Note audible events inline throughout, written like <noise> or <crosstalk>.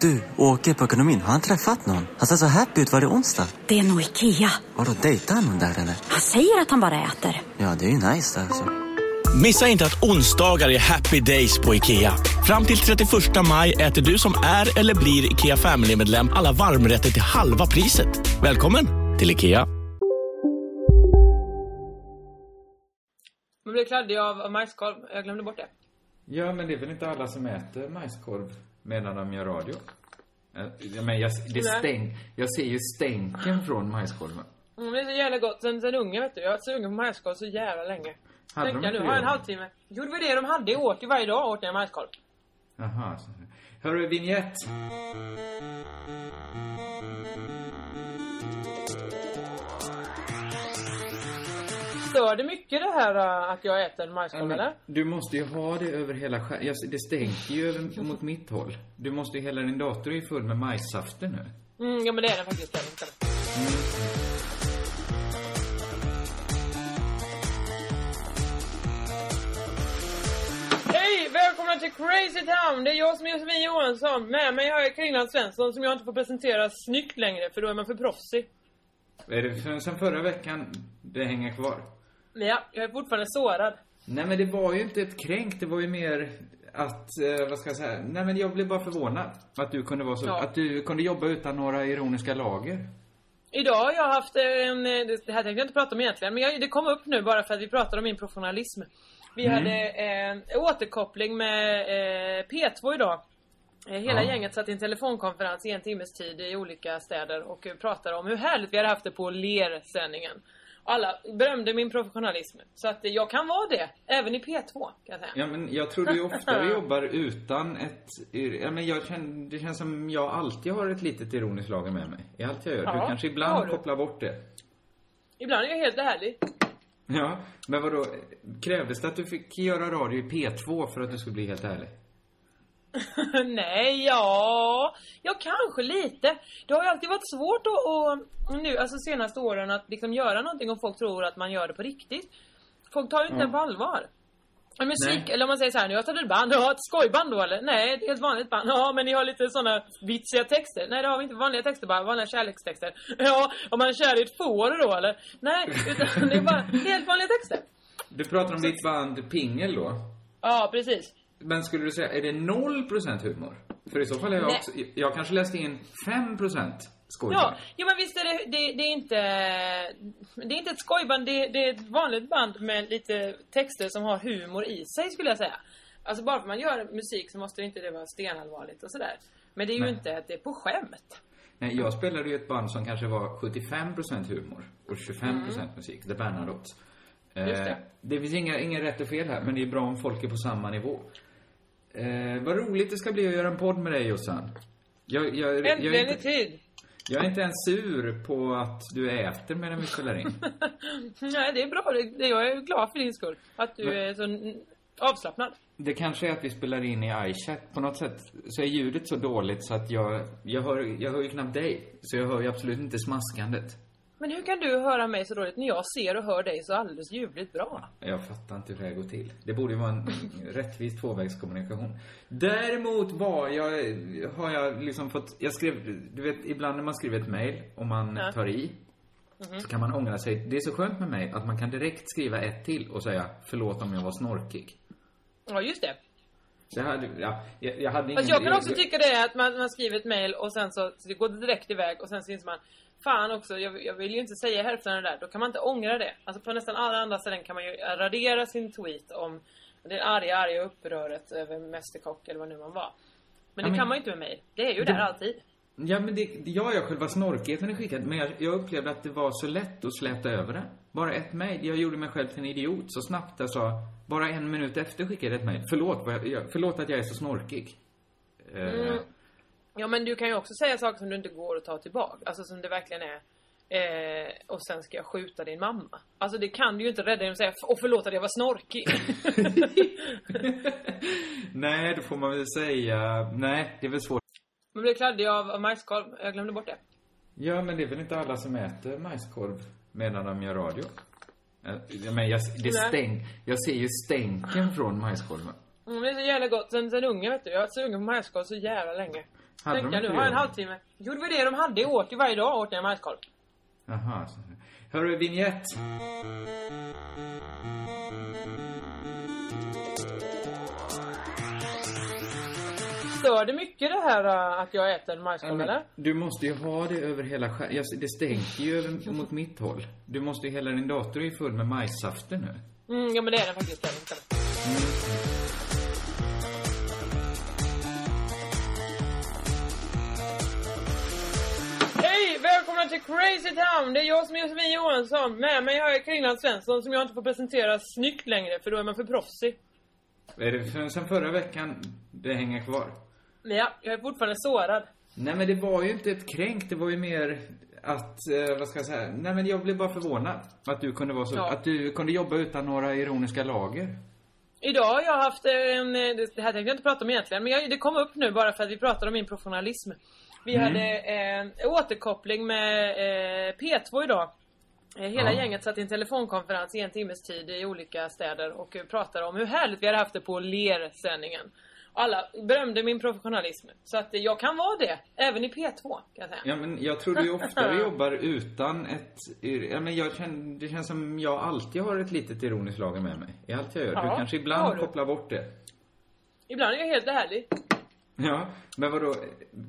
Du, åker på ekonomin. Har han träffat någon? Han ser så happy ut. Var det onsdag? Det är nog Ikea. Har du dejtar han någon där eller? Han säger att han bara äter. Ja, det är ju nice där alltså. Missa inte att onsdagar är happy days på IKEA. Fram till 31 maj äter du som är eller blir IKEA Family-medlem alla varmrätter till halva priset. Välkommen till IKEA. Man blir kladdig av, av majskolv. Jag glömde bort det. Ja, men det är väl inte alla som äter majskorv medan de gör radio? Eh, Ja, men jag, det stänk, jag ser ju stänken från majskolven. Mm, det är så jävla gott. Sen, sen unge vet du. Jag har sugen på majskolv så jävla länge. Hade Tänk de jag nu, har en halvtimme. Jo, det var det de hade. Jag åt ju varje dag åt jag majskolv. Jaha. Hörru, vignett. Stör det mycket det här äh, att jag äter majskolv eller? Du måste ju ha det över hela skärmen. Det stänker ju över mot mitt håll. Du måste ju, hela din dator är ju full med majssafter nu. Mm, ja men det är det faktiskt. Hej! Välkomna till Crazy Town! Det är jag som är Josefin Johansson. Med mig har jag Kringland Svensson som jag inte får presentera snyggt längre för då är man för proffsig. Är det sen förra veckan det hänger kvar? Men ja, jag är fortfarande sårad. Nej men det var ju inte ett kränk, det var ju mer att, eh, vad ska jag säga, nej men jag blev bara förvånad. Att du kunde vara så, Ja. att du kunde jobba utan några ironiska lager. Idag har jag haft en, eh, det här tänkte jag inte prata om egentligen, men jag, det kom upp nu bara för att vi pratade om min professionalism. Vi Mm. hade eh, återkoppling med eh, P2 idag. Eh, Hela Ja. gänget satt i en telefonkonferens i en timmes tid i olika städer och eh, pratade om hur härligt vi hade haft det på LER-sändningen. Alla berömde min professionalism. Så att jag kan vara det, även i P2 kan jag säga. Ja men jag tror du <laughs> oftare jobbar utan ett, ja men jag känner, det känns som jag alltid har ett litet ironiskt lager med mig. I allt jag gör. Ja, du kanske ibland du. kopplar bort det. Ibland är jag helt ärlig. Ja, men vadå, krävdes det att du fick göra radio i P2 för att du skulle bli helt ärlig? <laughs> Nej, ja, ja kanske lite. Det har ju alltid varit svårt att, och, nu, alltså senaste åren att liksom göra någonting och folk tror att man gör det på riktigt. Folk tar ju inte Ja. det på allvar. En musik, Nej. eller om man säger så här, nu har jag tagit ett band, <laughs> ja ett skojband då eller? Nej, ett helt vanligt band. Ja, men ni har lite såna vitsiga texter. Nej, det har vi inte. Vanliga texter bara, vanliga kärlekstexter. <laughs> Ja, om man är kär i ett får då eller? Nej, utan det är bara helt vanliga texter. Du pratar om ditt band Pingel då. Ja, precis. Men skulle du säga, är det 0% humor? För i så fall är jag Nej. också, jag kanske läste in 5% skoj. Ja, ja men visst är det, det, det är inte Det är inte ett skojband, det, det är ett vanligt band med lite texter som har humor i sig skulle jag säga. Alltså bara för man gör musik så måste det inte det vara stenallvarligt och sådär. Men det är ju Nej. inte att det är på skämt. Nej, jag spelade ju ett band som kanske var 75% humor och 25% musik, The Bernadotte. Mm. Just det. Eh, det finns inga, inga rätt och fel här, men det är bra om folk är på samma nivå. Eh, vad roligt det ska bli att göra en podd med dig Jossan. Jag, jag, jag, är Äntligen i tid! jag är inte ens sur på att du äter medan vi spelar in. <laughs> Nej, det är bra. Det, jag är glad för din skull. Att du Men- är så avslappnad. Det kanske är att vi spelar in i iChat. På något sätt så är ljudet så dåligt så att jag, jag, hör, jag hör ju knappt dig. Så jag hör ju absolut inte smaskandet. Men hur kan du höra mig så dåligt när jag ser och hör dig så alldeles ljuvligt bra? Jag fattar inte hur det här går till. Det borde ju vara en rättvis tvåvägskommunikation. Däremot var jag, har jag liksom fått, jag skrev, du vet ibland när man skriver ett mail och man Ja. tar i. Så kan man ångra sig. Det är så skönt med mig att man kan direkt skriva ett till och säga förlåt om jag var snorkig. Ja, just det. Jag hade, ja, jag, jag hade ingen... Fast jag kan också tycka det att man, man skriver ett mail och sen så, så det går direkt iväg och sen inser man Fan också, jag, jag vill ju inte säga hälften av det där. Då kan man inte ångra det. Alltså på nästan alla andra ställen kan man ju radera sin tweet om det arga, arga uppröret över Mästerkock eller vad nu man var. Men Ja, det men- kan man ju inte med mail. Det är ju Det- där alltid. Ja, men det, ja, ja, själva snorkigheten är skickad. Men jag, jag upplevde att det var så lätt att släta över det. Bara ett mejl. Jag gjorde mig själv till en idiot så snabbt. Jag sa, bara en minut efter skickade jag ett mejl. Förlåt, jag, jag, förlåt att jag är så snorkig. Eh, Mm. Ja men du kan ju också säga saker som du inte går att ta tillbaka. Alltså som det verkligen är Eh, och sen ska jag skjuta din mamma. Alltså det kan du ju inte rädda genom att säga och förlåt att jag var snorkig. <laughs> Nej, då får man väl säga... Nej, det är väl svårt. Man blir kladdig av, av majskolv. Jag glömde bort det. Ja, men det är väl inte alla som äter majskorv medan de gör radio? Eh, Ja, men jag, det Nej. stänk, jag ser ju stänken från majskolven. Mm, det är så jävla gott. Sen, sen ungen vet du. Jag har varit sugen på majskolv så jävla länge. Hade Tänk de jag nu, har jag en det? halvtimme. Jo, det var det de hade. Åt ju varje dag åt jag majskolv. Jaha. Hörru, vignett. Stör det mycket det här äh, att jag äter majskolv men eller? Du måste ju ha det över hela skärmen. Jag- Det stänker ju över mot mitt håll. Du måste ju, hela din dator är ju full med majssafter nu. Mm, ja men det är den faktiskt. Det är den. Välkomna till Crazy Town! Det är jag som är Josefin Johansson. Med mig har jag Kringland Svensson som jag inte får presentera snyggt längre för då är man för proffsig. Är det för- sen förra veckan det hänger kvar? Ja, jag är fortfarande sårad. Nej men det var ju inte ett kränk, det var ju mer att, eh, vad ska jag säga, nej men jag blev bara förvånad. Att du kunde vara så, Ja. att du kunde jobba utan några ironiska lager. Idag har jag haft en, eh, det här tänkte jag inte prata om egentligen, men jag, det kom upp nu bara för att vi pratade om min professionalism. Vi Mm. hade eh, återkoppling med eh, P2 idag. Eh, Hela Ja. gänget satt i en telefonkonferens i en timmes tid i olika städer och eh, pratade om hur härligt vi hade haft det på Ler-sändningen. Alla berömde min professionalism. Så att jag kan vara det, även i P2 kan jag säga. Ja men jag tror du oftare <laughs> jobbar utan ett, ja men jag känner, det känns som jag alltid har ett litet ironiskt lager med mig. I allt jag gör. Ja, du kanske ibland du. kopplar bort det. Ibland är jag helt ärlig. Ja, men vadå,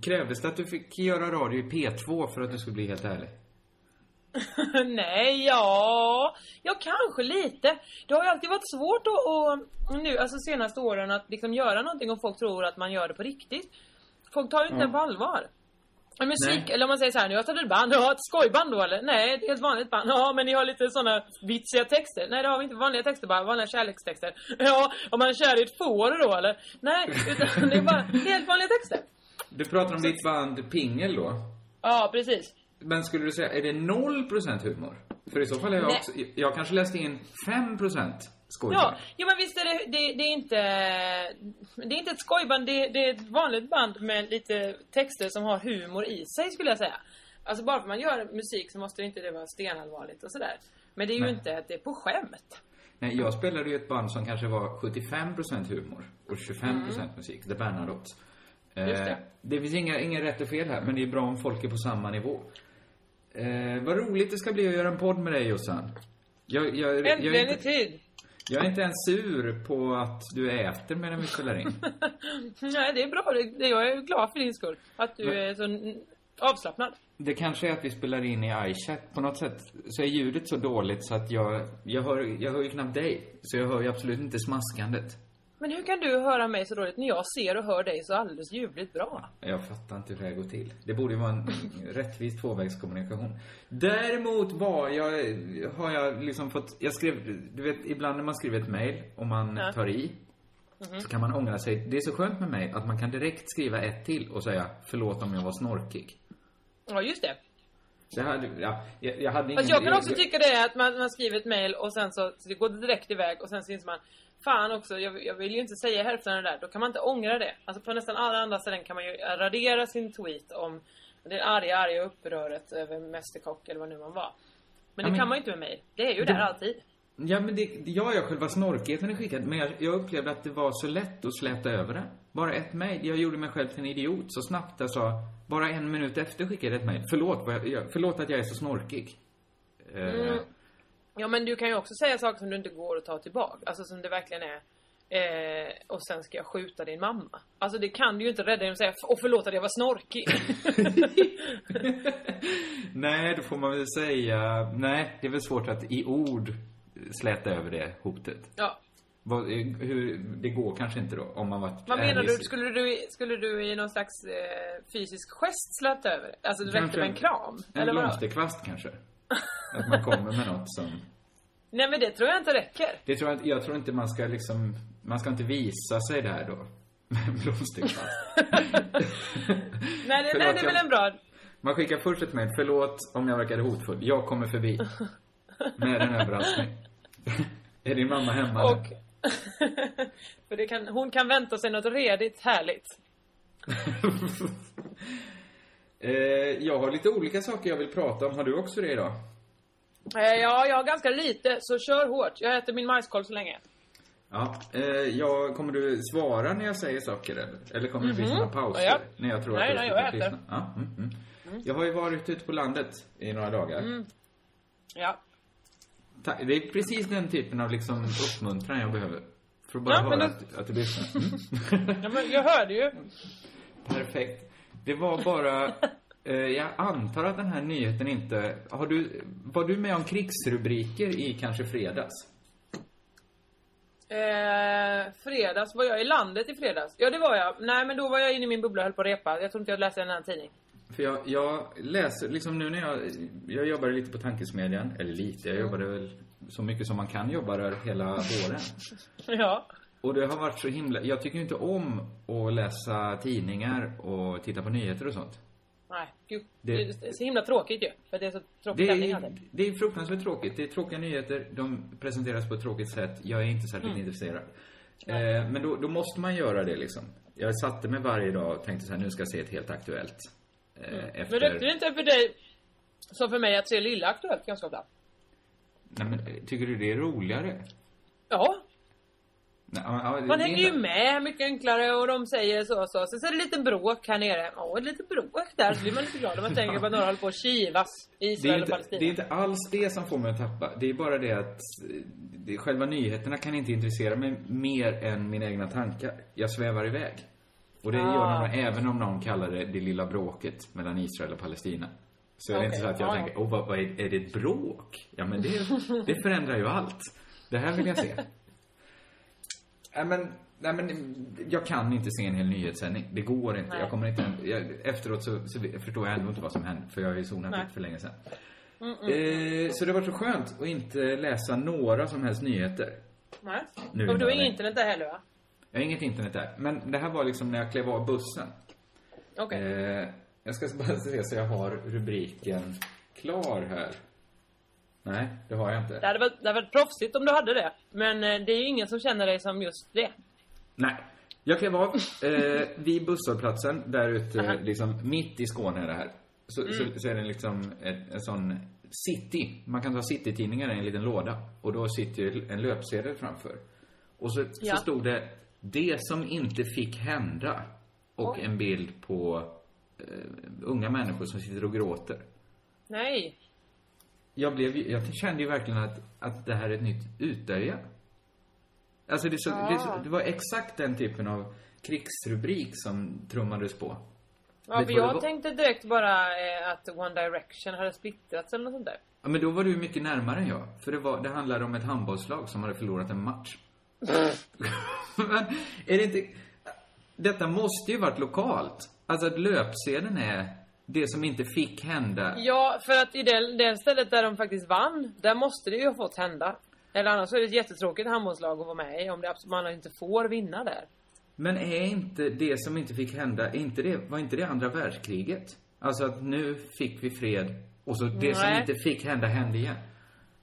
krävdes det att du fick göra radio i P2 för att du skulle bli helt ärlig? <laughs> Nej, ja, ja kanske lite. Det har ju alltid varit svårt att, att nu, alltså senaste åren att liksom göra någonting och folk tror att man gör det på riktigt. Folk tar ju inte Ja. det på allvar. Musik, Nej. eller om man säger så här, nu har jag ett band, ja ett skojband då eller? Nej, det är ett vanligt band. Ja, men ni har lite såna vitsiga texter. Nej, det har vi inte. Vanliga texter bara, vanliga kärlekstexter. <laughs> Ja, om man är kär i ett får då eller? Nej, utan <laughs> det är bara helt vanliga texter. Du pratar om ditt band Pingel då. Ja, precis. Men skulle du säga, är det 0% humor? För i så fall är jag Nej. också, jag kanske läste in 5% skoj. Ja, jo men visst är det, det, det är inte, det är inte ett skojband, det, det är ett vanligt band med lite texter som har humor i sig skulle jag säga. Alltså bara för man gör musik så måste det inte det vara stenallvarligt och sådär. Men det är ju Nej. inte att det är på skämt. Nej, jag spelade ju ett band som kanske var 75% humor och 25% musik. The Bernadotte. Eh, Mm. Det. det finns inga, inga rätt och fel här, men det är bra om folk är på samma nivå. Eh, vad roligt det ska bli att göra en podd med dig Jossan. Jag, jag, jag, Äntligen i inte, tid! Jag är inte ens sur på att du äter medan vi spelar in. <laughs> Nej, det är bra. Det, jag är glad för din skull. Att du Men- är så avslappnad. Det kanske är att vi spelar in i iChat. På något sätt så är ljudet så dåligt så att jag, jag, hör, jag hör ju knappt dig. Så jag hör ju absolut inte smaskandet. Men hur kan du höra mig så dåligt när jag ser och hör dig så alldeles ljuvligt bra? Jag fattar inte hur det här går till. Det borde ju vara en <laughs> rättvis tvåvägskommunikation. Däremot var jag, har jag liksom fått, jag skrev, du vet ibland när man skriver ett mail och man Ja. tar i. Så kan man ångra sig. Det är så skönt med mig att man kan direkt skriva ett till och säga förlåt om jag var snorkig. Ja, just det. Det hade, ja, jag, jag hade ingen... Fast jag kan också tycka det att man, man skriver ett mail och sen så, så det går direkt iväg och sen inser man Fan också, jag, jag vill ju inte säga hälften av det där. Då kan man inte ångra det. Alltså på nästan alla andra ställen kan man ju radera sin tweet om det arga, arga uppröret över Mästerkock eller vad nu man var. Men Ja, det men- kan man ju inte med mail. Det är ju Det- där alltid. Ja, men det, ja, jag själva snorkigheten är skickad, men jag, jag upplevde att det var så lätt att släta över det. Bara ett mejl. Jag gjorde mig själv till en idiot så snabbt jag sa, bara en minut efter skickade jag ett mejl. Förlåt, jag, förlåt att jag är så snorkig. Eh, Mm. Ja men du kan ju också säga saker som du inte går att ta tillbaka. Alltså som det verkligen är. Eh, och sen ska jag skjuta din mamma. Alltså det kan du ju inte rädda genom att säga och förlåt att jag var snorkig. <laughs> Nej, då får man väl säga, nej, det är väl svårt att i ord släta över det hotet. ja. Vad, eh, hur, det går kanske inte då, om man varit Vad menar ärlig. du? Skulle du, skulle du i någon slags eh, fysisk gest släta över? Alltså det räckte med en kram? En blomsterkvast kanske. Att man kommer med något som... Nej men det tror jag inte räcker. Det tror jag, inte- jag tror inte man ska liksom, man ska inte visa sig där då. Med blomsterkvast. <laughs> Nej, Förlåt, nej det är väl en bra... Man skickar först ett mejl. Förlåt om jag verkade hotfull. Jag kommer förbi. Med en överraskning. <laughs> är din mamma hemma? Och... <laughs> För det kan, hon kan vänta sig något redigt härligt. Eh, jag har lite olika saker jag vill prata om. Har du också det idag? Eh, ja, jag har ganska lite, så kör hårt. Jag äter min majskolv så länge. Ja, eh, jag, kommer du svara när jag säger saker eller? Eller kommer det bli Mhm. såna pauser? Ja. När jag tror Nej, att nej, jag äter. lyssna? Ja, mm, mm. Jag har ju varit ute på landet i några dagar. Mm. Ja. Det är precis den typen av liksom uppmuntran jag behöver. För att bara Ja, höra då- att, att du lyssnar. Mm. ja men jag hörde ju. Perfekt. Det var bara... Eh, jag antar att den här nyheten inte... Har du... Var du med om krigsrubriker i kanske fredags? Eh, fredags, var jag i landet i fredags? Ja det var jag. Nej men då var jag inne i min bubbla och höll på att repa. Jag tror inte jag läste en annan tidning. För jag, jag läser, liksom nu när jag... Jag jobbade lite på tankesmedjan. Eller lite, jag jobbade väl så mycket som man kan jobba där hela våren. <laughs> Ja. Och det har varit så himla... Jag tycker inte om att läsa tidningar och titta på nyheter och sånt. Nej, gud. Det- Det, är så himla tråkigt ju. För det är så tråkig Det är, det är fruktansvärt tråkigt. Det är tråkiga nyheter. De presenteras på ett tråkigt sätt. Jag är inte särskilt Mm. intresserad. Eh, men då, då måste man göra det liksom. Jag satte mig varje dag och tänkte så här, nu ska jag se ett helt aktuellt. Eh, efter... Mm. Men räckte det inte för dig, som för mig, att se Lilla Aktuellt ganska ofta? Nej, men, eh, tycker du det är roligare? Ja. Nej, ja, ja, Man hänger ju med mycket enklare och de säger så och så. Sen så är det lite bråk här nere. Ett litet bråk där. Så blir man lite glad om man tänker på att några håller på att kivas. Det är, Israel och inte, Palestina. det är inte alls det som får mig att tappa. Det är bara det att eh, det, själva nyheterna kan inte intressera mig mer än mina egna tankar. Jag svävar iväg. Och det Ah. gör de även om någon kallar det det lilla bråket mellan Israel och Palestina. Så är det inte så att jag ja, ja. tänker, åh, vad, vad är, är det ett bråk? Ja, men det, det förändrar ju allt. Det här vill jag se. <laughs> Nej, men, nej, men jag kan inte se en hel nyhetssändning. Det går inte. Nej. Jag kommer inte... Jag, efteråt så, så förstår jag ändå inte vad som hände, för jag har ju zonat ut för länge sedan. Mm, mm. Eh, så det var så skönt att inte läsa några som helst nyheter. Nej. Nu och du har inget internet där heller va? Jag har inget internet där. Men det här var liksom när jag klev av bussen. Okej. Eh, jag ska bara se så jag har rubriken klar här. Nej, det har jag inte. Det hade varit, det hade varit proffsigt om du hade det. Men eh, det är ju ingen som känner dig som just det. Nej. Jag klev av eh, vid busshållplatsen där ute, Aha. liksom mitt i Skåne är det här. Så, Mm. så, så är det liksom en, en sån city. Man kan ta city-tidningar i en liten låda. Och då sitter en löpsedel framför. Och så, Ja. så stod det Det som inte fick hända. Och Oj. en bild på eh, unga människor som sitter och gråter. Nej. Jag, blev, jag kände ju verkligen att, att det här är ett nytt Utöja. Alltså det, så, det, så, det var exakt den typen av krigsrubrik som trummades på. Ja, Vet för det jag tänkte direkt bara eh, att One Direction hade splittrats eller något sånt där. Ja, men då var du mycket närmare än jag. För det, var, det handlade om ett handbollslag som hade förlorat en match. <laughs> men är det inte... Detta måste ju varit lokalt. Alltså att löpsedeln är det som inte fick hända. Ja, för att i det, det stället där de faktiskt vann, där måste det ju ha fått hända. Eller annars är det ett jättetråkigt handbollslag att vara med i om det man inte får vinna där. Men är inte det som inte fick hända, inte det, var inte det andra världskriget? Alltså att nu fick vi fred och så det som Nej. inte fick hända hände igen.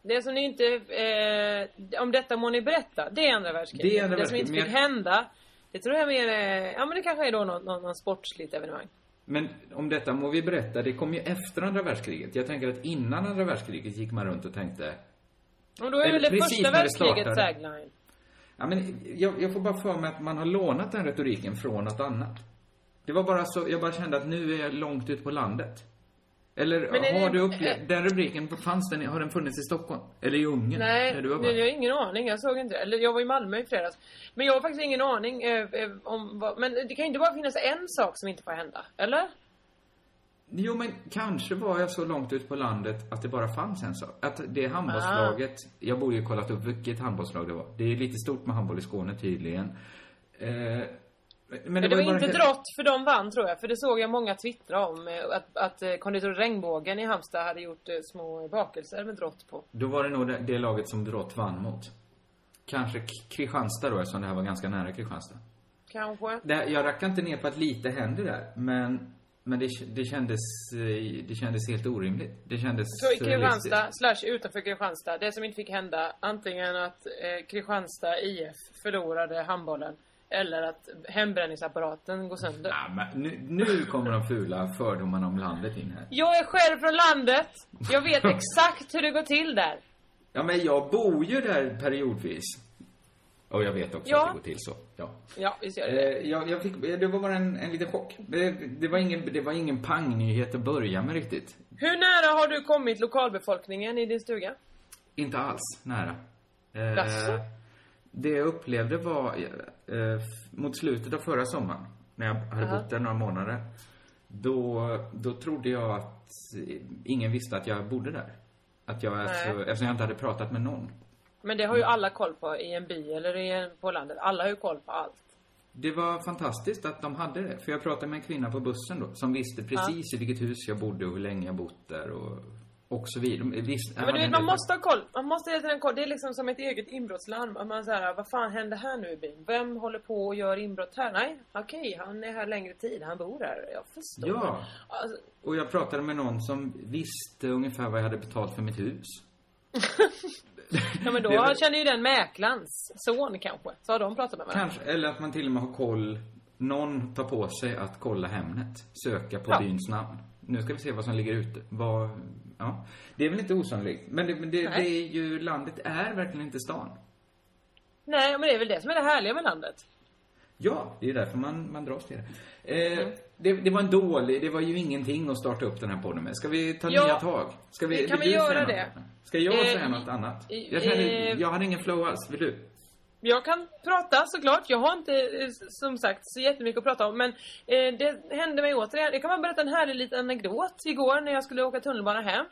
Det som ni inte, eh, om detta må ni berätta, det är andra världskriget. Det är andra det som inte fick men hända, det tror jag mer är, ja men det kanske är då någon, någon, någon sportsligt evenemang. Men om detta må vi berätta, det kom ju efter andra världskriget. Jag tänker att innan andra världskriget gick man runt och tänkte, Och då är väl det första startade. tagline. ja men jag, jag får bara för mig att man har lånat den retoriken från något annat. Det var bara så, jag bara kände att nu är jag långt ut på landet. Eller har det- du upplevt, den rubriken, fanns den, har den funnits i Stockholm? Eller i Ungern? Nej, du nej, jag har ingen aning. Jag såg inte. Eller jag var i Malmö i fredags. Men jag har faktiskt ingen aning eh, eh, om vad... Men det kan ju inte bara finnas en sak som inte får hända. Eller? Jo, men kanske var jag så långt ut på landet att det bara fanns en sak. Att det handbollslaget, jag borde ju kollat upp vilket handbollslag det var. Det är lite stort med handboll i Skåne tydligen. Eh, men det, var, ju bara inte helt- drott för de vann tror jag. För det såg jag många twittra om. eh, Att, att eh, konditor Regnbågen i Halmstad hade gjort eh, små bakelser med drott på. Då var det nog det, det laget som Drott vann mot. Kanske Kristianstad då, eftersom det här var ganska nära Kristianstad. Kanske. Det, jag rackar inte ner på att lite händer där, men Men det, det, kändes, det kändes helt orimligt. Det kändes Så i. Kristianstad, slash utanför Kristianstad, det som inte fick hända, antingen att eh, Kristianstad IF förlorade handbollen, eller att hembränningsapparaten går sönder. Ja, men nu, nu kommer de fula fördomarna om landet in här. Jag är själv från landet! Jag vet <laughs> exakt hur det går till där. Ja, men jag bor ju där periodvis. Och jag vet också Ja. att det går till så. Ja. Ja, visst gör det Eh, jag, jag fick, det var bara en, en liten chock. Det, det, var ingen, det var ingen pangnyhet att börja med riktigt. Hur nära har du kommit lokalbefolkningen i din stuga? Inte alls nära. Eh, Jaså? Det jag upplevde var eh, mot slutet av förra sommaren, när jag hade Aha. bott där några månader. Då, då trodde jag att ingen visste att jag bodde där. Att jag, alltså, eftersom jag inte hade pratat med någon. Men det har ju alla koll på i en by eller i en, på landet. Alla har ju koll på allt. Det var fantastiskt att de hade det. För jag pratade med en kvinna på bussen då, som visste precis i vilket hus jag bodde och hur länge jag bott där och, och så vidare. De visste, Ja, men du vet, man måste ha koll. Man måste hela tiden koll. Det är liksom som ett eget inbrottslarm. Att Man säger, vad fan händer här nu i byn? Vem håller på och gör inbrott här? Nej, okej, han är här längre tid. Han bor här. Jag förstår. Ja. Alltså, Och jag pratade med någon som visste ungefär vad jag hade betalt för mitt hus. <laughs> ja, men då väl- känner ju den mäklarens son kanske. Så har de pratat med varandra. Kanske, eller att man till och med har koll. Någon tar på sig att kolla Hemnet. Söka på Ja. byns namn. Nu ska vi se vad som ligger ute. Vad, ja. Det är väl inte osannolikt. Men det, men det, det är ju, landet är verkligen inte stan. Nej, men det är väl det som är det härliga med landet. Ja, det är därför man, man dras till det. Eh, Mm. det. Det var en dålig, det var ju ingenting att starta upp den här podden med. Ska vi ta Ja, nya tag? Ska vi, kan vi göra det. Något? Ska jag Eh, säga något annat? Jag, känner, eh, jag hade ingen flow alls. Vill du? Jag kan prata såklart. Jag har inte eh, som sagt så jättemycket att prata om. Men eh, det hände mig återigen. Jag kan bara berätta en härlig liten anekdot. Igår när jag skulle åka tunnelbana hem.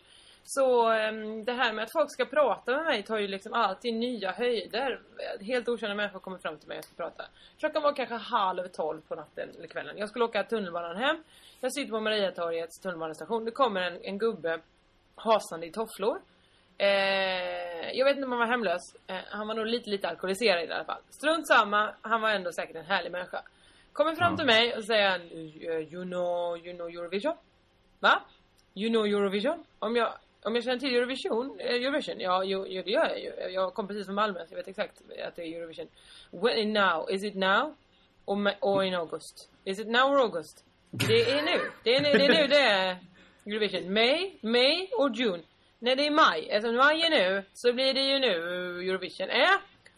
Så eh, det här med att folk ska prata med mig tar ju liksom alltid nya höjder. Helt okända människor kommer fram till mig och ska prata. Klockan var kanske halv tolv på natten eller kvällen. Jag skulle åka tunnelbanan hem. Jag sitter på Mariatorgets tunnelbanestation. Det kommer en, en gubbe hasande i tofflor. Eh, jag vet inte om han var hemlös. Eh, han var nog lite, lite alkoholiserad i alla fall. Strunt samma, han var ändå säkert en härlig människa. Kommer fram Ja. till mig och säger han, "Eh, you know, you know Eurovision? Va? You know Eurovision? Om jag, om jag känner till Eurovision, eh, Eurovision? Ja, jo, jo, det gör jag ju. Jag kom precis från Malmö så jag vet exakt att det är Eurovision. When now? Is it now? Or, or in August? Is it now or August? Det är nu. Det är nu det är, nu det är Eurovision. May, May och June. Nej, det är maj. Eftersom maj är nu så blir det ju nu Eurovision. Äh?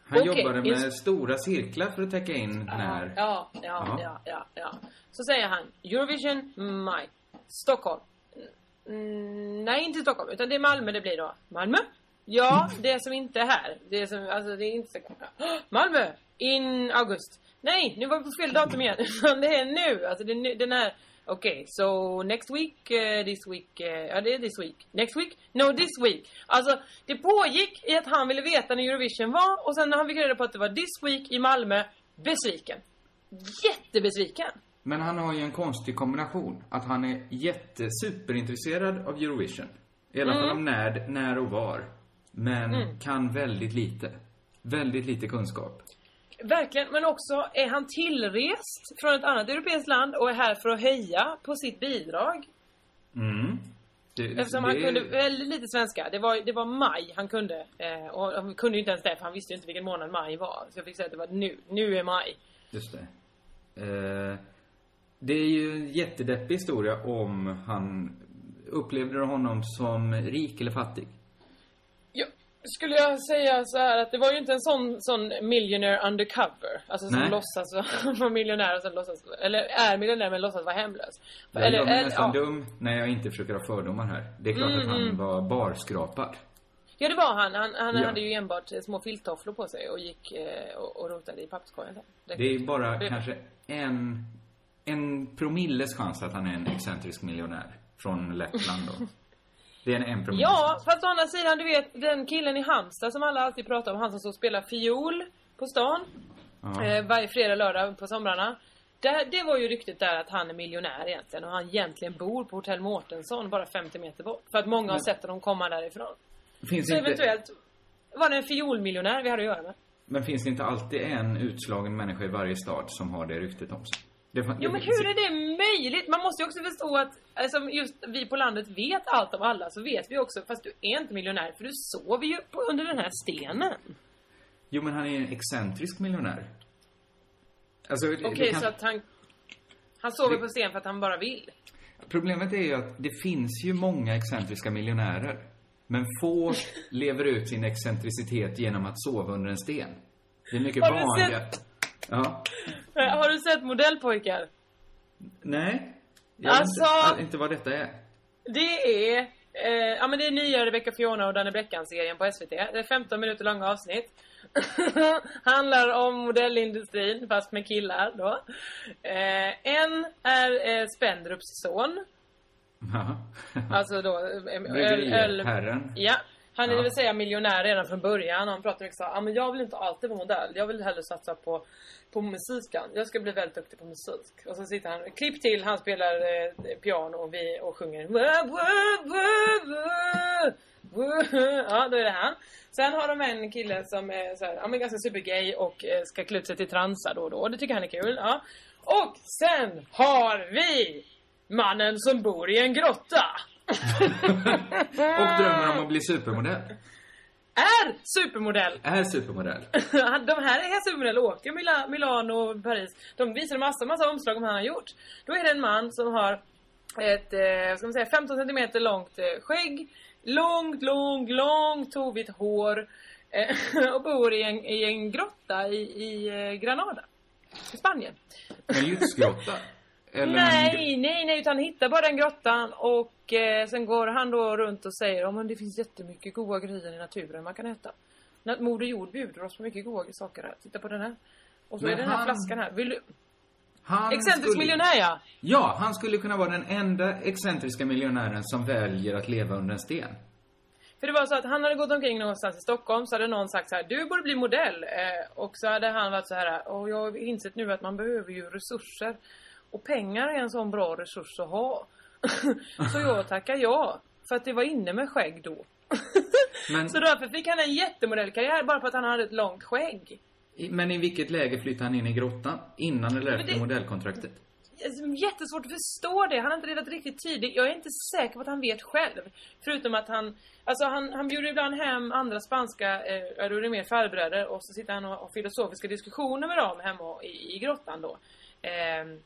Han Okej, jobbade med stora cirklar för att täcka in när... Ja, ja, Ja. ja, ja, ja. Så säger han Eurovision, maj. Stockholm. Mm, nej, inte Stockholm, utan det är Malmö det blir då. Malmö? Ja, <laughs> det som inte är här. Det som, alltså det är inte så... Malmö! In august. Nej, nu var vi på fel datum igen. <laughs> Det är nu. Alltså det är nu, den här... Okej, so next week, eh, this week, eh, ja det är this week. Next week? No, this week. Alltså, det pågick i att han ville veta när Eurovision var och sen när han fick reda på att det var this week i Malmö, besviken. Jättebesviken. Men han har ju en konstig kombination. Att han är jättesuperinintresserad av Eurovision. I alla fall Mm. om när, när och var. Men kan väldigt lite. Väldigt lite kunskap. Verkligen, men också är han tillrest från ett annat europeiskt land och är här för att heja på sitt bidrag. Mm. Det, Eftersom det- han kunde väldigt lite svenska. Det var, det var maj han kunde. Eh, och han kunde ju inte ens det för han visste ju inte vilken månad maj var. Så jag fick säga att det var nu. Nu är maj. Just det. Eh, det är ju en jättedeppig historia om han... Upplevde honom som rik eller fattig? Skulle jag säga så här att det var ju inte en sån, sån millionaire undercover. Alltså som Nej. låtsas vara <laughs> miljonär och sen låtsas, eller är miljonär men låtsas vara hemlös. Jag gör mig eller- nästan ja. dum när jag inte försöker ha fördomar här. Det är klart Mm, att han mm. var barskrapad. Ja det var han. Han, han Ja. hade ju enbart små filttofflor på sig och gick eh, och, och rotade i papperskorgen sen. Det är bara Det- kanske en, en promilles chans att han är en excentrisk miljonär. Från Lettland då. <laughs> Det är en en promille. Ja, fast å andra sidan, du vet den killen i Halmstad som alla alltid pratar om, han som så spelar fiol på stan. Ja. Eh, varje fredag, lördag på somrarna. Det, det var ju ryktet där att han är miljonär egentligen och han egentligen bor på hotell Mårtensson bara 50 meter bort. För att många har Men- sett honom komma därifrån. Finns Så inte, eventuellt var det en fiolmiljonär vi hade att göra med. Men finns det inte alltid en utslagen människa i varje stad som har det ryktet om sig? Det, Jo men hur är det möjligt. Man måste ju också förstå att alltså, just vi på landet vet allt om alla. Så vet vi också, fast du är inte miljonär. För du sover ju på, under den här stenen. Jo, men han är en excentrisk miljonär. Alltså, det- Okej, det kan- så att han... Han sover Det- på sten för att han bara vill. Problemet är ju att det finns ju många excentriska miljonärer. Men få <laughs> lever ut sin excentricitet genom att sova under en sten. Det är mycket vanligare. Ja. <laughs> Har du sett Modellpojkar? Nej. Jag Alltså- vet inte, inte vad detta är. Det är... Eh, ja men det är nya Rebecca Fiona och Danne Bleckan-serien på SVT. Det är 15 minuter långa avsnitt. <laughs> Handlar om modellindustrin, fast med killar då. Eh, en är eh, Spendrups son. Alltså då... eh, öl- Bryggeriherren. Ja. Han är Ja. det vill säga miljonär redan från början. Han pratar mycket så ah, men jag vill inte alltid vara modell. Jag vill hellre satsa på, på musiken. Jag ska bli väldigt duktig på musik. Och så sitter han, klipp till, han spelar eh, piano och vi och sjunger. Ja, då är det han. Sen har de en kille som är så här, ja, men ganska supergay och eh, ska klä ut sig till transa då och då. Det tycker han är kul. Ja. Och sen har vi mannen som bor i en grotta. <laughs> Och drömmer om att bli supermodell. är supermodell. Är supermodell. <laughs> De här är supermodeller åker Mila, Milano och Paris. De visar en massa, massa omslag om han har gjort. Då är det en man som har ett, eh, ska man säga, 15 centimeter långt eh, skägg. Långt, långt, långt tovigt hår. Eh, <laughs> och bor i en, i en grotta i, i eh, Granada. I Spanien. En lyxgrotta. Eller Nej, nej, nej, utan han hittar bara den grottan och eh, sen går han då runt och säger om det finns jättemycket goda grejer i naturen man kan äta. Moder Jord bjuder oss på mycket goda saker här. Titta på den här. Och så Men är den här han- flaskan här. Vill du... Han Excentrisk skulle- miljonär ja! Ja, han skulle kunna vara den enda excentriska miljonären som väljer att leva under en sten. För det var så att han hade gått omkring någonstans i Stockholm så hade någon sagt så här: Du borde bli modell. Eh, och så hade han varit så här: Och jag har insett nu att man behöver ju resurser. Och pengar är en sån bra resurs att ha. <laughs> så jag tackar ja. För att det var inne med skägg då. <laughs> Men, Så därför fick han en jättemodellkarriär bara för att han hade ett långt skägg. i- men i vilket läge flyttade han in i grottan? Innan eller efter det- modellkontraktet? Jättesvårt att förstå det. Han har inte redat riktigt tidigt. Jag är inte säker på att han vet själv. Förutom att han, alltså han, han bjuder ibland hem andra spanska, eh, då är det mer farbröder och så sitter han och har filosofiska diskussioner med dem hemma i, i grottan då. Ehm,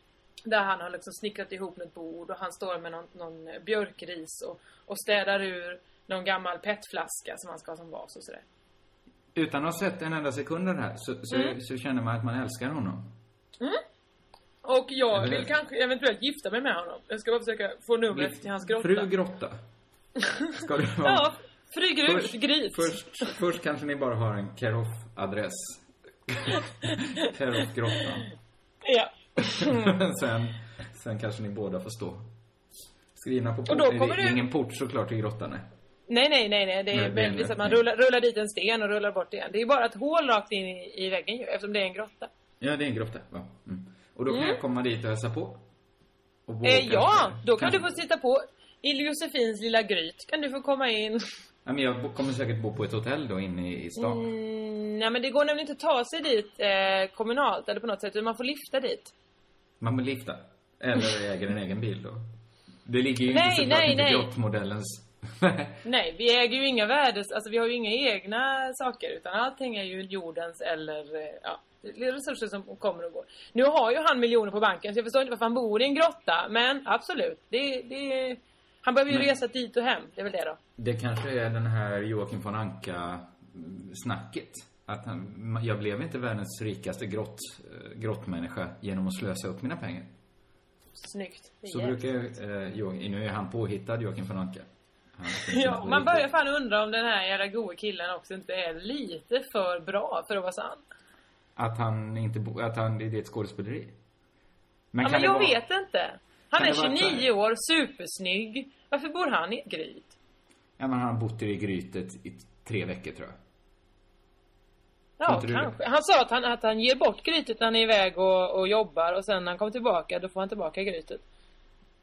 där han har liksom snickrat ihop något bord och han står med någon, någon björkris och, och städar ur någon gammal petflaska som han ska ha som vas och sådär. Utan att ha sett en enda sekund av det här så, så, Mm. så känner man att man älskar honom. Och jag vill kanske eventuellt gifta mig med honom. Jag ska bara försöka få numret till hans grotta. Fru Grotta. Ska det vara? <laughs> Ja, fru Grus, Först, Gris. först, först kanske ni bara har en Keroff-adress. <laughs> Keroff-grottan. Ja. <laughs> sen, sen kanske ni båda får stå. Skrivna på Och porten. då Det kommer är du- ingen port såklart till grottan. nej. Nej, nej, nej, nej. Det är det möjligtvis att man rullar, rullar dit en sten och rullar bort igen. Det är bara ett hål rakt in i, i väggen ju, eftersom det är en grotta. Ja, det är en grotta. Ja. Mm. Och då kan Mm. jag komma dit och hälsa på. Och Eh, ja, då kan kanske- du få sitta på i Josefins lilla gryt. Kan du få komma in. Ja, men jag kommer säkert bo på ett hotell då inne i stan. Mm, nej, men det går nämligen inte att ta sig dit eh, kommunalt eller på något sätt. Man får lifta dit. Man vill lifta. Eller <laughs> äger en egen bil då. Det ligger ju Nej, inte såklart nej, inte nej. grottmodellens... <laughs> Nej, vi äger ju inga värdes... Alltså vi har ju inga egna saker. Utan allting är ju jordens eller... eh, Ja, resurser som kommer och går. Nu har ju han miljoner på banken så jag förstår inte varför han bor i en grotta. Men absolut, det, det, han behöver ju Men- resa dit och hem. Det är väl det då. Det kanske är den här Joakim von Anka-snacket. Att han, jag blev inte världens rikaste grott, eh, grottmänniska genom att slösa upp mina pengar. Snyggt. Så brukar eh, Jo- nu är han påhittad, Joakim von Anka. Ja, man börjar fan undra om den här jävla goe killen också inte är lite för bra för att vara sann. Att han inte att han, det är ett skådespeleri. Men ja, men jag vara, vet inte. Han är det vara 29 år, supersnygg. Varför bor han i ett gryt? Ja, men han har bott i grytet i tre veckor tror jag. Ja, Tror kanske. Han sa att han, att han ger bort grytet när han är iväg och, och jobbar och sen när han kommer tillbaka, då får han tillbaka grytet.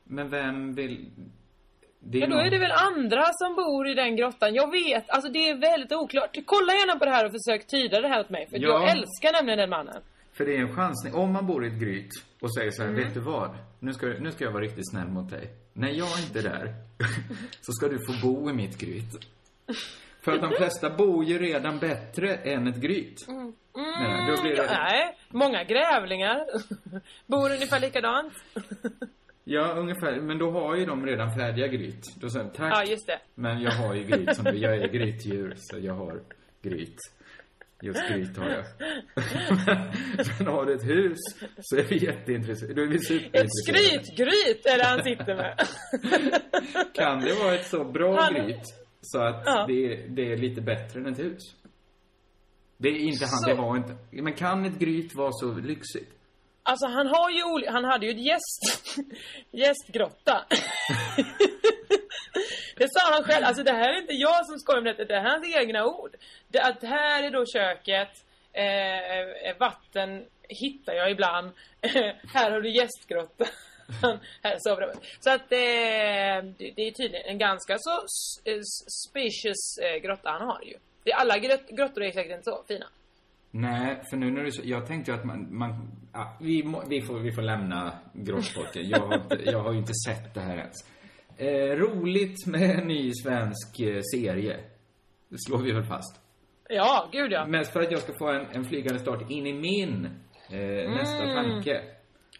Men vem vill... Det är Men då någon- är det väl andra som bor i den grottan? Jag vet, alltså det är väldigt oklart. Kolla gärna på det här och försök tyda det här åt mig. För Ja. jag älskar nämligen den mannen. För det är en chansning. Om man bor i ett gryt och säger så här, Mm. vet du vad? Nu ska, nu ska jag vara riktigt snäll mot dig. När jag inte är där, <laughs> så ska du få bo i mitt gryt. För att de flesta bor ju redan bättre än ett gryt. Nej, då blir det... nej, många grävlingar <laughs> bor ungefär likadant. <laughs> Ja, ungefär. Men då har ju de redan färdiga gryt. Då säger de, tack. Ja, just det. Men jag har ju gryt som du. Jag är grytdjur, så jag har gryt. Just gryt har jag. <laughs> Sen har du ett hus, så är vi jätteintresserade. Då är vi Ett superintresserade. skrytgryt är det han sitter med. <laughs> Kan det vara ett så bra Han- gryt så att Ja. det, det är lite bättre än ett hus? Det är inte han, Så- det var inte. Men kan ett gryt vara så lyxigt? Alltså han har ju han hade ju ett gäst, <laughs> gästgrotta det sa han själv, alltså det här är inte jag som skojar om detta, det här är hans egna ord. Det, att här är då köket, eh, eh vatten hittar jag ibland, <laughs> här har du gästgrotta. <laughs> här sover jag. Så att eh, det, är tydligen en ganska så eh, spacious eh, grotta han har ju. Det, alla grott, grottor är säkert inte så fina. Nej, för nu när du jag tänkte ju att man, man ja, vi, må, vi, får, vi får lämna grottfolken. Jag har, inte, jag har ju inte sett det här ens. Eh, roligt med en ny svensk eh, serie. Det slår vi väl fast. Ja, gud ja. Mest för att jag ska få en, en flygande start in i min eh, nästa Mm. tanke.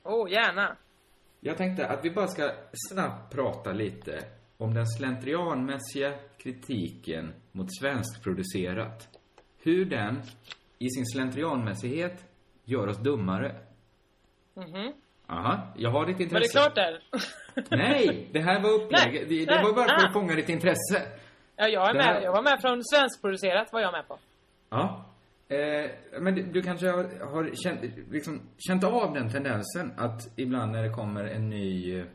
Åh, oh, gärna. Jag tänkte att vi bara ska snabbt prata lite om den slentrianmässiga kritiken mot svenskproducerat. Hur den, i sin slentrianmässighet, gör oss dummare. Mhm. Aha, jag har ditt Var intresse. det klart där? <laughs> Nej, det här var upplägget. Det, det var bara för att fånga ditt intresse. Ja, jag är Det här- med. Jag var med från svenskproducerat var jag med på. Ja. Eh, men du, du kanske har, har känt, liksom, känt av den tendensen att ibland när det kommer en ny eh,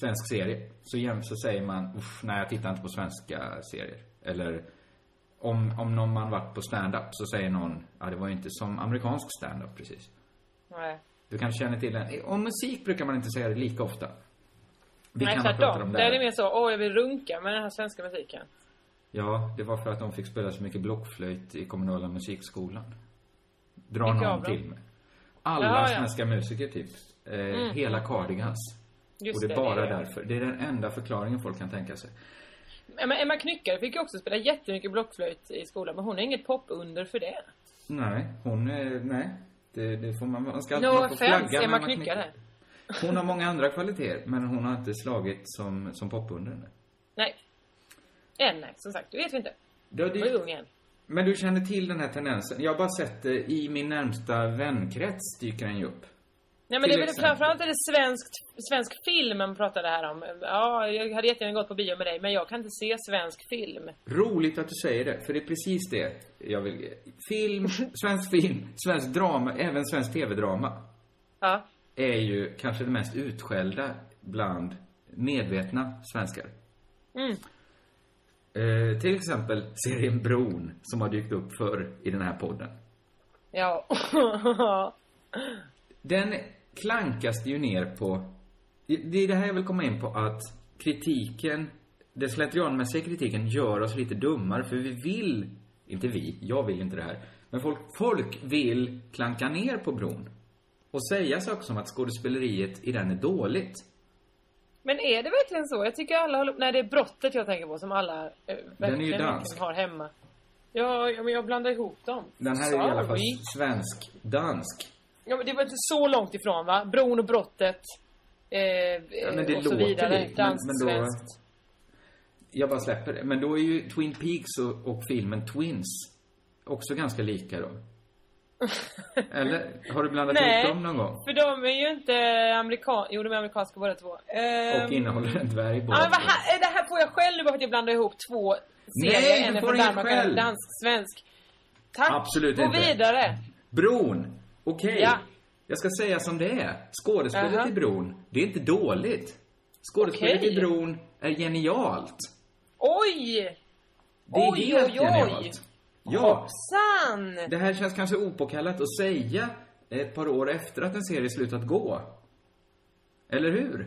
svensk serie så, så säger man Uff, nej jag tittar inte på svenska serier. Eller om, om någon man varit på stand-up så säger någon, ja det var ju inte som amerikansk stand-up precis. Nej, Du kanske känner till den. Om musik brukar man inte säga det lika ofta. Vi Nej kan tvärtom. om det. är det mer så, åh jag vill runka med den här svenska musiken. Ja, det var för att de fick spela så mycket blockflöjt i kommunala musikskolan. Drar Vilka någon till med. Alla Ja, ja. svenska musiker typ. Eh, Mm. Hela Cardigans. Just och det är bara det är det. därför. Det är den enda förklaringen folk kan tänka sig. Emma, Emma Knyckare fick ju också spela jättemycket blockflöjt i skolan, men hon är inget popunder för det. Nej, hon är, nej. Det, det får man, man ska No man får flagga offense, med Emma Knyckare. Hon har många <laughs> andra kvaliteter, men hon har inte slagit som, som popunder. Nej. Än nej, som sagt. Det vet vi inte. Det, Hon är ung än. Men du känner till den här tendensen? Jag har bara sett det i min närmsta vänkrets dyker den ju upp. Nej men det är väl framförallt är det svenskt, svensk film man pratade här om. Ja, jag hade jättegärna gått på bio med dig, men jag kan inte se svensk film. Roligt att du säger det, för det är precis det jag vill... Film, <laughs> svensk film, svensk drama, även svensk tv-drama Ja. är ju kanske det mest utskällda bland medvetna svenskar. Mm. Eh, till exempel serien Bron, som har dykt upp förr i den här podden. Ja. <laughs> Den klankas det ju ner på... Det är det här jag vill komma in på, att kritiken, den slentrianmässiga kritiken gör oss lite dummare, för vi vill, inte vi, jag vill inte det här, men folk, folk vill klanka ner på bron. Och säga saker som att skådespeleriet i den är dåligt. Men är det verkligen så? Jag tycker alla håller... Nej, det är brottet jag tänker på som alla eh, verkligen, verkligen har hemma. Ja, men jag blandar ihop dem. Den här är i alla fall Sorry. svensk-dansk. Ja, men det var inte så långt ifrån va? Bron och brottet. Eh, Ja, men det och så låter vidare. likt, men- Danskt, men då- svenskt. Jag bara släpper det. Men då är ju Twin Peaks och, och filmen Twins också ganska lika då. <laughs> Eller? Har du blandat Nej, ihop dem någon gång? för de är ju inte amerikanska. Jo, de är amerikanska båda två. Ehm, Och innehåller en dvärg båda två. här, det här får jag själv bara för att jag blandar ihop två serier. Nej, du en är får från Danmark och en själv. är dansk, svensk. Tack. Absolut Gå inte. vidare. Bron. Okej. Ja. Jag ska säga som det är. Skådespelet Jaha. i Bron, det är inte dåligt. Skådespelet Okej. i Bron är genialt. Oj! Det är Oj, helt oj, oj. genialt. Ja. Hoppsan! Det här känns kanske opåkallat att säga ett par år efter att en serie slutat gå. Eller hur?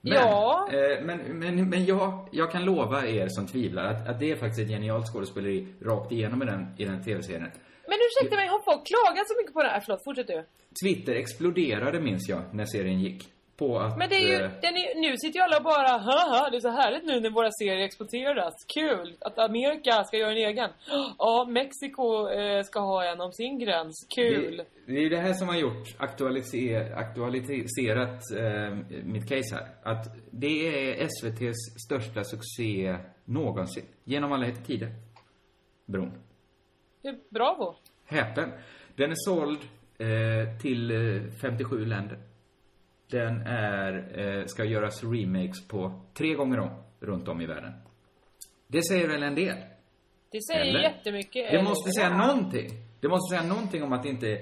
Men, Ja. eh, men, men, men jag, jag kan lova er som tvivlar att, att det är faktiskt ett genialt skådespeleri rakt igenom i den, i den tv-serien. Men ursäkta mig, har folk klagat så mycket på det här? Förlåt, fortsätt du. Twitter exploderade minns jag när serien gick. På att... Men det är ju, eh, den är, nu sitter ju alla bara haha, det är så härligt nu när våra serier exporteras. Kul! Att Amerika ska göra en egen. Ja, Mexiko eh, ska ha en om sin gräns. Kul! Det, det är det här som har gjort aktualiser, aktualiserat eh, mitt case här. Att det är SVTs största succé någonsin. Genom alla tider. Bron. Bravo! Häpen. Den är såld eh, till eh, 57 länder. Den är, eh, ska göras remakes på tre gånger om, runt om i världen. Det säger väl en del? Det säger Eller? jättemycket. Det måste säga någonting. Det måste säga någonting om att inte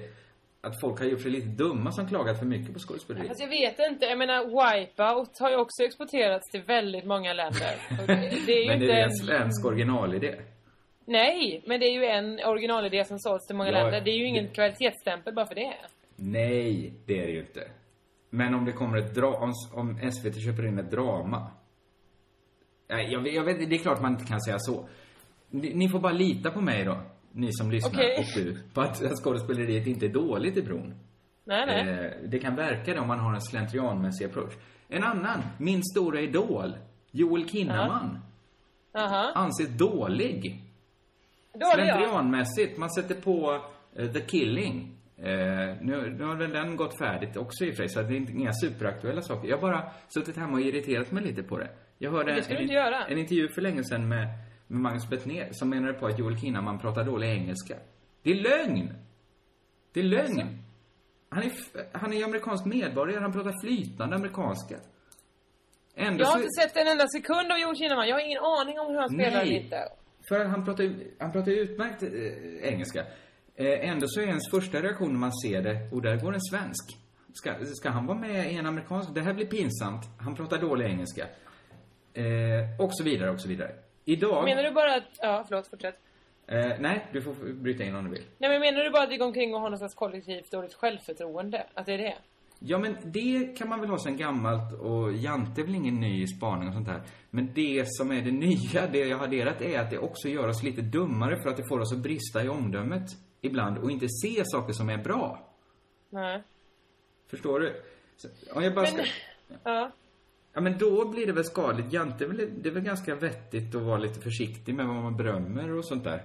att folk har gjort sig lite dumma som klagat för mycket på skådespeleri. Fast jag vet inte, jag menar Wipeout har ju också exporterats till väldigt många länder. Det, det är ju Men inte det är en... en svensk originalidé. Nej, men det är ju en originalidé som sålts till många Ja, länder. Det är ju ingen det- kvalitetsstämpel bara för det. Nej, det är det ju inte. Men om det kommer ett dra... Om, om SVT köper in ett drama. Nej, jag, vet- jag vet Det är klart man inte kan säga så. Ni, ni får bara lita på mig då. Ni som lyssnar Okej. och du. På att skådespeleriet inte är dåligt i bron. Nej, nej. Eh, det kan verka det om man har en slentrianmässig approach. En annan, min stora idol, Joel Kinnaman, Aha. anses dålig. Slentrianmässigt. Man sätter på eh, The Killing. Eh, nu, nu har väl den gått färdigt också i och för sig, så det är inte- inga superaktuella saker. Jag har bara suttit hemma och irriterat mig lite på det. Jag hörde Det en, göra. en intervju för länge sedan med, med Magnus Bettner som menade på att Joel Kinnaman pratar dålig engelska. Det är lögn! Det är lögn! Han är, han är amerikansk medborgare, han pratar flytande amerikanska. Ändå Jag har så- inte sett en enda sekund av Joel Kinnaman. Jag har ingen aning om hur han spelar eller inte. För han pratar, ju- han pratar utmärkt eh, engelska. Eh, ändå så är ens första reaktion när man ser det, och där går en svensk. Ska, ska han vara med i en amerikansk? Det här blir pinsamt. Han pratar dålig engelska. Eh, och så vidare, och så vidare. Idag... Menar du bara att... Ja, förlåt, fortsätt. Eh, nej, du får bryta in om du vill. Nej, men menar du bara att vi går omkring och har någon slags kollektivt dåligt självförtroende? Att det är det? Ja, men det kan man väl ha sen gammalt och Jante är väl ingen ny spaning och sånt där. Men det som är det nya, det jag har adderat, är att det också gör oss lite dummare för att det får oss att brista i omdömet ibland och inte se saker som är bra. Nej. Förstår du? Så, om jag bara ska... Men... <laughs> Ja. Ja, men då blir det väl skadligt. Jante, är väl- det är väl ganska vettigt att vara lite försiktig med vad man berömmer och sånt där.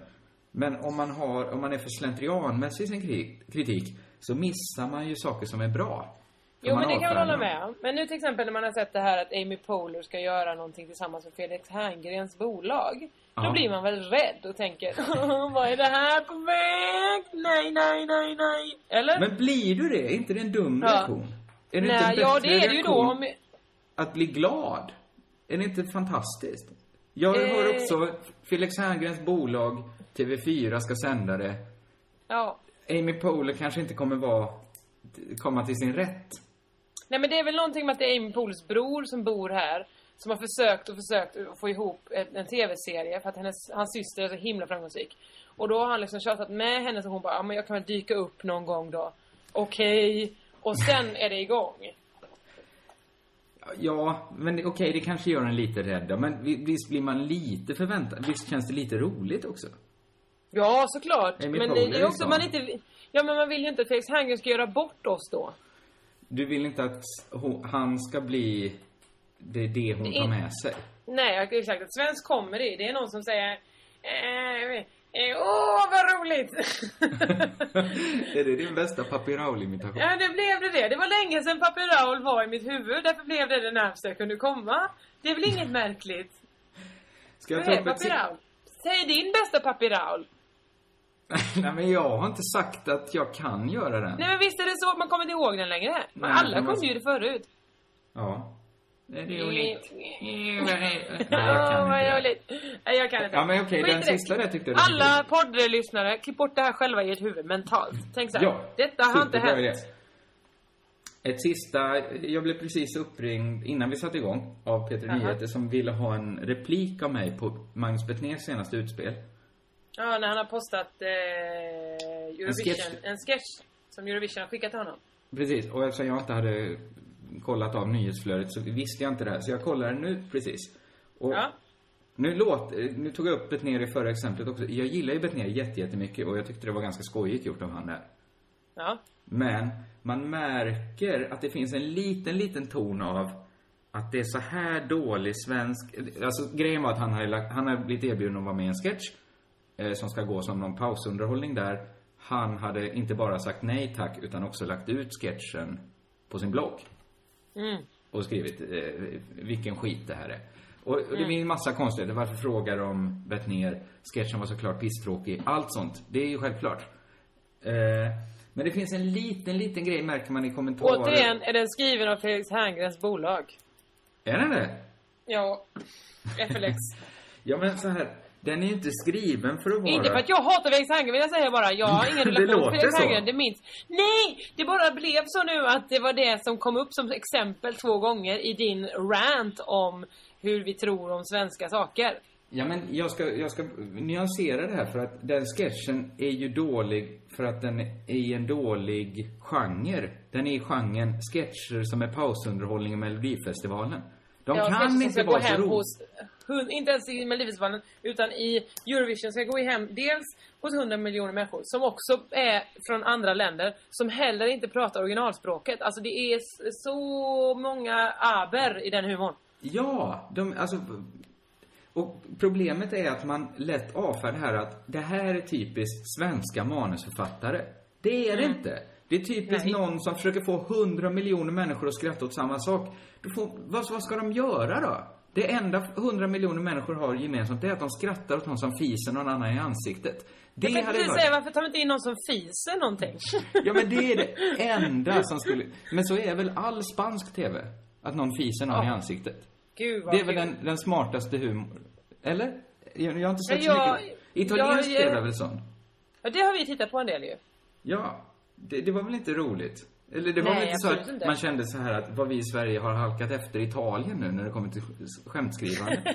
Men om man, har, om man är för slentrianmässig i sin kri- kritik så missar man ju saker som är bra. Jo, man men det kan jag avfärdar hålla med om. Men nu till exempel när man har sett det här att Amy Poehler ska göra någonting tillsammans med Felix Herngrens bolag. Då Ja. blir man väl rädd och tänker <laughs> Vad är det här på väg? Nej, nej, nej, nej. Eller? Men blir du det? Är inte det en dum Ja. reaktion? Är det inte nej, en ja det är det ju då om... Att bli glad? Är det inte fantastiskt? Jag Eh. hör också Felix Herngrens bolag, TV4, ska sända det. Ja. Amy Poehler kanske inte kommer vara, komma till sin rätt. Nej men det är väl någonting med att det är Amy Pohlers bror som bor här. Som har försökt och försökt att få ihop en, en tv-serie för att hennes, hans syster är så himla framgångsrik. Och då har han liksom tjatat med henne så hon bara, ja men jag kan väl dyka upp någon gång då. Okej. Och sen är det igång. Ja, men okej, det kanske gör en lite rädd då, Men vi- visst blir man lite förväntad? Visst känns det lite roligt också? Ja, såklart. Amy men det, är också man inte... Ja, men man vill ju inte att Felix Herngren ska göra bort oss då. Du vill inte att hon, han ska bli det, det hon tar med sig? Nej, exakt. Att svensk comedy, det är någon som säger... eh, eh, Åh, vad roligt! <laughs> är det din bästa Papi Raul-imitation? Ja, det blev det det. Det var länge sedan Papi Raul var i mitt huvud. Därför blev det det närmaste jag kunde komma. Det är väl inget märkligt? Ska jag ta upp ett Papi si- Raul? Säg din bästa Papi Raul. <laughs> Nej, men jag har inte sagt att jag kan göra den. Nej, men visst är det så att man kommer inte ihåg den längre? Nej, alla kunde ju det förut. Ja. Det är roligt. Nej, jag kan <laughs> vad inte. roligt. Nej, jag kan inte. Ja, men okej, Skit den sista där tyckte du Alla poddlyssnare, klipp bort det här själva i ert huvud mentalt. Tänk så här. Ja, Detta har inte hänt. idé. Ett sista, jag blev precis uppringd innan vi satte igång av Peter. Nyheter som ville ha en replik av mig på Magnus Betnérs senaste utspel. Ja, när han har postat eh, Eurovision. sketch. En sketch som Eurovision har skickat till honom. Precis, och eftersom jag inte hade kollat av nyhetsflödet så visste jag inte det här. Så jag kollar nu precis. Och Ja. nu, låt, nu tog jag upp Betnér i förra exemplet också. Jag gillar ju Betnér jätte- jättemycket och jag tyckte det var ganska skojigt gjort av han där. Ja. Men man märker att det finns en liten, liten ton av att det är så här dålig svensk... Alltså grejen var att han hade, lagt, han hade blivit erbjuden att vara med i en sketch som ska gå som någon pausunderhållning där. Han hade inte bara sagt nej tack utan också lagt ut sketchen på sin blogg. Mm. Och skrivit eh, vilken skit det här är. Och, och det blir en massa konstigheter. Varför frågar de Bettner? Sketchen var såklart pisstråkig. Allt sånt. Det är ju självklart. Eh, men det finns en liten, liten grej märker man i kommentarer. Återigen är den skriven av Felix Herngrens bolag. Är den det? Ja. FLX. <laughs> Ja men så här. Den är ju inte skriven för att vara... Inte för att jag hatar Felix Herngren vill jag säga bara. Jag har ingen <laughs> relation till Felix. Herngren, det minns. Nej! Det bara blev så nu att det var det som kom upp som exempel två gånger i din rant om hur vi tror om svenska saker. Ja men jag ska, jag ska nyansera det här för att den sketchen är ju dålig för att den är i en dålig genre. Den är i genren sketcher som är pausunderhållning i Melodifestivalen. De Ja, kan inte vara så roliga. Inte ens i Melodifestivalen, utan i Eurovision ska gå hem dels hos 100 miljoner människor som också är från andra länder som heller inte pratar originalspråket. Alltså det är så många aber i den humorn. Ja, de, alltså... Och problemet är att man lätt avfärdar här att det här är typiskt svenska manusförfattare. Det är det inte. Det är typiskt Nej. någon som försöker få hundra miljoner människor att skratta åt samma sak. Får, vad, vad ska de göra då? Det enda hundra miljoner människor har gemensamt det är att de skrattar åt någon som fiser någon annan i ansiktet. Det Jag tänkte precis säga, varför tar vi inte in någon som fiser någonting? <laughs> Ja, men det är det <laughs> enda som skulle... Men så är väl all spansk TV? Att någon fiser någon i Ja. ansiktet. Gud vad Det är väl den, den smartaste humor... Eller? Jag, jag har inte sett Ja, så jag- mycket. Italiensk jag- TV är väl sån? Ja, det har vi tittat på en del ju. Ja. Det, det var väl inte roligt? Eller det var Nej, väl inte så att inte. man kände så här att vad vi i Sverige har halkat efter Italien nu när det kommer till sk- skämtskrivande. <laughs>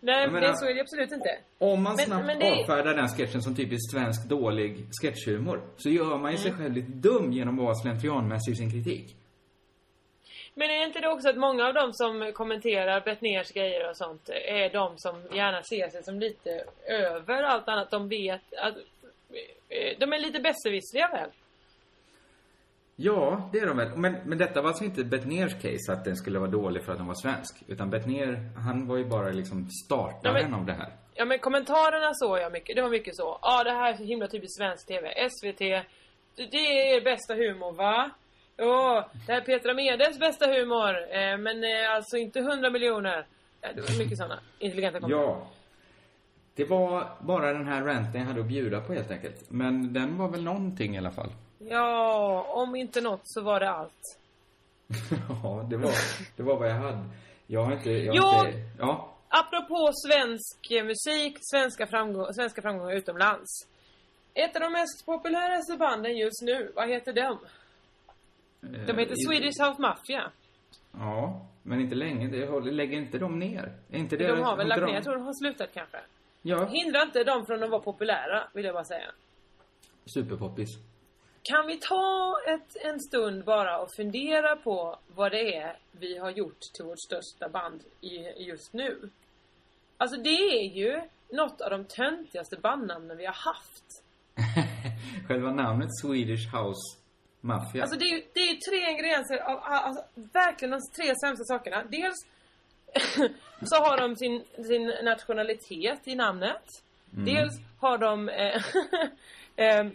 Nej, men det, så är det absolut inte. Om man Men- snabbt men det- avfärdar den sketchen som typiskt svensk dålig sketchhumor så gör man ju sig Mm. själv lite dum genom att vara slentrianmässig i sin kritik. Men är inte det också att många av dem som kommenterar Bettners grejer och sånt är de som gärna ser sig som lite över allt annat. De vet att... eh, De är lite besserwissriga väl? Ja, det är de väl. Men, men detta var alltså inte Bettners case att den skulle vara dålig för att den var svensk. Utan Bettner, han var ju bara liksom startaren Ja, men- av det här. Ja men kommentarerna såg jag mycket. Det var mycket så. Ja ah, det här är så himla typiskt svensk TV. SVT. Det, är er bästa humor va? Ja, det här är Petra Medes bästa humor. Eh, men eh, alltså inte 100 miljoner. Ja, det var mycket sådana intelligenta kommentarer. Ja. Det var bara den här ranten jag hade att bjuda på helt enkelt. Men den var väl någonting i alla fall. Ja, om inte något så var det allt. <laughs> ja, det var, det var vad jag hade. Jag har inte... Jag har inte ja. Apropå svensk musik, svenska, framgång, svenska framgångar utomlands. Ett av de mest populäraste banden just nu, vad heter de? De heter Eh, Swedish House Mafia. Ja, men inte länge. Det lägger inte de ner? Är inte det... De har väl lagt ner, jag tror de har slutat kanske. Ja, Hindra inte dem från att vara populära, vill jag bara säga. superpoppis. Kan vi ta ett, en stund bara och fundera på vad det är vi har gjort till vårt största band i, just nu? Alltså det är ju något av de töntigaste bandnamnen vi har haft. <laughs> Själva namnet Swedish House Mafia. Alltså det är ju det är tre ingredienser av alltså, verkligen de tre sämsta sakerna. Dels <laughs> så har de sin, sin nationalitet i namnet. Mm. Dels har de eh, <laughs> eh,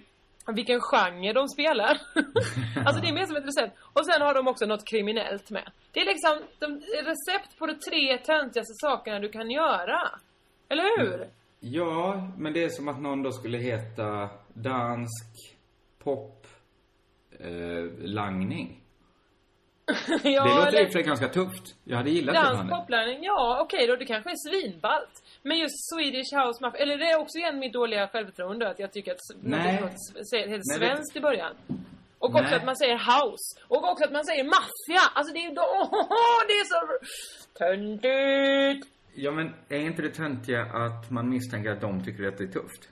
vilken genre de spelar. <laughs> alltså det är mer som ett recept. Och sen har de också något kriminellt med. Det är liksom de, recept på de tre töntigaste sakerna du kan göra. Eller hur? Ja, men det är som att någon då skulle heta dansk pop eh, langning. <laughs> ja, det låter eller- i sig ganska tufft. Jag hade gillat det Dans, bandet. poplärning, ja okej då, det kanske är svinballt. Men just Swedish House Mafia, eller det är också igen mitt dåliga självförtroende att jag tycker att Nej. något heter det- svenskt i början. Och också Nej. att man säger house. Och också att man säger maffia. Alltså det är ju oh, <laughs> det är så töntigt. Ja, men är inte det töntiga att man misstänker att de tycker att det är tufft?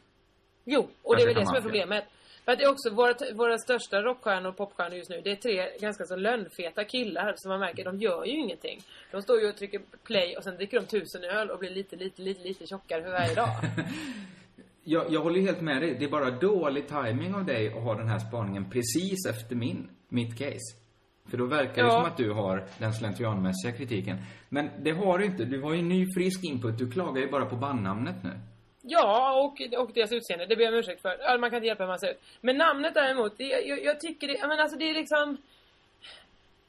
Jo, och det är väl det som är problemet. För att det är också våra, våra största rockstjärnor och popstjärnor just nu. Det är tre ganska så lönnfeta killar som man märker, de gör ju ingenting. De står ju och trycker play och sen dricker de tusen öl och blir lite, lite, lite, lite tjockare för varje dag. <laughs> Jag, jag håller ju helt med dig. Det är bara dålig timing av dig att ha den här spaningen precis efter min, mitt case. För då verkar det Ja. som att du har den slentrianmässiga kritiken. Men det har du inte. Du har ju ny frisk input. Du klagar ju bara på bandnamnet nu. Ja, och, och deras utseende. Det ber jag om ursäkt för. Man kan inte hjälpa hur man ser ut. Men namnet däremot, det, jag, jag tycker det, men alltså det är liksom...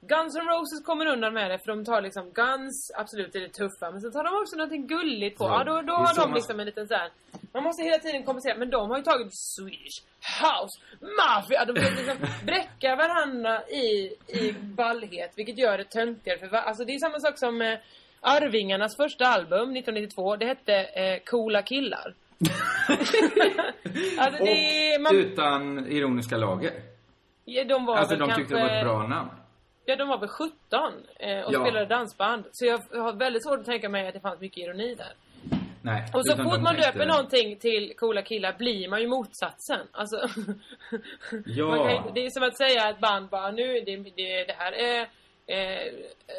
Guns N' Roses kommer undan med det för de tar liksom Guns, absolut är det tuffa, men så tar de också någonting gulligt på. Ja, Ja, då, då har de liksom en liten såhär... Man måste hela tiden kompensera, men de har ju tagit Swedish House Mafia. De försöker liksom <laughs> bräcka varandra i, i ballhet, vilket gör det töntigare för Alltså det är samma sak som eh, Arvingarnas första album 1992, det hette eh, Coola killar. <laughs> alltså det, Och man, utan ironiska lager. ja, de var Alltså de tyckte det var ett kanske- bra namn. Ja, de var väl 17 eh, och Ja. spelade dansband. Så jag har väldigt svårt att tänka mig att det fanns mycket ironi där. Nej. Och så fort man tänkte- döper någonting till coola killar blir man ju motsatsen. Alltså... <laughs> Ja. inte- det är som att säga ett band bara nu, det, det, det här är eh,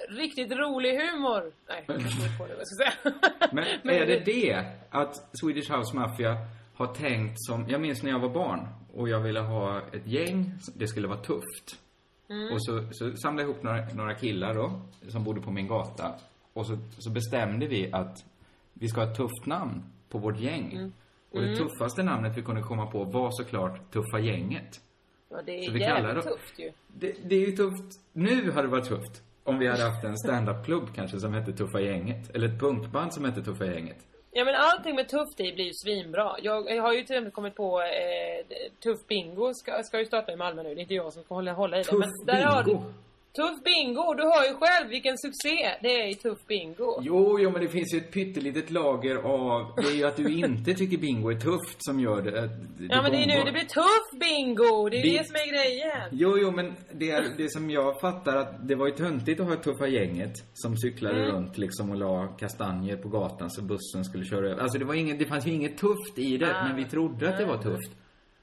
riktigt rolig humor. Nej, jag på det vad jag ska säga. <laughs> <laughs> Men är det det att Swedish House Mafia har tänkt som, jag minns när jag var barn och jag ville ha ett gäng, det skulle vara tufft. Mm. Och så, så samlade jag ihop några, några killar då, som bodde på min gata. Och så, så bestämde vi att vi ska ha ett tufft namn på vårt gäng. Mm. Och det tuffaste namnet vi kunde komma på var såklart Tuffa Gänget. Ja, det är jävligt tufft ju. Det, det är ju tufft. Nu hade det varit tufft. Om vi hade haft en stand-up-klubb kanske som hette Tuffa Gänget. Eller ett punkband som hette Tuffa Gänget. Ja men allting med tufft i blir ju svinbra. Jag, jag har ju till exempel kommit på eh, Tuff Bingo ska, ska ju starta i Malmö nu. Det är inte jag som ska hålla, hålla i det. Tuff men där Har Bingo. du, tuff Bingo! Du hör ju själv vilken succé det är i Tuff Bingo. Jo, jo, men det finns ju ett pyttelitet lager av... Det är ju att du inte tycker bingo är tufft som gör det. det Ja men det är nu det blir Tuff Bingo! Det är Bi- det som är grejen. Jo, jo, men det, är, det som jag fattar att det var ju töntigt att ha tuffa gänget som cyklade Mm. runt liksom och la kastanjer på gatan så bussen skulle köra över. Alltså det var inget, det fanns ju inget tufft i det, Ah. men vi trodde att det var tufft.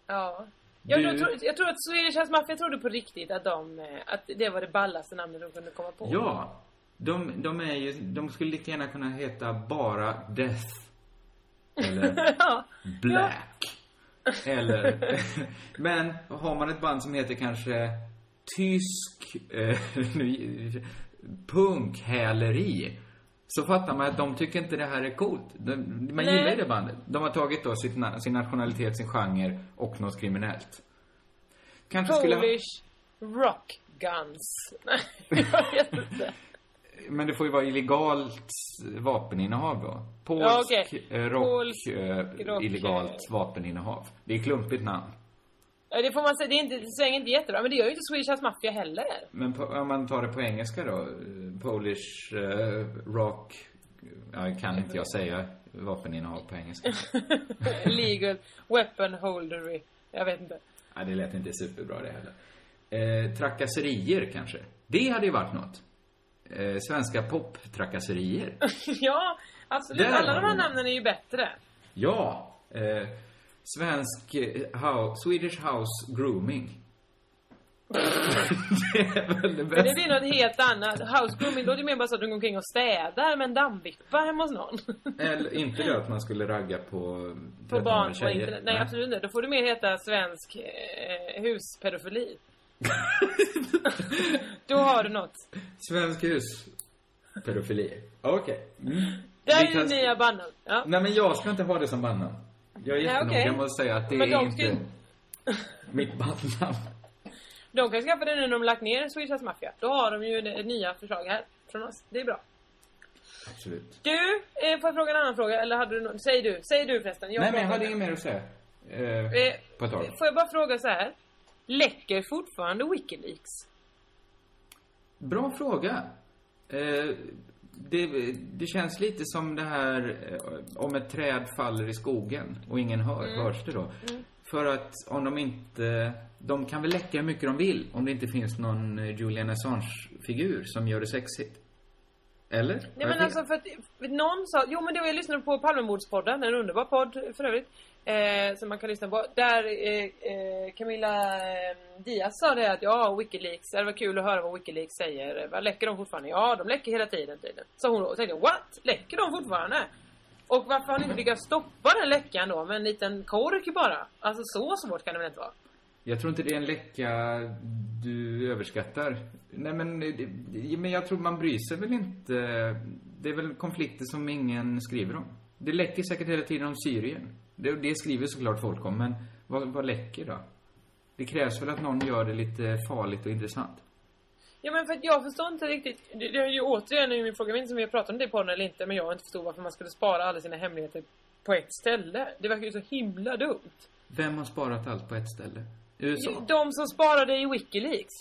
Ja. Jag, Du- tror, jag tror att Swedish House Mafia trodde på riktigt att de, eh, att det var det ballaste namnet de kunde komma på. Ja, de, de är ju, de skulle lika gärna kunna heta bara Death. Eller <laughs> Ja. Black. Eller, <laughs> men har man ett band som heter kanske tysk eh, <laughs> punkhäleri så fattar man att de tycker inte det här är coolt. De, man Nej. gillar ju det bandet. De har tagit då sitt, na- sin nationalitet, sin genre och något kriminellt. Kanske skulle... ha- Polish Rock Guns. <laughs> Nej, jag vet inte. Men det får ju vara illegalt vapeninnehav då. Polsk Ja, okej. eh, rock, Polsk eh, rock, illegalt eh. vapeninnehav. Det är klumpigt namn. Ja, det får man säga, det är inte, det svänger inte jättebra, men det gör ju inte Swedish House Mafia heller. Men på, om man tar det på engelska då. eh, Polish eh, rock. Ja, kan inte jag säga vapeninnehav på engelska. <laughs> Legal weapon holdery. Jag vet inte. ja, det lät inte superbra det heller. Eh, trakasserier kanske. Det hade ju varit något. Eh, svenska poptrakasserier. <laughs> ja, absolut. Där Alla de här namnen är ju bättre. Ja. Eh, svensk eh, house, Swedish house grooming. <laughs> det är väl det Men bästa. det blir något helt annat. House grooming, då är det mer bara så att du går omkring och städar med en dammvippa hemma hos någon. Eller inte det att man skulle ragga på På 13-åriga barn på internet. Nej, absolut inte. Då får du mer heta svensk eh, huspedofili. <laughs> då har du något. Svensk hus. Pedofili. Okej. Mm. Där är kan- det nya bandnamn. Ja. Nej men jag ska inte ha det som bandnamn. Jag är jättenoga okej. med att säga att det Men är inte ska mitt bandnamn. De kan skaffa det nu när de lagt ner Swedish House Mafia. Då har de ju det- nya förslag här från oss. Det är bra. Absolut. Du, eh, får jag fråga en annan fråga? Eller hade du nå- Säg du. Säg du förresten. Nej men jag hade inget mer att säga. Eh, Eh, på ett tag. Får jag bara fråga så här. Läcker fortfarande Wikileaks? Bra fråga. Eh, det, det känns lite som det här eh, om ett träd faller i skogen och ingen hör, Mm. hörs det då? För att om de inte, de kan väl läcka hur mycket de vill om det inte finns någon eh, Julian Assange-figur som gör det sexigt. Eller? Nej men alltså för att för någon sa, jo men det var jag lyssnade på Palmemordspodden, en underbar podd för övrigt. Eh, som man kan lyssna på. Där eh, eh, Camilla eh, Diaz sa det att ja, Wikileaks, det var kul att höra vad Wikileaks säger. Vad läcker de fortfarande? Ja, de läcker hela tiden tydligen. Så hon och tänkte what? Läcker de fortfarande? Och varför har ni inte lyckats stoppa den läckan då med en liten kork bara? Alltså så svårt kan det väl inte vara? Jag tror inte det är en läcka du överskattar. Nej men, eh, men jag tror man bryr sig väl inte. Det är väl konflikter som ingen skriver om. Det läcker säkert hela tiden om Syrien. Det, det skriver såklart folk om, men vad, vad läcker då? Det krävs väl att någon gör det lite farligt och intressant. Ja men för att jag förstår inte riktigt. Det, det är ju återigen en fråga min som vi har pratat om det på den eller inte. Men jag inte förstod varför man skulle spara alla sina hemligheter på ett ställe. Det verkar ju så himla dumt. Vem har sparat allt på ett ställe? USA? De som sparade i Wikileaks.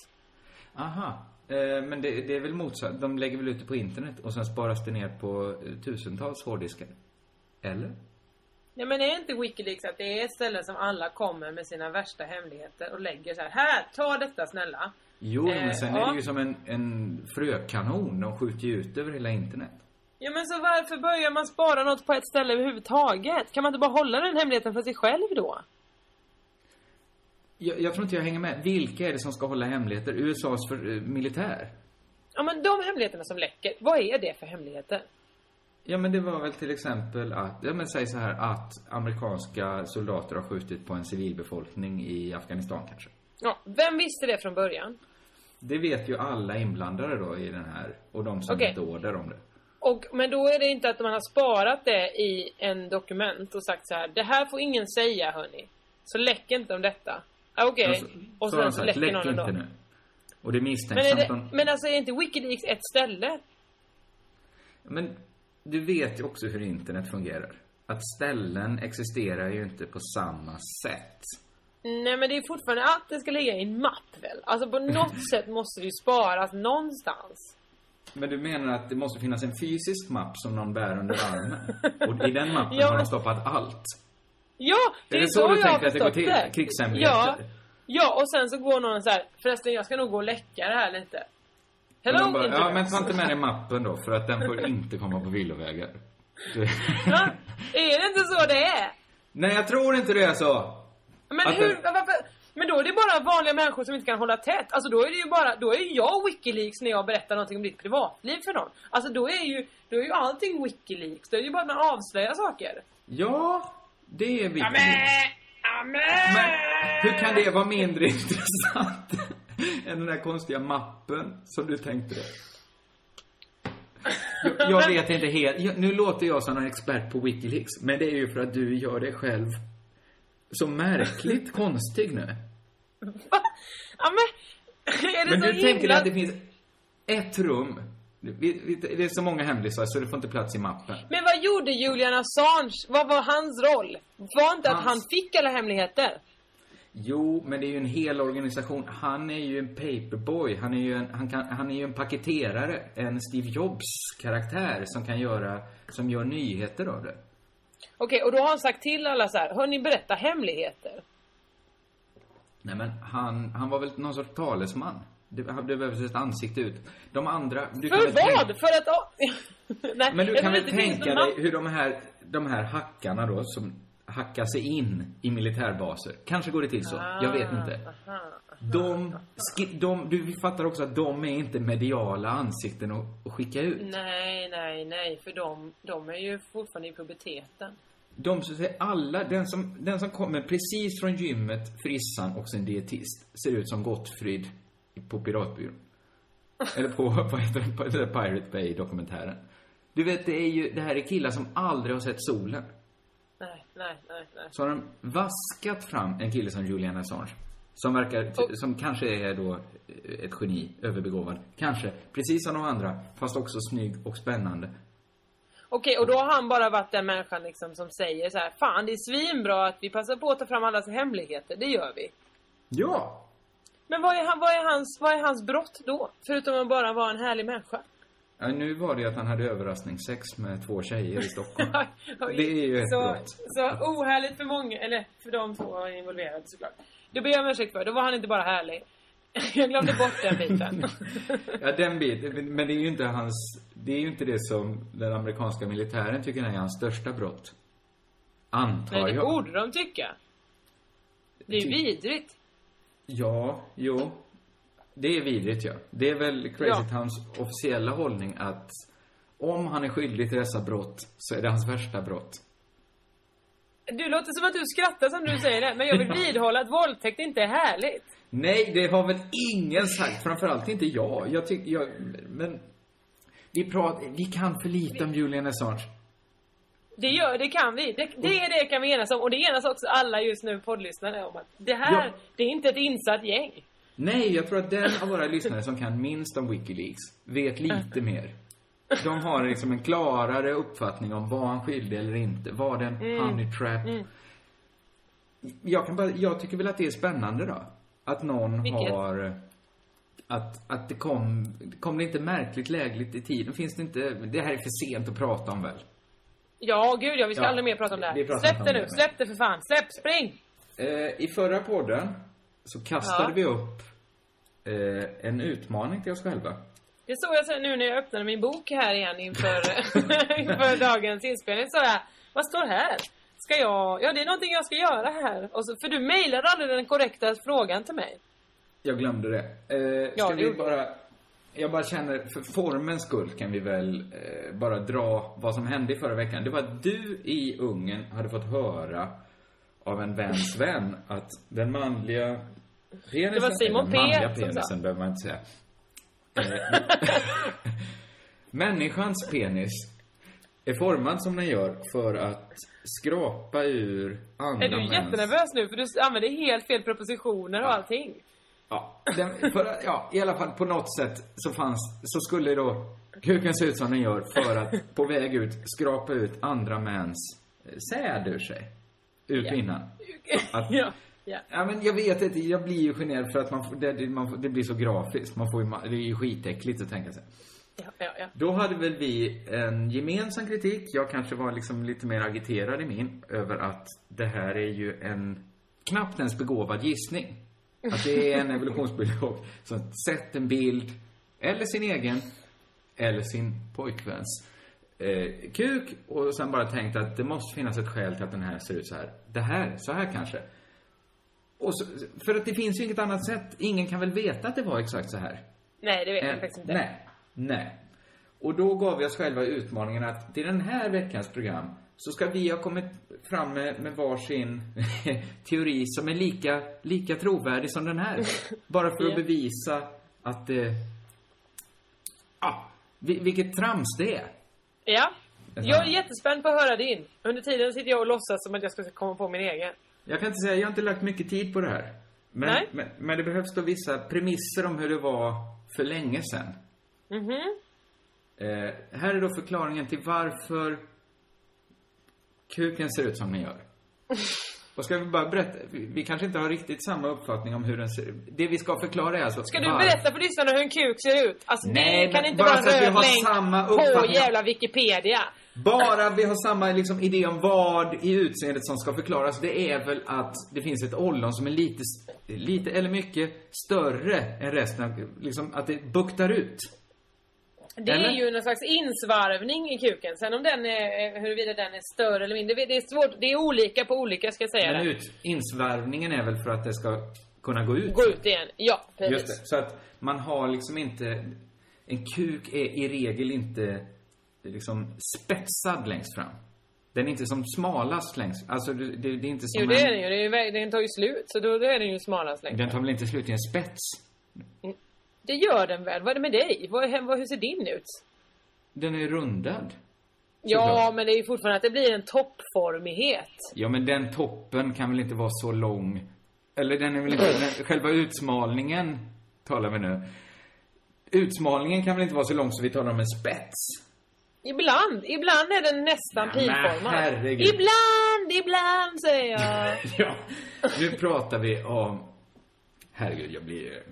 Aha. Eh, men det, det är väl motsatt. De lägger väl ut det på internet och sen sparas det ner på eh, tusentals hårddiskar. Eller? Ja men är inte Wikileaks att det är ett ställe som alla kommer med sina värsta hemligheter och lägger så här. Här, ta detta snälla. Jo, Eh, men sen är ja. det ju som en, en frökanon. De skjuter ju ut över hela internet. Ja men så varför börjar man spara något på ett ställe överhuvudtaget? Kan man inte bara hålla den hemligheten för sig själv då? Jag, jag tror inte jag hänger med. Vilka är det som ska hålla hemligheter? USAs för, eh, militär? Ja men de hemligheterna som läcker, vad är det för hemligheter? Ja, men det var väl till exempel att, ja men säg så här att amerikanska soldater har skjutit på en civilbefolkning i Afghanistan kanske. Ja, vem visste det från början? Det vet ju alla inblandade då i den här och de som gett order om det. Och, men då är det inte att man har sparat det i en dokument och sagt så här. Det här får ingen säga hörni. Så läck inte om detta. Ah, Okej. Och så, Och så sen så sagt, läcker läck någon inte ändå. nu. Och det är Men, misstänksamt är det, men alltså är inte Wikileaks ett ställe? Men du vet ju också hur internet fungerar. Att ställen existerar ju inte på samma sätt. Nej men det är fortfarande att det ska ligga i en mapp väl? Alltså på något <laughs> sätt måste det ju sparas någonstans. Men du menar att det måste finnas en fysisk mapp som någon bär under armen? <laughs> Och i den mappen Ja, har de stoppat allt? Ja, det Är är, det så så, du tänker att det går till? det. Krigshemligheter? Ja. Ja, och sen så går någon så här. Förresten, jag ska nog gå och läcka det här lite. Hello, bara, ja men ta inte med dig mappen då, för att den får inte komma på villovägar. Ja, är det inte så det är? Nej, jag tror inte det är så. Men Att hur, det- varför? Men då är det bara vanliga människor som inte kan hålla tätt. Alltså då är det ju bara, då är jag Wikileaks när jag berättar någonting om ditt privatliv för någon. Alltså då är ju, då är ju allting Wikileaks. Då är det ju bara att man avslöjar saker. Ja, det är viktigt. Amen! Amen! Men hur kan det vara mindre <laughs> intressant <laughs> än den där konstiga mappen som du tänkte dig? <laughs> Jag, jag vet inte helt. Jag, nu låter jag som en expert på Wikileaks, men det är ju för att du gör det själv så märkligt <laughs> konstig nu. Ja men, är det Men så du himla... tänker att det finns ett rum. Det är så många hemlisar så det får inte plats i mappen. Men vad gjorde Julian Assange? Vad var hans roll? Var inte att Hans- han fick alla hemligheter? Jo, men det är ju en hel organisation. Han är ju en paperboy. Han är ju en, han kan, han är ju en paketerare. En Steve Jobs-karaktär som kan göra, som gör nyheter av det. Okej, och då har han sagt till alla så här, hörni berätta hemligheter. Nej men han, han var väl någon sorts talesman. Det, det behövs ett ansikte ut. De andra... Du kan För väl vad? tänka- För att... <laughs> Nej, Men du kan väl tänka dig hur de här, de här hackarna då som hackar sig in i militärbaser. Kanske går det till så. Jag vet inte. Aha. De, de, du fattar också att de är inte mediala ansikten att, att skicka ut. Nej, nej, nej, för de, de är ju fortfarande i puberteten. De som säger alla, den som, den som kommer precis från gymmet, frissan och sin dietist ser ut som Gottfrid på Piratbyrån. Eller på, <laughs> vad heter det, på Pirate Bay-dokumentären. Du vet, det är ju, det här är killar som aldrig har sett solen. Nej, nej, nej, nej. Så har de vaskat fram en kille som Julian Assange. Som verkar, Och- som kanske är då ett geni, överbegåvad. Kanske, precis som de andra, fast också snygg och spännande. Okej, och då har han bara varit den människan liksom som säger så här, fan det är svinbra att vi passar på att ta fram allas hemligheter, det gör vi. Ja! Men vad är, han, vad är, hans, vad är hans brott då? Förutom att bara vara en härlig människa. Ja, nu var det ju att han hade överraskningssex med två tjejer i Stockholm. <laughs> Det är ju ett så, brott. så ohärligt för många, eller för de två involverade såklart. Det ber jag om ursäkt för, då var han inte bara härlig. <laughs> Jag glömde bort den biten. <laughs> Ja, den biten. Men det är ju inte hans... Det är ju inte det som den amerikanska militären tycker är hans största brott. Antar Nej, det jag. borde de tycka. Det är Ty- vidrigt. Ja, jo. Det är vidrigt, ja. Det är väl Crazy Ja. Towns officiella hållning att om han är skyldig till dessa brott så är det hans värsta brott. Du låter som att du skrattar som du säger det, men jag vill <laughs> vidhålla att våldtäkt inte är härligt. Nej, det har väl ingen sagt. Framförallt inte jag. Jag tycker, jag, men... Vi pratar, vi kan för lite om Julian Assange. Det gör, det kan vi. Det, det är det kan vi enas om. Och det enas också alla just nu poddlyssnare om att det här, Ja. det är inte ett insatt gäng. Nej, jag tror att den av våra lyssnare som kan minst om Wikileaks vet lite mer. De har liksom en klarare uppfattning om var han skyldig eller inte. Var det en honey trap? Jag, kan bara, jag tycker väl att det är spännande då. Att någon Vilket? har... Att, att det kom... Kom det inte märkligt lägligt i tiden? Finns det inte... Det här är för sent att prata om väl? Ja, gud ja, vi ska Ja, aldrig mer prata om det här. Släpp det nu, släpp det för fan. Släpp, spring! Eh, I förra podden så kastade Ja. vi upp eh, en utmaning till oss själva. Det såg jag sen nu när jag öppnade min bok här igen inför, <laughs> inför dagens inspelning. Så jag, vad står här? Ska jag, ja det är någonting jag ska göra här. Och så, för du mejlade aldrig den korrekta frågan till mig. Jag glömde det. Eh, Ja, det vi bara... Jag bara känner, för formens skull kan vi väl eh, bara dra vad som hände i förra veckan. Det var att du i Ungern hade fått höra av en väns vän att den manliga penisen... Det var Simon P. manliga penisen behöver man inte säga. Eh, <laughs> Människans penis är formad som den gör för att skrapa ur andra Är du mäns... jättenervös nu? För du använder helt fel prepositioner och allting. Ja, den, för, ja, i alla fall på något sätt så fanns, så skulle då kuken se ut som den gör för att på väg ut skrapa ut andra mäns eh, säd ur sig. Ur kvinnan. <laughs> Att, Ja. Ja. Ja, men jag vet inte, jag blir ju generad för att man, det, det, man, det blir så grafiskt. Man får ju, det är ju skitäckligt att tänka sig. Ja, ja, ja. Då hade väl vi en gemensam kritik. Jag kanske var liksom lite mer agiterad i min över att det här är ju en knappt ens begåvad gissning. Att det är en <laughs> evolutionsbiolog som sett en bild, eller sin egen, eller sin pojkväns eh, kuk och sen bara tänkt att det måste finnas ett skäl till att den här ser ut så här. Det här, så här kanske. Så, för att det finns ju inget annat sätt. Ingen kan väl veta att det var exakt så här. Nej, det vet jag Eh, faktiskt inte. Nej, nej. Och då gav vi oss själva utmaningen att till den här veckans program så ska vi ha kommit fram med, med varsin <laughs> teori som är lika, lika trovärdig som den här. <laughs> Bara för att bevisa att. Ja, vi- vilket trams det är. Ja. Jag är jättespänd på att höra din. Under tiden sitter jag och låtsas som att jag ska komma på min egen. Jag kan inte säga, jag har inte lagt mycket tid på det här. Men, Nej. men, men det behövs då vissa premisser om hur det var för länge sedan. Mhm. Eh, här är då förklaringen till varför kuken ser ut som den gör. <laughs> Och ska vi bara berätta, vi, kanske inte har riktigt samma uppfattning om hur den ser ut. Det vi ska förklara är alltså Ska du var- berätta för lyssnarna hur en kuk ser ut? Alltså Nej, det kan inte bara vara en röd länk samma på jävla Wikipedia. Bara vi har samma liksom, idé om vad i utseendet som ska förklaras, det är väl att det finns ett ollon som är lite, lite eller mycket större än resten av, liksom att det buktar ut. Det Eller? är ju en slags insvarvning i kuken. Sen om den är, huruvida den är större eller mindre, det är svårt. Det är olika på olika ska jag säga Men ut, insvarvningen är väl för att det ska kunna gå ut. Gå ut igen. Ja, precis. Just det. Så att man har liksom inte... En kuk är i regel inte liksom spetsad längst fram. Den är inte som smalast längst Alltså det, det, det är inte som Jo, det är en... den ju. Är, den tar ju slut. Så då, då är den ju smalast längst. Den tar väl inte slut i en spets? Det gör den väl? Vad är det med dig? Vad, vad, hur ser din ut? Den är rundad. Ja, Såklart. men det är ju fortfarande att det blir en toppformighet. Ja, men den toppen kan väl inte vara så lång? Eller den är väl inte... Den, själva utsmalningen talar vi nu. Utsmalningen kan väl inte vara så lång så vi talar om en spets? Ibland, ibland är den nästan Ja, pilformad. Ibland, ibland säger jag. <laughs> Ja, nu pratar vi om... Herregud, jag blir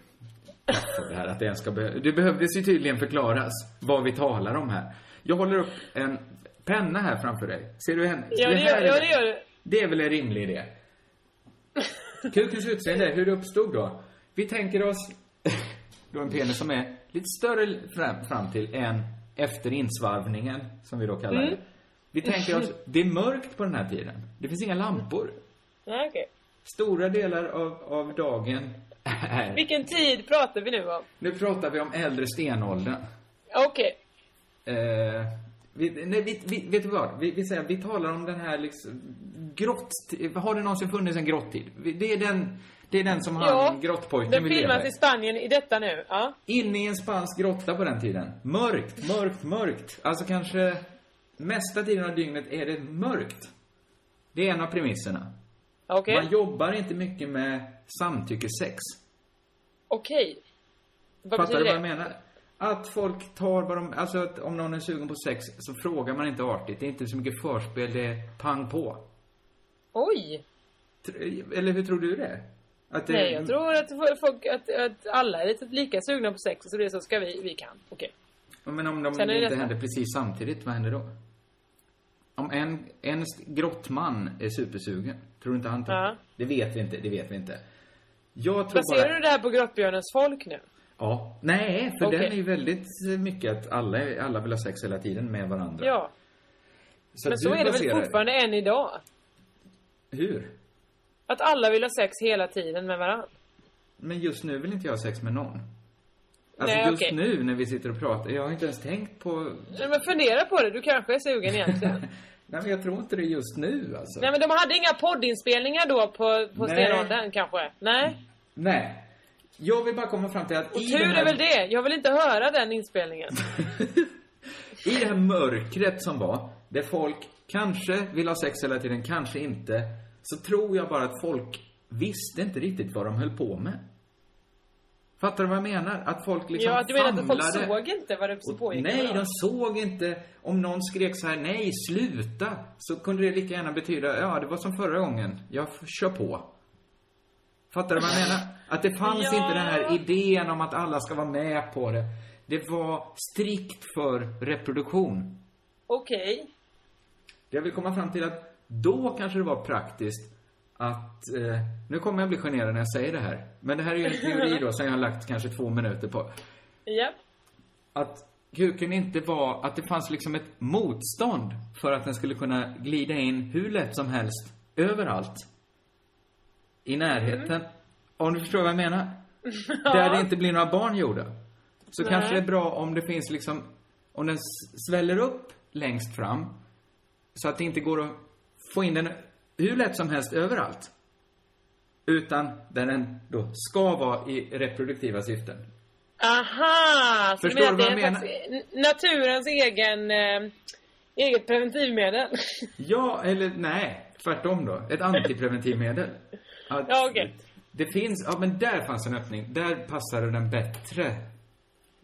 det här att det ens ska be... Det behövdes ju tydligen förklaras vad vi talar om här. Jag håller upp en penna här framför dig. Ser du henne? Ja, det här gör, ja, det. det gör du. Det är väl en rimlig idé? <laughs> Kukens utseende, hur det uppstod då? Vi tänker oss då en penis som är lite större fram, fram till än efter insvarvningen, som vi då kallar Mm. det. Vi tänker oss, <laughs> det är mörkt på den här tiden. Det finns inga lampor. Nej, okej. Stora delar av, av dagen är... Vilken tid pratar vi nu om? Nu pratar vi om äldre stenåldern. Okej. Eh, vi, nej, vi, vi, vet du vad? Vi, vi säger, vi talar om den här liksom, grott... Har det någonsin funnits en grottid? Vi- Det är den, det är den som han, Ja, grottpojken Den vill leva filmas i Spanien i detta nu. Ja. Inne i en spansk grotta på den tiden. Mörkt, mörkt, mörkt. Alltså kanske mesta tiden av dygnet är det mörkt. Det är en av premisserna. Okej. Man jobbar inte mycket med samtyckessex. Okej. Vad Fattar du vad jag menar? Att folk tar vad de... Alltså att om någon är sugen på sex så frågar man inte artigt. Det är inte så mycket förspel, det är pang på. Oj! Eller hur tror du det? Att det Nej, jag tror att, folk, att, att alla är lite lika sugna på sex, så det är så ska vi, vi kan. Okej. Men om de Sen det inte händer precis samtidigt, vad händer då? Om en, en grottman är supersugen, tror du inte han tar? Ja. Det vet vi inte, det vet vi inte. Jag tror Baserar bara... du det här på Grottbjörnens folk nu? Ja. Nej, för Okej. den är ju väldigt mycket att alla, alla vill ha sex hela tiden med varandra. Ja. Så Men så är det väl fortfarande än idag? Hur? Att alla vill ha sex hela tiden med varandra? Men just nu vill inte jag ha sex med någon. Alltså Nej, just okej. nu när vi sitter och pratar, jag har inte ens tänkt på... Nej, Men fundera på det, du kanske är sugen egentligen. <laughs> Nej men jag tror inte det just nu alltså. Nej men de hade inga poddinspelningar då på, på Nej. stenåldern kanske? Nej? Nej. Jag vill bara komma fram till att Och i tur den här... är väl det, jag vill inte höra den inspelningen. <laughs> I det här mörkret som var, där folk kanske vill ha sex hela tiden, kanske inte, så tror jag bara att folk visste inte riktigt vad de höll på med. Fattar du vad jag menar? Att folk liksom ja, du menar att folk famlade. såg inte vad det pågick? Nej, de såg inte. Om någon skrek så här, nej, sluta, så kunde det lika gärna betyda, ja, det var som förra gången, jag kör på. Fattar du vad jag menar? Att det fanns Ja. inte den här idén om att alla ska vara med på det. Det var strikt för reproduktion. Okej. Jag vill komma fram till att då kanske det var praktiskt att, eh, nu kommer jag bli generad när jag säger det här, men det här är ju en teori då som jag har lagt kanske två minuter på. Ja. Att kuken inte var, att det fanns liksom ett motstånd för att den skulle kunna glida in hur lätt som helst, överallt. I närheten. Om du förstår vad jag menar? <laughs> Där det inte blir några barn gjorda. Så Nej. kanske det är bra om det finns liksom, om den sväller upp längst fram. Så att det inte går att få in den hur lätt som helst överallt. Utan där den då ska vara i reproduktiva syften. Aha! Förstår du menar vad jag n- naturens egen, eh, eget preventivmedel? <laughs> Ja, eller nej. Tvärtom då. Ett antipreventivmedel. Att Ja, okej. Det finns, ja men där fanns en öppning. Där passade den bättre.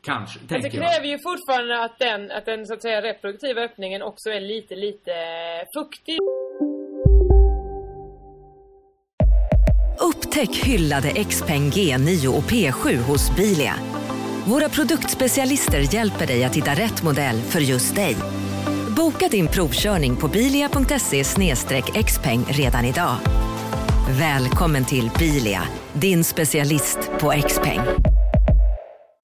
Kanske, Fast det kräver ju fortfarande att den, att den så att säga reproduktiva öppningen också är lite, lite fuktig. Upptäck hyllade XPeng G9 och P7 hos Bilia. Våra produktspecialister hjälper dig att hitta rätt modell för just dig. Boka din provkörning på bilia.se xpeng redan idag. Välkommen till Bilia, din specialist på XPeng.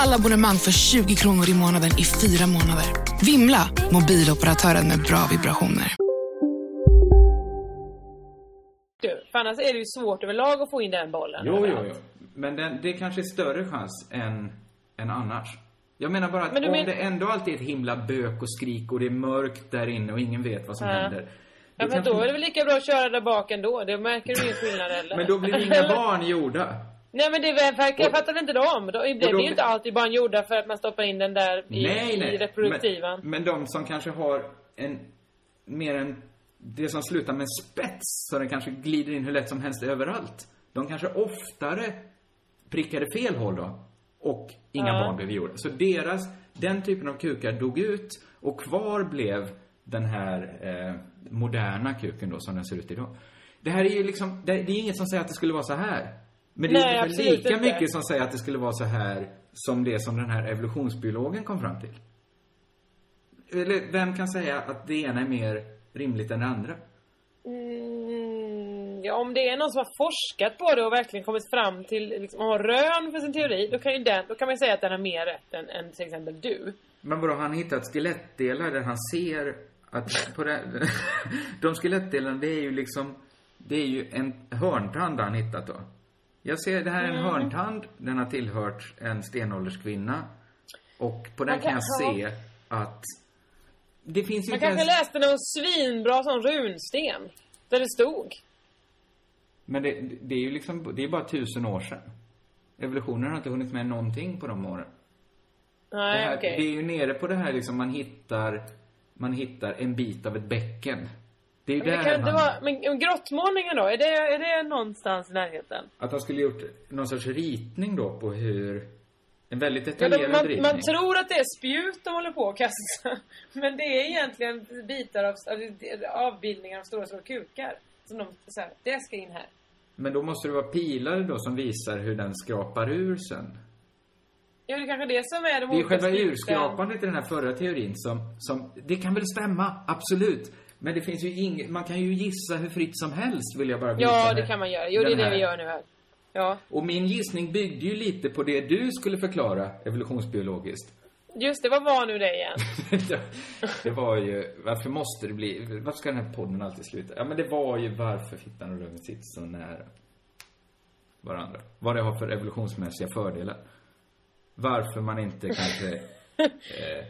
Alla abonnemang för 20 kronor i månaden i fyra månader. Vimla! Mobiloperatören med bra vibrationer. Du, för annars är det ju svårt överlag att få in den bollen. Jo, jo, jo. Men den, det kanske är större chans än, än annars. Jag menar bara att Men om men- det ändå alltid är ett himla bök och skrik och det är mörkt där inne och ingen vet vad som Ja. händer. Ja, Då men kanske- då är det väl lika bra att köra där bak ändå. Det märker du ingen skillnad heller. Men då blir inga <laughs> barn gjorda. Nej men det verkar, jag fattar inte dem. Då, det blir ju inte alltid barn gjorda för att man stoppar in den där i, nej, nej. i reproduktivan. Men, men de som kanske har en, mer än, det som slutar med spets, så den kanske glider in hur lätt som helst överallt. De kanske oftare prickade fel håll då. Och inga Ja. barn blev gjorda. Så deras, den typen av kukar dog ut och kvar blev den här eh, moderna kuken då som den ser ut idag. Det här är ju liksom, det, det är inget som säger att det skulle vara så här. Men det är Nej, lika inte. mycket som säger att det skulle vara så här som det som den här evolutionsbiologen kom fram till. Eller vem kan säga att det ena är mer rimligt än det andra? Mm, ja, om det är någon som har forskat på det och verkligen kommit fram till, liksom, har rön för sin teori, då kan ju den, då kan man ju säga att den har mer rätt än, än till exempel du. Men vadå, han har hittat skelettdelar där han ser att på det, <laughs> de skelettdelarna, det är ju liksom, det är ju en hörntand han hittat då. Jag ser, det här är en Mm. hörntand, den har tillhört en stenålderskvinna. Och på den kan kan- jag se att det finns ju Man kanske ens... läste någon svinbra sån runsten. Där det stod. Men det, det är ju liksom, det är bara tusen år sedan. Evolutionen har inte hunnit med någonting på de åren. det, Nej, okej. det är ju nere på det här liksom, man hittar, man hittar en bit av ett bäcken. Det är Men det kan inte han, vara, men grottmålningen då? Är det, är det någonstans i närheten? att han skulle gjort någon sorts ritning då på hur, en väldigt Ja, detaljerad de, man, ritning. man tror att det är spjut de håller på att kasta. <laughs> Men det är egentligen bitar av, av avbildningar av stora, stora kukar. Som de, så här, det ska in här. Men då måste det vara pilar då som visar hur den skrapar ur sen. Ja, det är kanske det som är de Det är själva urskrapandet i den här förra teorin som, som, det kan väl stämma, absolut. Men det finns ju inget, man kan ju gissa hur fritt som helst vill jag bara Ja, det kan man göra. Jo, det är det vi gör nu här. Ja. Och min gissning byggde ju lite på det du skulle förklara evolutionsbiologiskt. Just det, vad var nu det igen? <laughs> det var ju, varför måste det bli, varför ska den här podden alltid sluta? Ja men det var ju varför fittan och röven sitter så nära varandra. Vad det har för evolutionsmässiga fördelar. Varför man inte kanske <laughs> eh,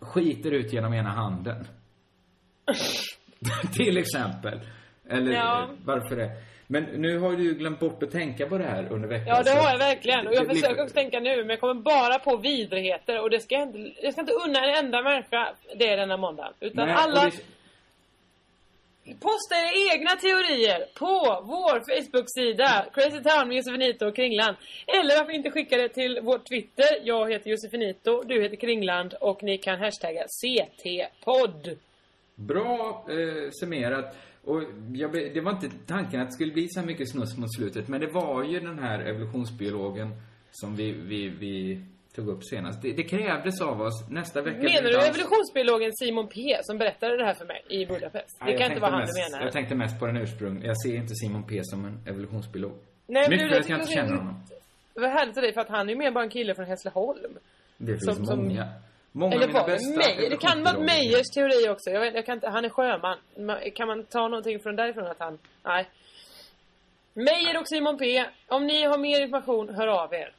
skiter ut genom ena handen. <laughs> Till exempel. Eller Ja. varför det. Men nu har du ju glömt bort att tänka på det här under veckan. Ja, det har jag verkligen. Och jag det försöker också tänka nu, men jag kommer bara på vidrigheter. Och det ska jag inte, jag ska inte unna en enda människa det denna måndag. Utan Nej, alla... det- Posta era egna teorier på vår Facebook-sida Crazy Town med Josefinito och Kringland. Eller varför inte skicka det till vår Twitter. Jag heter Josefinito, du heter Kringland och ni kan hashtagga CT-podd. Bra eh, summerat. Och jag, det var inte tanken att det skulle bli så här mycket snusk mot slutet, men det var ju den här evolutionsbiologen som vi, vi, vi tog upp senast. Det, det krävdes av oss. Nästa vecka... Menar du alls- evolutionsbiologen Simon P som berättade det här för mig i Budapest? Nej, Det kan inte vara han mest, du menar. Jag tänkte mest på den ursprung. Jag ser inte Simon P som en evolutionsbiolog. Nej, men Mycket för att jag inte känner honom. Var härligt av dig för att han är ju mer bara en kille från Hässleholm. Det finns Som- som- många. Eller var det Meijer? Det kan vara. Meijers teori också. Jag vet, jag kan inte, han är sjöman. Ma- Kan man ta någonting från därifrån att han... Nej. Meijer och Simon P. Om ni har mer information, hör av er.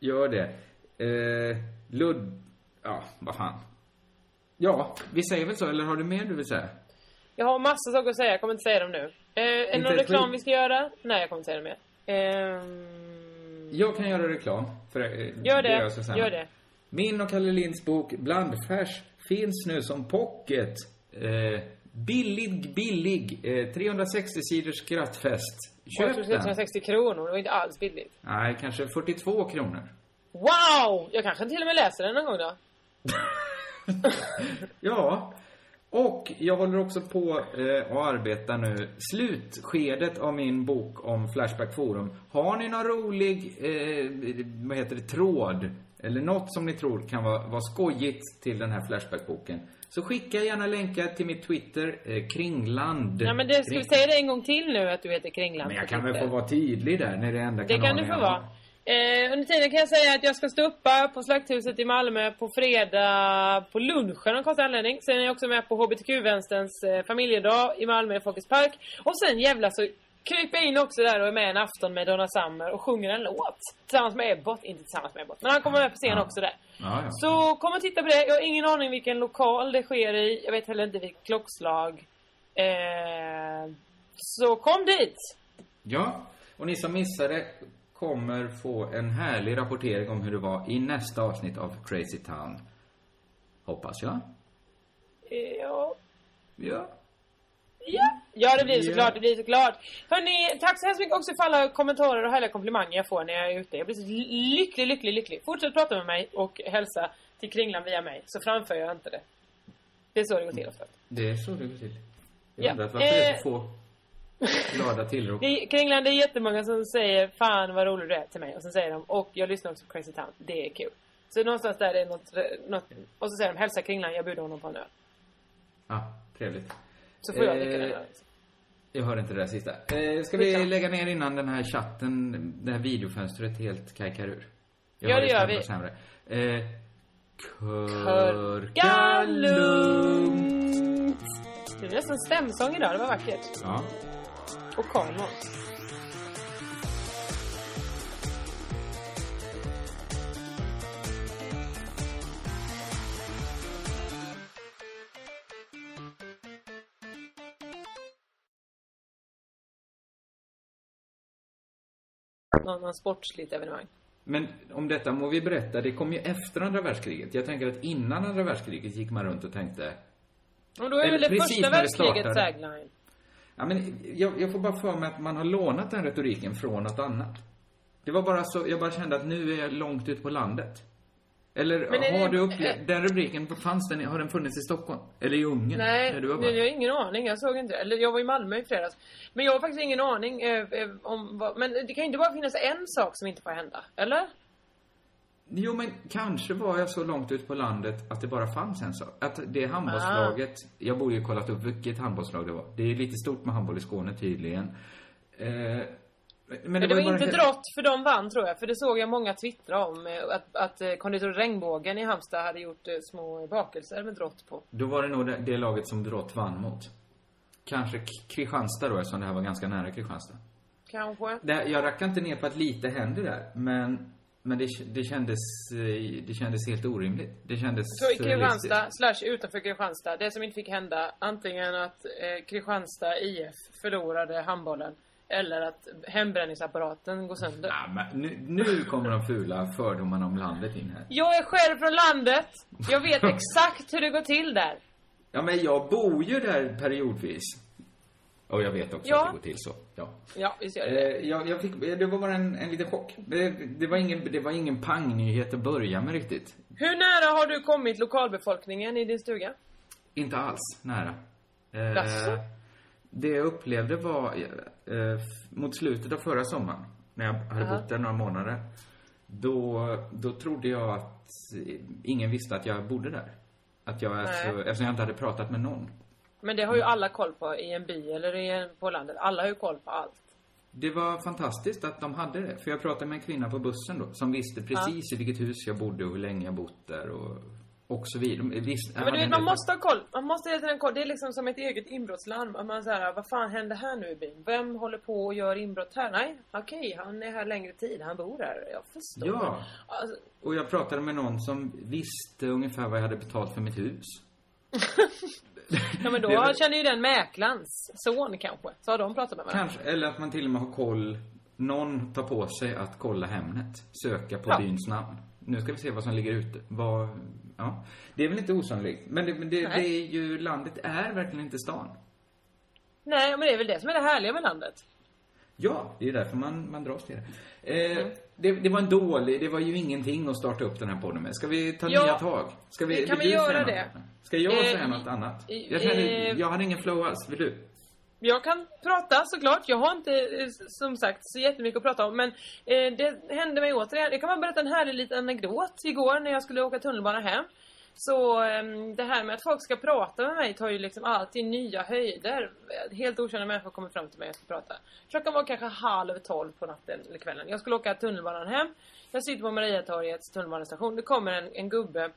Gör det. Eh, Ludd... Ja, vad fan. Ja, vi säger väl så, eller har du mer du vill säga? Jag har massa saker att säga, jag kommer inte säga dem nu. Eh, är det någon reklam vi ska göra? Nej, jag kommer inte säga det mer. Ehm, Jag kan göra reklam. För, eh, gör det, Susanna. gör det. Min och Kalle Linds bok Blandfärs finns nu som pocket. Eh, billig, billig. Eh, 360 sidors skrattfest. Köp den. 360 kronor, det var inte alls billigt. Nej, kanske 42 kronor. Wow! Jag kanske till och med läser den någon gång då. <laughs> Ja. Och jag håller också på eh, att arbeta nu. Slutskedet av min bok om Flashback Forum. Har ni någon rolig, eh, vad heter det, tråd? Eller något som ni tror kan vara, vara skojigt till den här Flashback-boken. Så skicka gärna länkar till mitt Twitter, eh, Kringland. Ja men det, ska vi säga det en gång till nu att du heter Kringland? Men jag kan väl få vara tydlig där, när det är enda Det kan du få vara. Eh, under tiden kan jag säga att jag ska stå uppa på Slakthuset i Malmö på fredag på lunchen av konstig anledning. Sen är jag också med på HBTQ-vänsterns eh, familjedag i Malmö i Folkets Park. Och sen jävla så kryper in också där och är med en afton med Donna Summer och sjunger en låt. Tillsammans med Ebbot, inte tillsammans med Ebbot. Men han kommer med på scen Ja. också där. Ja, ja. Så kom och titta på det. Jag har ingen aning vilken lokal det sker i. Jag vet heller inte vilket klockslag. Eh, så kom dit! Ja, och ni som missade kommer få en härlig rapportering om hur det var i nästa avsnitt av Crazy Town. Hoppas jag. Ja. Ja. Ja. Ja, det blir det såklart. Det blir såklart. Hörni, tack så hemskt mycket också för alla kommentarer och härliga komplimanger jag får när jag är ute. Jag blir så lycklig, lycklig, lycklig. Fortsätt prata med mig och hälsa till Kringlan via mig, så framför jag inte det. Det är så det går till oftast. Det är så det går till. Jag Ja. undrar varför det är Eh. så få glada tillrop. Det Kringlan, det är jättemånga som säger Fan vad rolig du är till mig. Och så säger de Och jag lyssnar också på Crazy Town. Det är kul. Så någonstans där är det något, något Och så säger de Hälsa Kringlan, jag bjuder honom på en öl. Ja, trevligt. Så får jag Eh, dricka den ölen. Jag hörde inte det där sista. Eh, ska vi lägga ner innan den här chatten, det här videofönstret helt kajkar ur? Jag Ja, det gör vi. Sämre. Eh, Körka lugnt. Det är nästan stämsång idag, det var vackert. Ja. Och Karl Någon, någon sportsligt evenemang. Men om detta må vi berätta, det kom ju efter andra världskriget. Jag tänker att innan andra världskriget gick man runt och tänkte... Och då är väl det första startade. tagline. Ja, men jag, jag får bara för mig att man har lånat den retoriken från något annat. Det var bara så, jag bara kände att nu är jag långt ut på landet. Eller har det- du upplevt, den rubriken, fanns den, har den funnits i Stockholm? Eller i Ungern? Nej, Där du nej, jag har ingen aning. Jag såg inte det. Eller jag var i Malmö i fredags. Men jag har faktiskt ingen aning eh, eh, om vad... Men det kan ju inte bara finnas en sak som inte får hända. Eller? Jo, men kanske var jag så långt ut på landet att det bara fanns en sak. Att det handbollslaget, Ah. jag borde ju kollat upp vilket handbollslag det var. Det är lite stort med handboll i Skåne tydligen. Eh, men Men det, var bara inte drott för de vann tror jag. För det såg jag många twittra om. eh, Att, att eh, konditor Regnbågen i Halmstad hade gjort eh, små bakelser med drott på. Då var det nog det, det laget som Drott vann mot. Kanske Kristianstad då, eftersom det här var ganska nära Kristianstad. Kanske. Det, jag rackar inte ner på att lite händer där, men, men det, det, kändes, det kändes helt orimligt. Det kändes Så i. Kristianstad, slash utanför Kristianstad. Det som inte fick hända, antingen att eh, Kristianstad IF förlorade handbollen. Eller att hembränningsapparaten går sönder. Ja, men nu, nu kommer de fula fördomarna om landet in här. Jag är själv från landet. Jag vet <laughs> exakt hur det går till där. Ja, men jag bor ju där periodvis. Och jag vet också Ja. att det går till så. Ja. Ja, visst gör det. Eh, jag, jag fick, det var bara en, en liten chock. Det, det, var ingen, det var ingen pangnyhet att börja med riktigt. Hur nära har du kommit lokalbefolkningen i din stuga? Inte alls nära. Eh? Det jag upplevde var eh, mot slutet av förra sommaren, när jag hade Ja. bott där några månader. Då, då trodde jag att ingen visste att jag bodde där. Att jag, alltså, eftersom jag inte hade pratat med någon. Men det har ju alla koll på i en by eller i en, på landet. Alla har ju koll på allt. Det var fantastiskt att de hade det. För jag pratade med en kvinna på bussen då, som visste precis i vilket hus jag bodde och hur länge jag bott där och, och så vidare. De visste, Men du vet, man måste ha koll. Man måste hela tiden koll. Det är liksom som ett eget inbrottslarm. Man säger, vad fan händer här nu i byn? Vem håller på och gör inbrott här? Nej, okej, han är här längre tid. Han bor här. Jag förstår. Ja. Alltså, Och jag pratade med någon som visste ungefär vad jag hade betalt för mitt hus. <laughs> ja men då var- känner ju den mäklarens son kanske. Så har de pratat med varandra. Kanske, eller att man till och med har koll. Någon tar på sig att kolla Hemnet. Söka på Ja. byns namn. Nu ska vi se vad som ligger ute. Vad, ja. Det är väl inte osannolikt. Men det, men det, det är ju, landet är verkligen inte stan. Nej, men det är väl det som är det härliga med landet. Ja, det är därför man, man dras till det. Eh, Mm. det. Det var en dålig, det var ju ingenting att starta upp den här podden med. Ska vi ta Ja, nya tag? Ska vi, kan vi göra något? det. Ska jag Eh, säga något annat? Jag, kände, eh, jag hade ingen flow alls. Vill du? Jag kan prata såklart. Jag har inte eh, som sagt så jättemycket att prata om. Men eh, det hände mig återigen. Jag kan bara berätta en härlig liten anekdot. Igår när jag skulle åka tunnelbana hem. Så eh, det här med att folk ska prata med mig tar ju liksom alltid nya höjder. Helt okända människor kommer fram till mig och ska prata. Klockan var kanske halv tolv på natten eller kvällen. Jag skulle åka tunnelbanan hem. Jag sitter på Mariatorgets tunnelbanestation. Det kommer en, en gubbe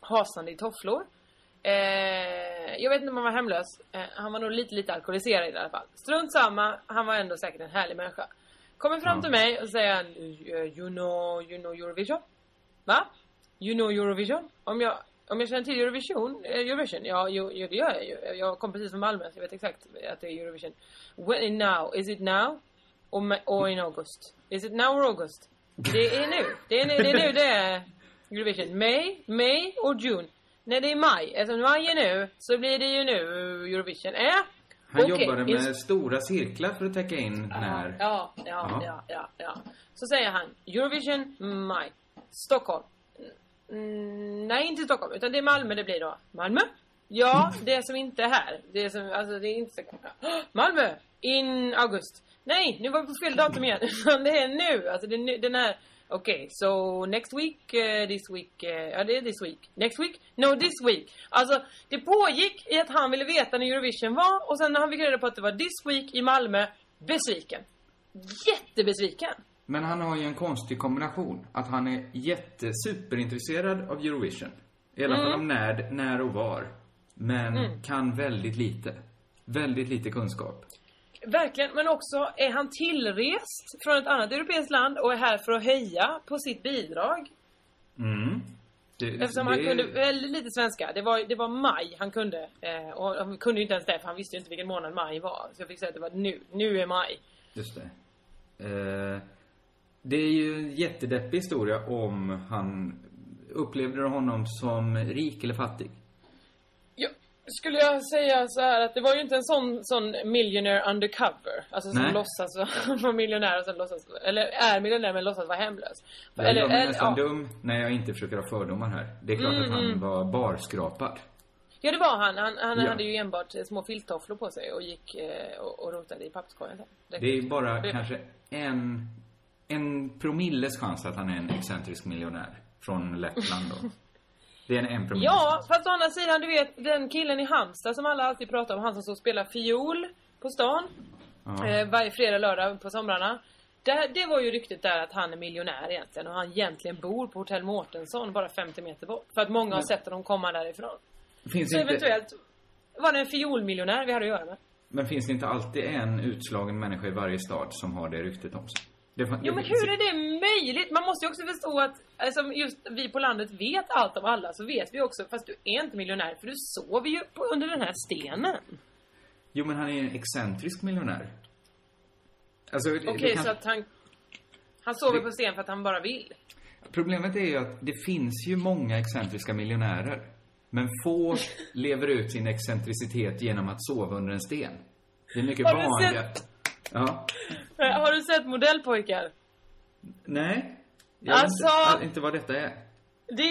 hasande i tofflor. Eh, jag vet inte om han var hemlös. Eh, han var nog lite, lite alkoholiserad i alla fall. Strunt samma, han var ändå säkert en härlig människa. Kommer fram till mig och säger han, "Eh, you know, you know Eurovision? Va? You know Eurovision? Om jag, om jag känner till Eurovision? Eh, Eurovision? Ja, jo, jo, det gör jag ju. Jag kom precis från Malmö så jag vet exakt att det är Eurovision. When, now? Is it now? Or, or in August? Is it now or August? Det är nu. Det är nu det är, nu det är Eurovision. May, May or June? Nej, det är maj. Eftersom maj är nu så blir det ju nu Eurovision. Äh? Han Okej, jobbade med ins- stora cirklar för att täcka in när... Ja, ja, Ja. ja, ja, ja. Så säger han Eurovision, maj. Stockholm. Mm, nej, inte Stockholm, utan det är Malmö det blir då. Malmö? Ja, <laughs> det som inte är här. Det som, alltså det är inte... <gasps> Malmö! In august. Nej, nu var vi på fel datum igen. <laughs> Det är nu. Alltså det är nu, den här... Okej, so next week, eh, this week, eh, ja det är this week. Next week? No, this week. Alltså, det pågick i att han ville veta när Eurovision var och sen när han fick reda på att det var this week i Malmö, besviken. Jättebesviken. Men han har ju en konstig kombination. Att han är jättesuperinintresserad av Eurovision. I alla fall Mm. om när, när och var. Men Mm. kan väldigt lite. Väldigt lite kunskap. Verkligen, men också är han tillrest från ett annat europeiskt land och är här för att heja på sitt bidrag. Mm. Det, Eftersom det- han kunde väldigt lite svenska. Det var, det var maj han kunde. Eh, och han kunde ju inte ens det för han visste ju inte vilken månad maj var. Så jag fick säga att det var nu. Nu är maj. Just det. Eh, det är ju en jättedeppig historia om han... Upplevde honom som rik eller fattig? Skulle jag säga så här att det var ju inte en sån, sån millionaire undercover. Alltså som Nej. låtsas vara <laughs> miljonär och sen låtsas, eller är miljonär men låtsas vara hemlös. Jag gör mig eller- nästan ja. dum när jag inte försöker ha fördomar här. Det är klart Mm, att han mm. var barskrapad. Ja det var han. Han, han Ja. hade ju enbart eh, små filttofflor på sig och gick eh, och, och rotade i papperskorgen sen. Det är ju bara Det- kanske en, en promilles chans att han är en excentrisk miljonär. Från Lettland då. <laughs> Det är en en promille. Ja, fast å andra sidan, du vet den killen i Halmstad som alla alltid pratar om, han som så spelar fiol på stan. Ja. Eh, varje fredag, lördag på somrarna. Det, det var ju ryktet där att han är miljonär egentligen och han egentligen bor på Hotell Mårtensson bara 50 meter bort. För att många har sett honom komma därifrån. Finns Så inte, eventuellt var det en fiolmiljonär vi hade att göra med. Men finns det inte alltid en utslagen människa i varje stad som har det ryktet om sig? Det, Jo men hur är det möjligt? Man måste ju också förstå att alltså, just vi på landet vet allt om alla så vet vi också, fast du är inte miljonär för du sover ju på, under den här stenen. Jo, men han är en excentrisk miljonär. Alltså, Okej, det kan- så att han... Han sover Det- på sten för att han bara vill. Problemet är ju att det finns ju många excentriska miljonärer. Men få <laughs> lever ut sin excentricitet genom att sova under en sten. Det är mycket vanligare. Ja. Eh, Har du sett Modellpojkar? Nej. Jag vet Alltså- inte, inte vad detta är. Det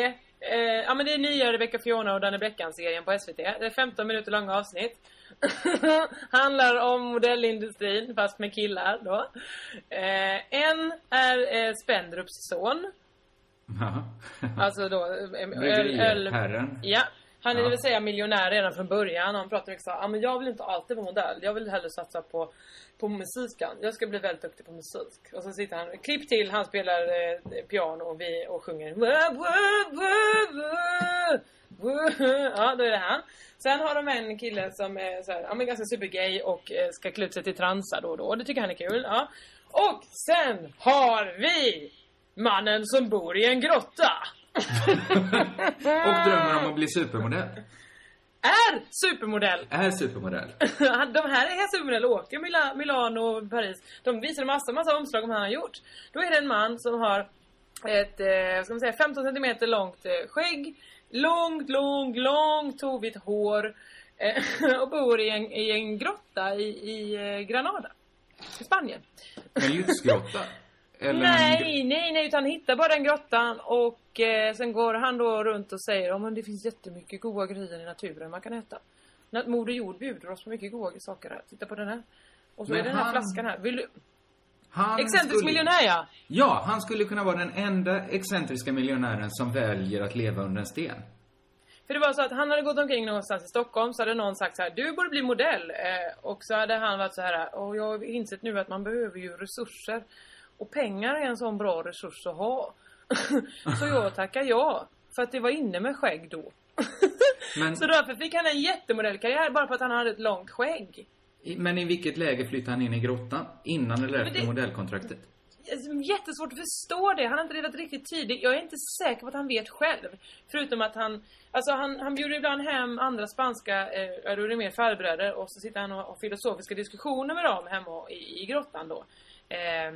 är... Eh, ja men det är nya Rebecca Fiona och Danne Bleckan-serien på SVT. Det är 15 minuter långa avsnitt. <laughs> Handlar om modellindustrin, fast med killar då. Eh, en är eh, Spendrups son. Ja. Alltså då... eh, öl-. Ja. Han är Ja. det vill säga miljonär redan från början. Han pratar mycket så här, ah, men jag vill inte alltid vara modell. Jag vill hellre satsa på, på musiken. Jag ska bli väldigt duktig på musik. Och så sitter han, klipp till, han spelar eh, piano och vi och sjunger. Wah, wah, wah, wah, wah. Ja, då är det han. Sen har de en kille som är så här, ja, men ganska supergay och eh, ska klä ut sig till transa då och då. Det tycker han är kul. Ja. Och sen har vi mannen som bor i en grotta. <laughs> Och drömmer om att bli supermodell. Är supermodell. Är supermodell. <laughs> De här är supermodell åkte ju Mila- Milano och Paris. De visade massa, massa omslag om han har gjort. Då är det en man som har ett, eh, ska man säga, 15 centimeter långt eh, skägg. Långt, långt, långt tovigt hår. Eh, <laughs> och bor i en, i en grotta i, i eh, Granada. I Spanien. En lyxgrotta. Eller en nej, nej, nej, utan han hittar bara den grottan och eh, sen går han då runt och säger om det finns jättemycket goda grejer i naturen man kan äta. Moder Jord bjuder oss på mycket goda saker här. Titta på den här. Och så Men är den här han- flaskan här. Vill du... Han Excentrisk skulle- miljonär ja! Ja, han skulle kunna vara den enda excentriska miljonären som väljer att leva under en sten. För det var så att han hade gått omkring någonstans i Stockholm så hade någon sagt så här, du borde bli modell. Eh, och så hade han varit så här, och jag har insett nu att man behöver ju resurser. Och pengar är en sån bra resurs att ha. <laughs> så jag tackar ja. För att det var inne med skägg då. <laughs> Men, Så därför fick han en jättemodellkarriär bara för att han hade ett långt skägg. i- men i vilket läge flyttade han in i grottan? Innan eller efter det- modellkontraktet? Alltså, Jättesvårt att förstå det. Han har inte redat riktigt tidigt. Jag är inte säker på att han vet själv. Förutom att han, alltså han, han bjuder ibland hem andra spanska, eh, då är det mer farbröder och så sitter han och har filosofiska diskussioner med dem hemma i, i grottan då. Eh,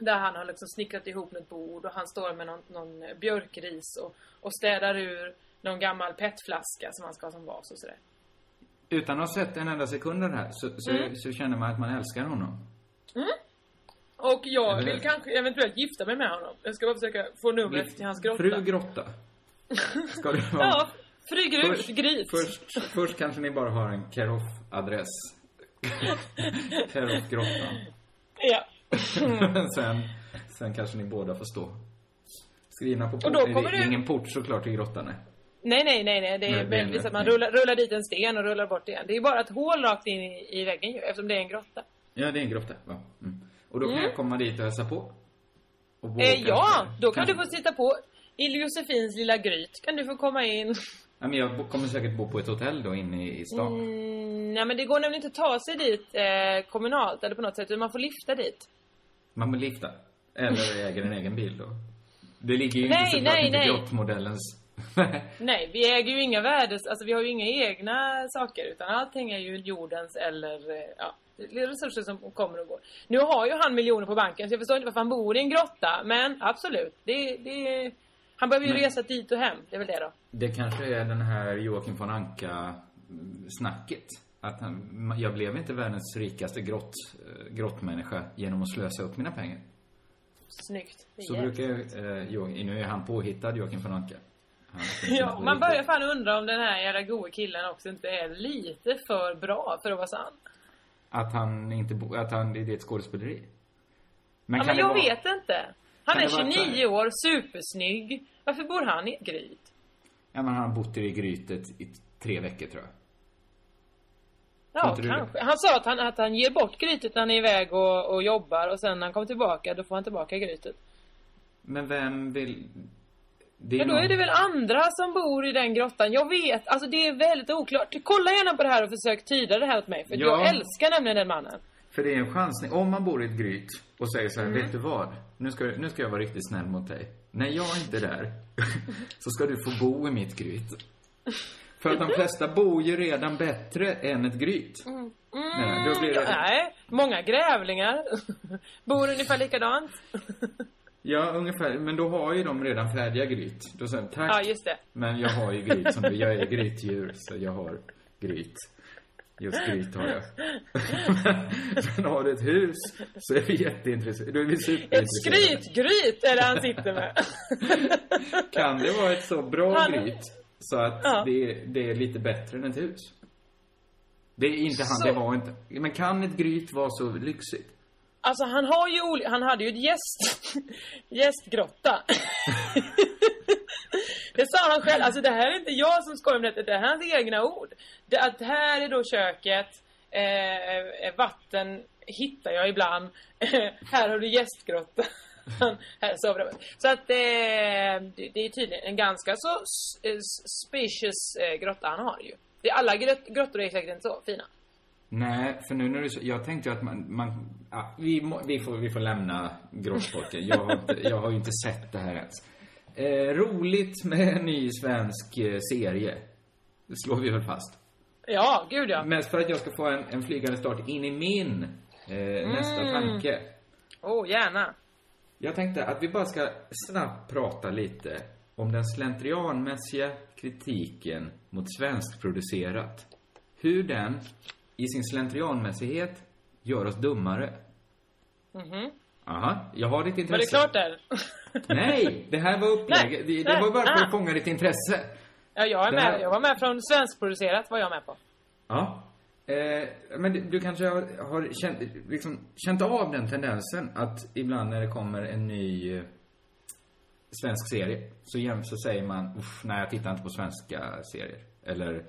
där han har liksom snickrat ihop ett bord och han står med någon, någon björkris och, och städar ur någon gammal petflaska som han ska ha som vas och sådär. utan att ha sett en enda sekund av det här så, så, Mm. så känner man att man älskar honom. Mm. Och jag Eller vill kanske eventuellt gifta mig med honom. Jag ska bara försöka få numret Gift- till hans grotta. Fru Grotta. Ska det <laughs> vara? Ja, fru Först- Gryt. Först, först kanske ni bara har en Keroff-adress. <laughs> Keroff-grottan. Ja. <laughs> sen, sen kanske ni båda får stå skrivna på då Det är du- ingen port såklart till grottan. nej. Nej, nej, nej, nej. Det Nej, är det en möjligtvis att man rullar, rullar dit en sten och rullar bort igen. Det är bara ett hål rakt in i, i väggen ju, eftersom det är en grotta. Ja, det är en grotta. Ja. Mm. Och då kan Mm. jag komma dit och hälsa på. Och Eh, ja, då kan kanske- du få sitta på i Josefins lilla gryt. Kan du få komma in. <laughs> Ja, men jag kommer säkert bo på ett hotell då inne i, i stan. Mm, nej, men det går nämligen inte att ta sig dit eh, kommunalt eller på något sätt. Man får lifta dit. Man vill lifta. Eller <laughs> äger en egen bil då. Det ligger ju Nej, inte såklart nej, inte nej. grottmodellens... <laughs> Nej, vi äger ju inga värdes... Alltså vi har ju inga egna saker utan allting är ju jordens eller eh, ja, resurser som kommer och går. Nu har ju han miljoner på banken så jag förstår inte varför han bor i en grotta. Men absolut, det, det, han behöver ju Men- resa dit och hem. Det är väl det då. Det kanske är den här Joakim von Anka-snacket. Att han, jag blev inte världens rikaste grott, eh, grottmänniska genom att slösa upp mina pengar. Snyggt. Så brukar eh, Jo- nu är han påhittad, Joakim von Anka. Ja, man börjar fan undra om den här jävla goe killen också inte är lite för bra för att vara sann. Att han inte bo, att han, det är ett skådespeleri. Men ja, men jag vara, vet inte. Han är det vara 29 år, supersnygg. Varför bor han i ett gryt? Ja, men han har bott i grytet i tre veckor tror jag. Ja, det? kanske. Han sa att han, att han ger bort grytet när han är iväg och, och jobbar och sen när han kommer tillbaka, då får han tillbaka grytet. Men vem vill... Det Ja, då någon- är det väl andra som bor i den grottan. Jag vet, alltså det är väldigt oklart. Kolla gärna på det här och försök tyda det här åt mig. För Ja. jag älskar nämligen den mannen. För det är en chansning. Om man bor i ett gryt och säger så här, Mm. vet du vad? Nu ska, nu ska jag vara riktigt snäll mot dig. När jag inte är där, <laughs> så ska du få bo i mitt gryt. För att de flesta bor ju redan bättre än ett gryt. Mm. Nej, då blir det- nej, många grävlingar <laughs> bor ungefär likadant. Ja, ungefär. Men då har ju de redan färdiga gryt. Då säger de, tack. Ja, just det. Men jag har ju gryt som Jag är grytdjur, så jag har gryt. Just gryt har jag. <laughs> Men har du ett hus så är vi jätteintresserade. Då är vi Ett skrytgryt är det han sitter med. <laughs> Kan det vara ett så bra Han- gryt så att Ja. det, det är lite bättre än ett hus? Det är inte han, Så- det var inte. Men kan ett gryt vara så lyxigt? Alltså han har ju han hade ju ett gäst, <laughs> gästgrotta. <laughs> det sa han själv, alltså det här är inte jag som skojar med detta, det är hans egna ord. Det, att här är då köket, eh, eh, vatten hittar jag ibland, <laughs> här har du gästgrotta. Här sover de. Så att eh, det, är tydligen en ganska så eh, spacious eh, grotta han har ju. Det, alla grott, grottor är säkert inte så fina. Nej, för nu när du Jag tänkte ju att man... man ja, vi, må, vi, får, vi får lämna grottfolket. Jag har, inte, jag har ju inte sett det här ens. Eh, roligt med en ny svensk eh, serie. Det slår vi väl fast. Ja, gud ja. Mest för att jag ska få en, en flygande start in i min eh, nästa Mm. tanke. Åh, oh, gärna. Jag tänkte att vi bara ska snabbt prata lite om den slentrianmässiga kritiken mot svenskproducerat. Hur den, i sin slentrianmässighet, gör oss dummare. Mhm. Aha, jag har ditt intresse. Var det klart där? <laughs> Nej, det här var upplägget. Det, det var bara för att fånga ditt intresse. Ja, jag är med. Jag var med från svenskproducerat var jag med på. Ja. Eh, men du, du kanske har, har känt, liksom, känt av den tendensen att ibland när det kommer en ny eh, svensk serie så, så säger man Uff, nej jag tittar inte på svenska serier. Eller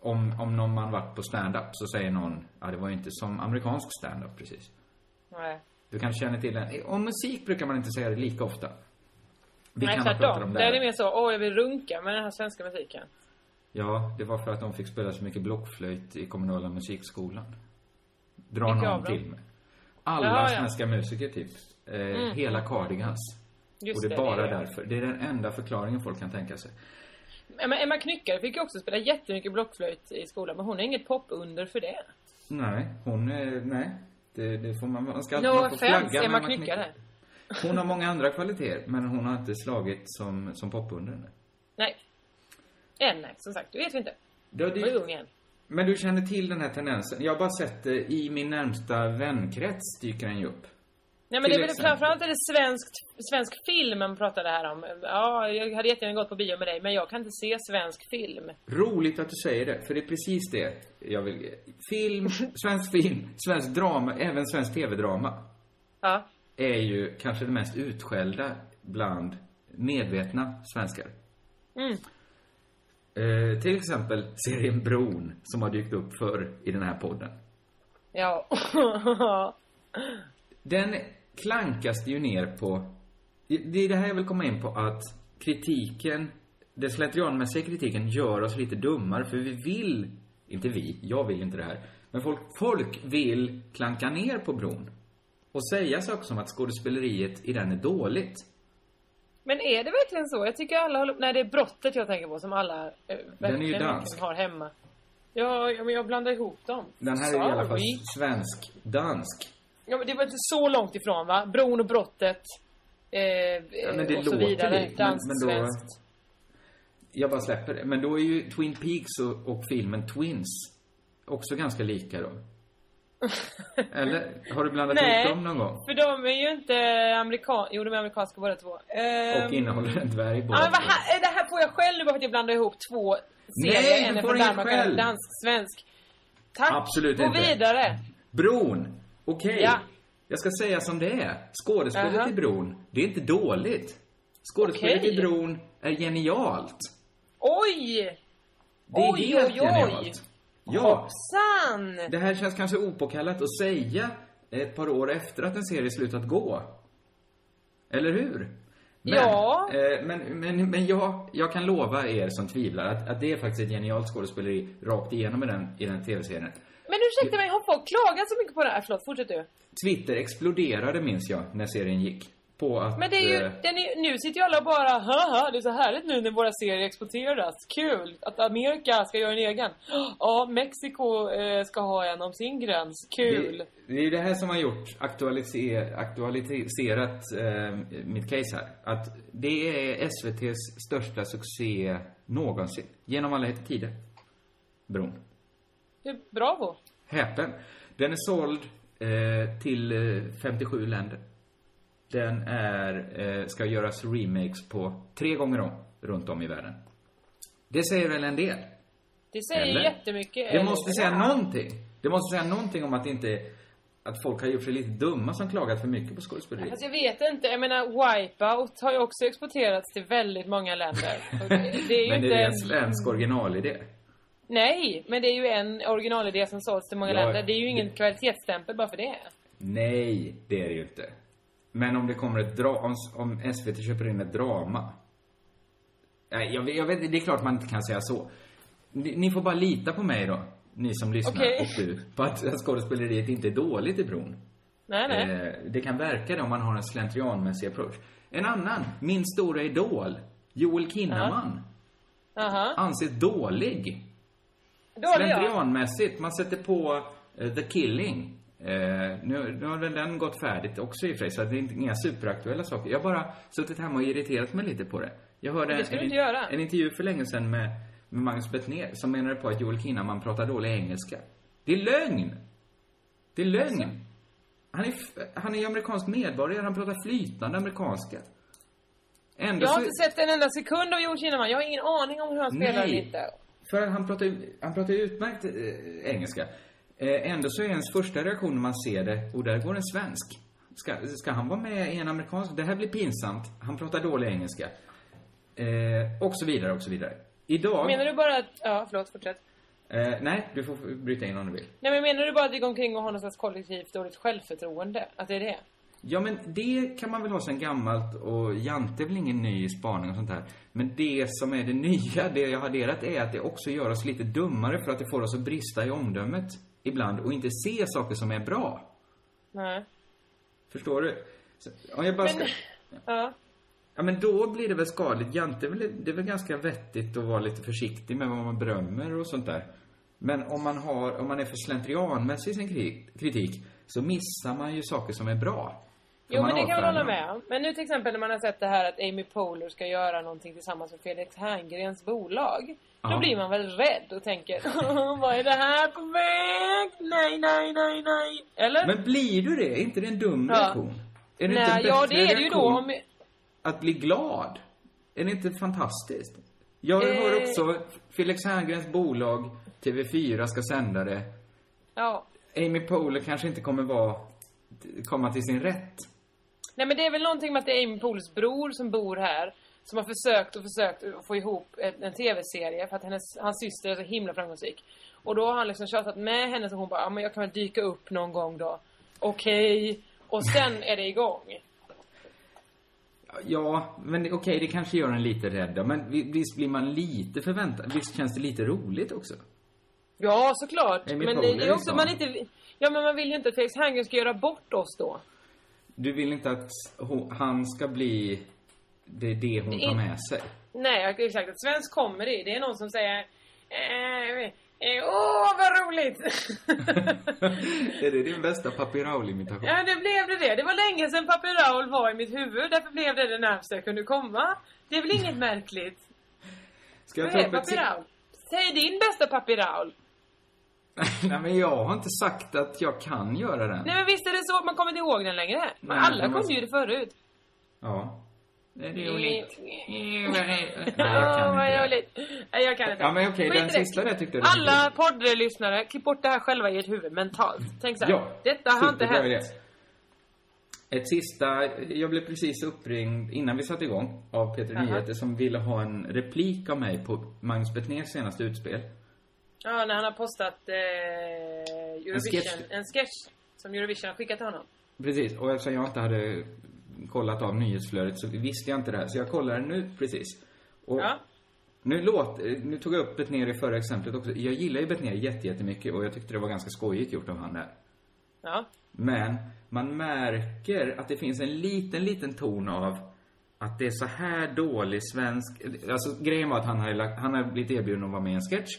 om, om någon man varit på stand-up så säger någon, ja det var ju inte som amerikansk stand-up precis. Nej. Du kanske känner till den. Om musik brukar man inte säga det lika ofta. Vi Nej, kan tvärtom. om Det det. är mer så, åh jag vill runka med den här svenska musiken. Ja, det var för att de fick spela så mycket blockflöjt i kommunala musikskolan. Dra Vilka någon till med. Alla ja. svenska musiker typ. Eh, Mm. Hela Cardigans. Just och det är det, bara det är därför. Det är den enda förklaringen folk kan tänka sig. Emma, Emma Knyckare fick ju också spela jättemycket blockflöjt i skolan, men hon är inget popunder för det. Nej, hon är, nej. Det, det får man, man ska No man får offense, flagga Emma Knyckare. Knyckare. Hon har <laughs> många andra kvaliteter, men hon har inte slagit som, som popunder. Nej. Än nej, som sagt. Det vet vi inte. Ung än. Men du känner till den här tendensen? Jag har bara sett det i min närmsta vänkrets dyker den ju upp. Nej men Till det är väl framförallt är det svenskt, svensk film man pratar det här om. Ja, jag hade jättegärna gått på bio med dig, men jag kan inte se svensk film. Roligt att du säger det, för det är precis det jag vill. Film, <laughs> svensk film, svensk drama, även svensk tv-drama Ja. är ju kanske det mest utskällda bland medvetna svenskar. Mm. Eh, till exempel serien Bron, som har dykt upp förr i den här podden. Ja. <laughs> Den klankas ju ner på... Det är det här jag vill komma in på, att kritiken, den slentrianmässiga kritiken gör oss lite dummare, för vi vill, inte vi, jag vill inte det här, men folk, folk vill klanka ner på bron. Och säga saker som att skådespeleriet i den är dåligt. Men är det verkligen så? Jag tycker alla håller... Nej, det är brottet jag tänker på som alla eh, verkligen, ju dansk. verkligen har hemma. Ja, men jag blandar ihop dem. Den här är i alla fall Sorry. svensk-dansk. Ja, men det var inte så långt ifrån va? Bron och brottet. Eh, Ja, men det och så låter vidare. likt, men, Danskt, men då... svenskt. Jag bara släpper det. Men då är ju Twin Peaks och, och filmen Twins också ganska lika då. Eller? Har du blandat Nej, ihop dem någon gång? för de är ju inte amerikan... Jo, de är amerikanska båda två. Ehm, Och innehåller en dvärg Ja, båda men vad här, det här får jag själv nu bara för att jag blandar ihop två serier. Nej, en du är får från inget Danmark och en själv. dansk-svensk. Tack. Absolut Gå inte. vidare. Bron. Okej. Ja. Jag ska säga som det är. Skådespelet Jaha. i Bron, det är inte dåligt. Skådespelet Okej. i Bron är genialt. Oj! Det är oj, helt oj, oj. genialt. Ja. Hoppsan! Det här känns kanske opåkallat att säga ett par år efter att en serie slutat gå. Eller hur? Men, Ja. Eh, men, men, men jag, jag kan lova er som tvivlar att, att det är faktiskt ett genialt skådespeleri rakt igenom i den, i den tv-serien. Men ursäkta mig, har folk klagat så mycket på det här? Förlåt, fortsätt du. Twitter exploderade minns jag när serien gick. På att... Men det är ju, eh, den är, nu sitter ju alla och bara haha, det är så härligt nu när våra serier exporteras. Kul! Att Amerika ska göra en egen. <gasps> Ja, Mexiko eh, ska ha en om sin gräns. Kul! Det, det är det här som har gjort aktualiser, aktualiserat eh, mitt case här. Att det är SVTs största succé någonsin. Genom alla tider. Bron. Det är bravo! Häpen. Den är såld eh, till eh, 57 länder. Den är, eh, ska göras remakes på tre gånger om, runt om i världen. Det säger väl en del? Det säger Eller? jättemycket. Det måste säga Ja. någonting. Det måste säga någonting om att inte, att folk har gjort sig lite dumma som klagat för mycket på skådespeleri. Fast jag vet inte, jag menar Wipeout har ju också exporterats till väldigt många länder. Det, det är ju <laughs> Men det är en svensk originalidé. Nej, men det är ju en originalidé som sålts till många Ja, länder. Det är ju ingen kvalitetsstämpel bara för det. Nej, det är det ju inte. Men om det kommer ett dra om, om SVT köper in ett drama. Nej, jag, vet- jag vet, det är klart man inte kan säga så. Ni, ni får bara lita på mig då, ni som lyssnar Okej. och du, på att skådespeleriet inte är dåligt i bron. Nej, nej. Eh, det kan verka det om man har en slentrianmässig approach. En annan, min stora idol, Joel Kinnaman, Aha. anses dålig. Dålig ja. Slentrianmässigt. Man sätter på eh, The Killing. Eh, nu, nu har väl den gått färdigt också i och för sig, så det är inte, inga superaktuella saker. Jag har bara suttit hemma och irriterat mig lite på det. Jag hörde Det en, göra. en intervju för länge sedan med, med Magnus Bettner som menade på att Joel Kinnaman pratar dålig engelska. Det är lögn! Det är lögn! Han är, han är ju amerikansk medborgare, han pratar flytande amerikanska. Ändå Jag har så- inte sett en enda sekund av Joel Kinnaman. Jag har ingen aning om hur han spelar eller inte. För han pratar ju, han pratar utmärkt eh, engelska. Eh, ändå så är ens första reaktion när man ser det, och där går en svensk. Ska, ska han vara med i en amerikansk? Det här blir pinsamt. Han pratar dålig engelska. Eh, och så vidare, och så vidare. Idag... Menar du bara att... Ja, förlåt, fortsätt. Eh, nej, du får bryta in om du vill. Nej, men menar du bara att vi går omkring och har någon slags kollektivt dåligt självförtroende? Att det är det? Ja, men det kan man väl ha sen gammalt och Jante är väl ingen ny spaning och sånt här. Men det som är det nya, det jag har adderat, är att det också gör oss lite dummare för att det får oss att brista i omdömet ibland och inte se saker som är bra. Nej. Förstår du? Så, om jag bara ska... Men... Ja. Ja, men då blir det väl skadligt. Jante, det är väl ganska vettigt att vara lite försiktig med vad man berömmer och sånt där. Men om man har, om man är för slentrianmässig i sin kri- kritik, så missar man ju saker som är bra. Jo, man men det kan jag avfärda hålla med om. Men nu till exempel när man har sett det här att Amy Poehler ska göra någonting tillsammans med Felix Herngrens bolag. Då blir man väl rädd och tänker, <laughs> vad är det här på väg? Nej, nej, nej, nej. Eller? Men blir du det? Är inte det en dum reaktion? Är det inte nej, en ja det är det ju då om... Att bli glad? Är det inte fantastiskt? Jag Eh. hör också Felix Herngrens bolag TV4 ska sända det. Ja. Amy Poehler kanske inte kommer vara, komma till sin rätt. Nej men det är väl någonting med att det är Amy Pohlers bror som bor här. Som har försökt och försökt att få ihop en, en tv-serie för att hennes, hans syster är så himla framgångsrik. Och då har han liksom tjatat med henne så hon bara, ja men jag kan väl dyka upp någon gång då. Okej. Och sen är det igång. Ja, men okej, det kanske gör en lite rädd Men vi- visst blir man lite förväntad? Visst känns det lite roligt också? Ja, såklart. Amy men det, är också man inte... Ja men man vill ju inte att Felix Herngren ska göra bort oss då. Du vill inte att hon, han ska bli det, det hon Det tar med sig? Nej, exakt. Att svensk comedy, det är någon som säger eh, eh, Åh, vad roligt! <laughs> är det din bästa Papi Raul-imitation? Ja, det blev det det. Det var länge sedan Papi Raul var i mitt huvud. Därför blev det det närmsta jag kunde komma. Det är väl inget märkligt? Ska jag ta upp ett? Säg din bästa Papi Raul. <laughs> Nej, men jag har inte sagt att jag kan göra den. Nej men visst är det så, man kommer inte ihåg den längre. Men Nej, alla men kunde ju det förut. Ja. Det är roligt. <laughs> Nej, jag kan <laughs> inte. Nej, jag kan inte. Ja, men okej, Skit den det. sista där tyckte var Alla poddlyssnare, klipp bort det här själva i ert huvud mentalt. Tänk så här. Ja, Detta har inte hänt. idé. Ett sista, jag blev precis uppringd innan vi satte igång av Peter. Nyheter som ville ha en replik av mig på Magnus Betnérs senaste utspel. Ja, när han har postat eh, Eurovision, en sketch. sketch. som Eurovision har skickat till honom. Precis, och eftersom jag inte hade kollat av nyhetsflödet så visste jag inte det här. Så jag kollade nu precis. Och Ja. nu, låt, nu tog jag upp Betnér i förra exemplet också. Jag gillar ju Betnér jätte, jättemycket och jag tyckte det var ganska skojigt gjort av han där. Ja. Men man märker att det finns en liten, liten ton av att det är så här dålig svensk... Alltså grejen var att han har, lagt, han har blivit erbjuden att vara med i en sketch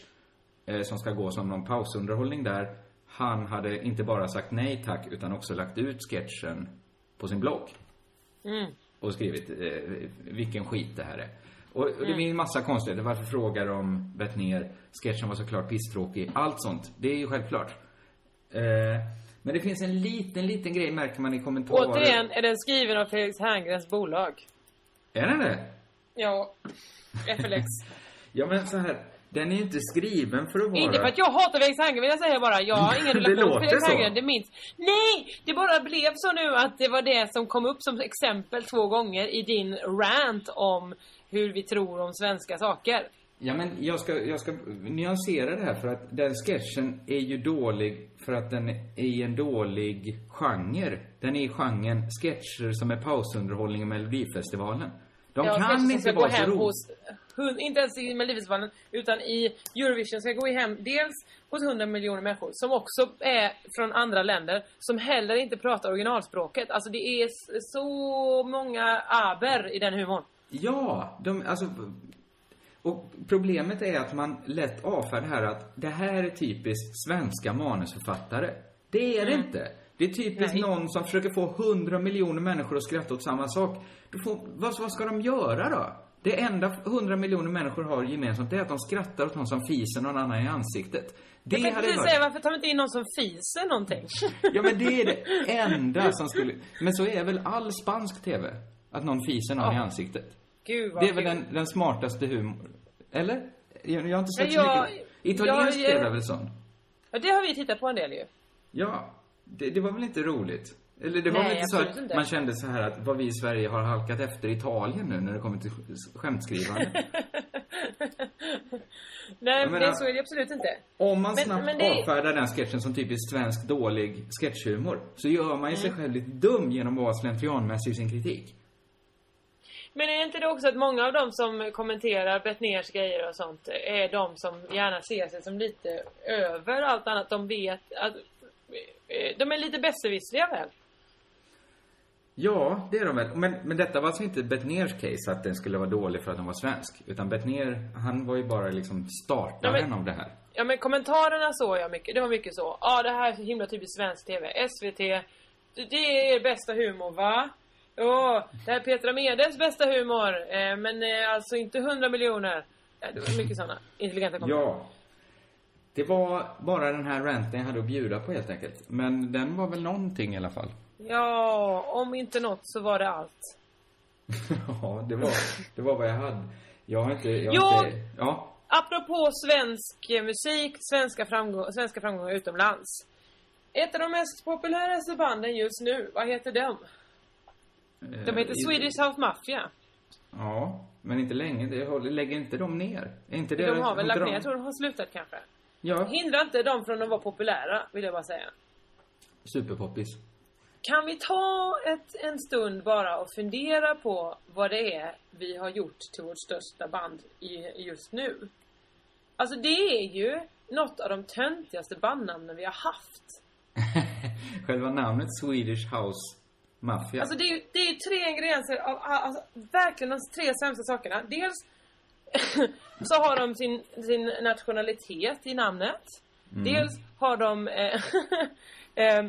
som ska gå som någon pausunderhållning där. Han hade inte bara sagt nej tack utan också lagt ut sketchen på sin blogg Mm. och skrivit eh, vilken skit det här är. Och, och det Mm. finns massa konstigheter. Varför frågar de Bettner? Sketchen var såklart pisstråkig. Allt sånt. Det är ju självklart. Eh, men det finns en liten, liten grej märker man i kommentarer. Återigen är den skriven av Felix Herngrens bolag. Är den det? Ja. FLX. <laughs> Ja men så här. Den är ju inte skriven för att vara... Inte för att jag hatar Felix Herngren vill jag säga bara. Jag har ingen <laughs> relation till Felix. Herngren, det minns. Nej! Det bara blev så nu att det var det som kom upp som exempel två gånger i din rant om hur vi tror om svenska saker. Ja men jag ska, jag ska nyansera det här för att den sketchen är ju dålig för att den är i en dålig genre. Den är i genren sketcher som är pausunderhållning i Melodifestivalen. De Ja, kan inte vara så roliga. Hos, hun, inte ens i Melodifestivalen, utan i Eurovision ska gå hem dels hos 100 miljoner människor som också är från andra länder som heller inte pratar originalspråket. Alltså det är så många aber i den humorn. Ja, de, alltså... Och problemet är att man lätt avfärdar här att det här är typiskt svenska manusförfattare. Det är det Mm. inte. Det är typiskt Nej. någon som försöker få hundra miljoner människor att skratta åt samma sak. Får, vad, vad ska de göra då? Det enda hundra miljoner människor har gemensamt det är att de skrattar åt någon som fiser någon annan i ansiktet. Det jag tänkte precis säga, varför tar vi inte in någon som fiser någonting? Ja men det är det <laughs> enda som skulle... Men så är väl all spansk TV? Att någon fiser någon i Ja. ansiktet. Gud vad Det är väl den, den smartaste humor... Eller? Jag, jag har inte sett Ja, så mycket. Italiensk jag- TV är väl sån? Ja, det har vi tittat på en del ju. Ja. Det, det var väl inte roligt? Eller det var Nej, inte så att inte. man kände så här att vad vi i Sverige har halkat efter Italien nu när det kommer till sk- skämtskrivande. <laughs> Nej, men menar- så är det absolut inte. Om man Men- snabbt men det- avfärdar den sketchen som typiskt svensk dålig sketchhumor så gör man ju sig Mm. själv lite dum genom att vara slentrianmässig i sin kritik. Men är inte det också att många av dem som kommenterar Bettners grejer och sånt är de som gärna ser sig som lite över allt annat. De vet att... eh, De är lite besserwissriga väl? Ja, det är de väl. Men, men detta var alltså inte Bettners case att den skulle vara dålig för att den var svensk. Utan Bettner, han var ju bara liksom startaren Ja, men- av det här. Ja men kommentarerna såg jag mycket. Det var mycket så. Ja det här är så himla typiskt svensk TV. SVT det är er bästa humor va? Ja, det här är Petra Medes bästa humor. Eh, men eh, alltså inte 100 miljoner. Ja, det var mycket sådana intelligenta kommentarer. Ja. Det var bara den här ranten jag hade att bjuda på helt enkelt. Men den var väl någonting i alla fall. Ja, om inte något så var det allt. <laughs> ja, det var, det var vad jag hade. Jag har inte... Jag Jo! inte ja. Apropå svensk eh, musik, svenska, framgång, svenska framgångar utomlands. Ett av de mest populäraste banden just nu, vad heter de? De heter Eh, Swedish House Mafia. Ja, men inte länge. Det håller, lägger inte de ner? Är inte det... De har väl lagt de- ner, jag tror de har slutat kanske. Ja, Hindra inte dem från att vara populära, vill jag bara säga. superpoppis. Kan vi ta ett, en stund bara och fundera på vad det är vi har gjort till vårt största band i, just nu? Alltså det är ju något av de töntigaste bandnamnen vi har haft. <laughs> Själva namnet Swedish House Mafia. Alltså det är det är tre ingredienser av alltså, verkligen de tre sämsta sakerna. Dels <laughs> så har de sin, sin nationalitet i namnet. Mm. Dels har de eh, <laughs> eh,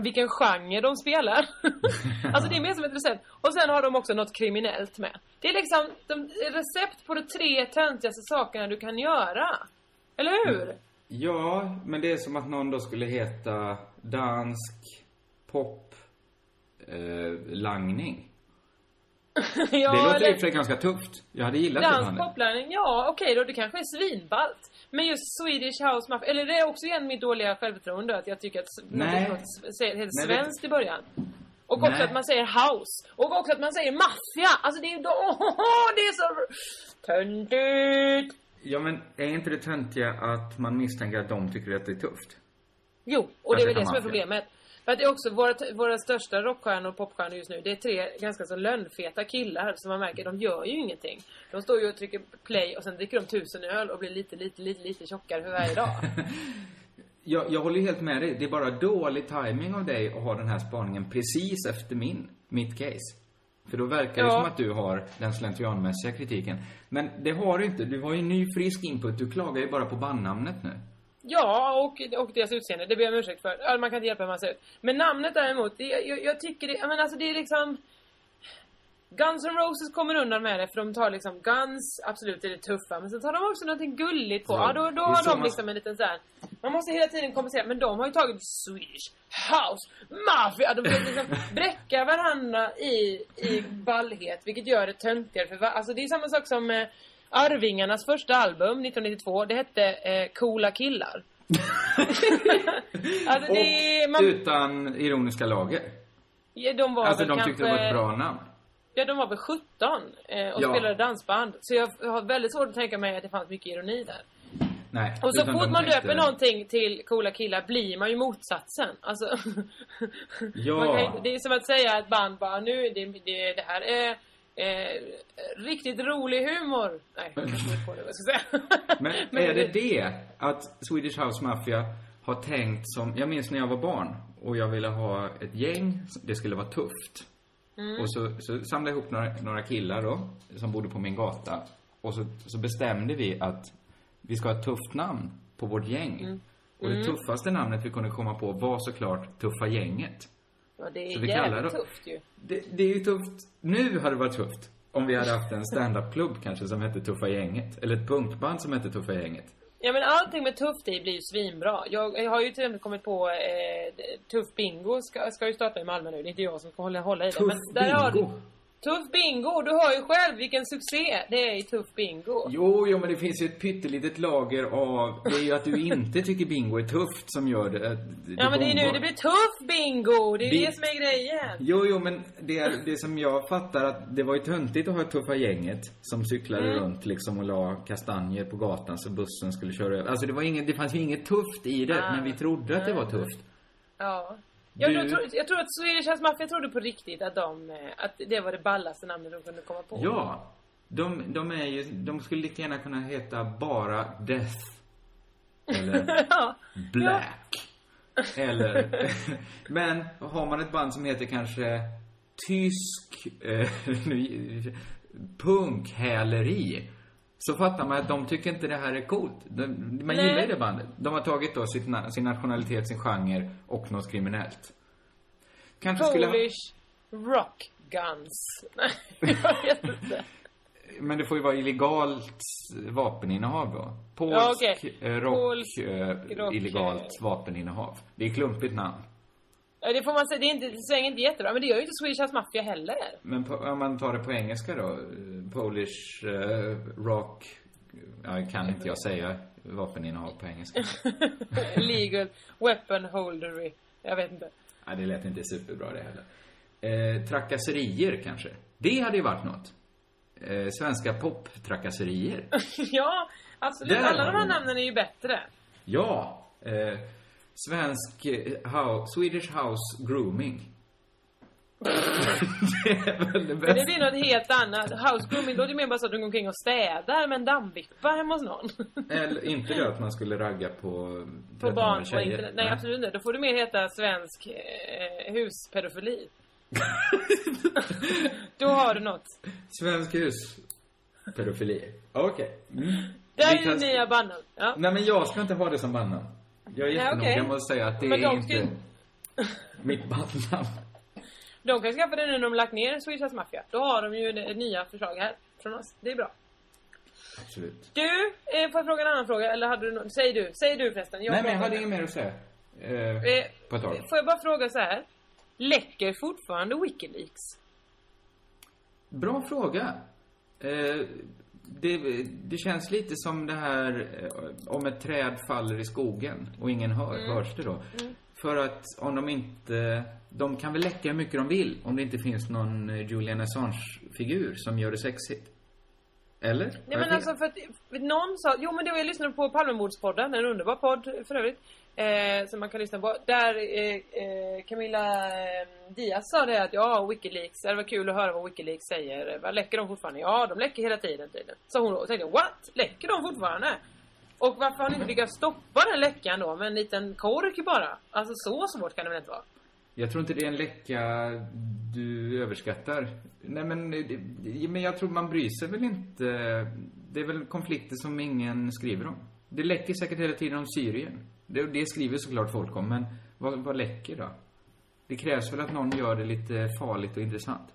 vilken genre de spelar. <laughs> alltså det är mer som ett recept. Och sen har de också något kriminellt med. Det är liksom de, recept på de tre töntigaste sakerna du kan göra. Eller hur? Ja, men det är som att någon då skulle heta dansk pop eh, langning. <laughs> ja, det låter i och för sig ganska tufft. Jag hade gillat det Dans, bandet. poplärning, ja okej då, det kanske är svinballt. Men just Swedish House Mafia, eller det är också igen mitt dåliga självförtroende att jag tycker att Nej. säger helt svenskt i början. Och också Nej. att man säger house. Och också att man säger maffia. Alltså det är ju då, <laughs> oh, det är så töntigt. Ja, men är inte det töntiga att man misstänker att de tycker att det är tufft? Jo, och det är väl Att det som är problemet. För att det är också våra, våra största rockstjärnor och popstjärnor just nu, det är tre ganska så lönnfeta killar som man märker, de gör ju ingenting. De står ju och trycker play och sen dricker de tusen öl och blir lite, lite, lite, lite tjockare för varje dag. <laughs> Jag, jag håller ju helt med dig. Det är bara dålig timing av dig att ha den här spaningen precis efter min, mitt case. För då verkar det Ja. som att du har den slentrianmässiga kritiken. Men det har du inte. Du har ju ny frisk input. Du klagar ju bara på bandnamnet nu. Ja, och, och deras utseende, det ber jag om ursäkt för. Man kan inte hjälpa hur man ser ut. Men namnet däremot, det, jag, jag tycker det, men alltså det är liksom... Guns N' Roses kommer undan med det för de tar liksom Guns, absolut är det tuffa, men sen tar de också någonting gulligt på. Ja, Ja, då, då har de man- liksom en liten såhär... Man måste hela tiden kompensera, men de har ju tagit Swedish House Mafia. De vill liksom <laughs> bräcka varandra i, i ballhet, vilket gör det töntigare för Alltså det är samma sak som eh, Arvingarnas första album 1992, det hette eh, Coola killar. <laughs> alltså det Och man, utan ironiska lager. ja, de var Alltså de kanske, tyckte det var ett bra namn. Ja, de var väl 17 eh, och Ja. spelade dansband. Så jag har väldigt svårt att tänka mig att det fanns mycket ironi där. Nej. Och så fort man döper någonting till coola killar blir man ju motsatsen. Alltså... <laughs> Ja. inte, det är som att säga ett band bara nu, det, det, det här är eh, riktigt rolig humor. Nej, jag på det jag ska säga. <laughs> Men, Men är det det- det att Swedish House Mafia har tänkt som... Jag minns när jag var barn och jag ville ha ett gäng. Det skulle vara tufft. Mm. Och så, så samlade jag ihop några, några killar då, som bodde på min gata. Och så, så bestämde vi att vi ska ha ett tufft namn på vårt gäng. Mm. Och det Mm. tuffaste namnet vi kunde komma på var såklart Tuffa gänget. Ja, det Så är vi jävligt tufft ju. Det, det är ju tufft. Nu hade det varit tufft. Om vi hade haft en stand-up-klubb kanske som hette Tuffa gänget. Eller ett punkband som hette Tuffa gänget. Ja men allting med tufft i blir ju svinbra. Jag, jag har ju till exempel kommit på eh, Tuff Bingo ska, ska ju starta i Malmö nu. Det är inte jag som ska hålla, hålla i det. Tuff men där har Bingo? Tuff Bingo! Du hör ju själv vilken succé det är i Tuff Bingo. Jo, jo, men det finns ju ett pyttelitet lager av... Det är ju att du inte tycker bingo är tufft som gör det. det Ja men det är nu det blir Tuff Bingo! Det är Bi- det som är grejen. Jo, jo, men det, är, det som jag fattar att det var ju töntigt att ha tuffa gänget som cyklade Mm. runt liksom och la kastanjer på gatan så bussen skulle köra över. Alltså det var inget, det fanns ju inget tufft i det, Ah. men vi trodde att det var tufft. Ja. Jag, Du- tror, jag tror att Swedish House Mafia trodde på riktigt att de, eh, att det var det ballaste namnet de kunde komma på. Ja. De, de är ju, de skulle lika gärna kunna heta bara Death. Eller <laughs> ja. Black. Eller, <laughs> men har man ett band som heter kanske tysk eh, <laughs> punkhäleri så fattar man att de tycker inte det här är coolt. De, man Nej. gillar ju det bandet. De har tagit då sitt, sin nationalitet, sin genre och något kriminellt. Kanske skulle ha... Polish rock guns. <laughs> Nej, jag vet inte. Men det får ju vara illegalt vapeninnehav då. Polsk Ja, eh, rock, Polsk eh, rock, illegalt eh. vapeninnehav. Det är klumpigt namn. Ja, det får man säga, det, är inte, det svänger inte jättebra. Men det gör ju inte Swedish House Mafia heller. Men på, om man tar det på engelska då? eh, Polish eh, rock... Ja, kan inte jag säga vapeninnehav på engelska. <laughs> Legal weapon holdery. Jag vet inte. Ja, det lät inte superbra det heller. Eh, trakasserier kanske? Det hade ju varit något. Eh, svenska poptrakasserier. <laughs> ja, absolut. Där Alla de här namnen är ju bättre. Ja. Eh, svensk eh, house, Swedish house grooming. <laughs> det är väl det Men det bästa. blir något helt annat. House grooming, då är det mer bara så att du går omkring och städar med en dammvippa hemma hos någon. Eller inte det att man skulle ragga på På 13-åriga barn på internet. Nej, absolut inte. Då får du mer heta svensk eh, huspedofili. <laughs> då har du något. Svensk hus. Pedofili. Okej. Mm. Där Vi är ju nya bannor. Ja. Nej men jag ska inte ha det som bandnamn. Jag är jättenoga okej. med att säga att det Men är de inte ska- mitt bandnamn. De kan skaffa det nu när de lagt ner Swedish Mafia. Då har de ju nya förslag här från oss. Det är bra. Absolut. Du, eh, får jag fråga en annan fråga? Eller hade du något? Säg du. Säg du förresten. Nej men jag hade inget mer att säga. Eh, Eh, på ett tag. Får jag bara fråga så här. Läcker fortfarande Wikileaks? Bra fråga. Eh, det, det känns lite som det här eh, om ett träd faller i skogen och ingen hör. Mm. Hörs det då? Mm. För att om de inte... De kan väl läcka hur mycket de vill om det inte finns någon eh, Julian Assange-figur som gör det sexigt. Eller? Nej men alltså för att någon sa, jo men det var jag lyssnade på Palmemordspodden, en underbar podd för övrigt. Eh, som man kan lyssna på. Där eh, eh, Camilla eh, Diaz sa det att ja, Wikileaks, det var kul att höra vad Wikileaks säger. Vad läcker de fortfarande? Ja, de läcker hela tiden tydligen. Så hon då och tänkte, what? Läcker de fortfarande? Och varför har ni inte lyckats stoppa den läckan då med en liten kork bara? Alltså så svårt kan det väl inte vara? Jag tror inte det är en läcka du överskattar. Nej men, eh, det- men jag tror man bryr sig väl inte. Det är väl konflikter som ingen skriver om. Det läcker säkert hela tiden om Syrien. Det, det skriver såklart folk om, men vad, vad läcker då? Det krävs väl att någon gör det lite farligt och intressant.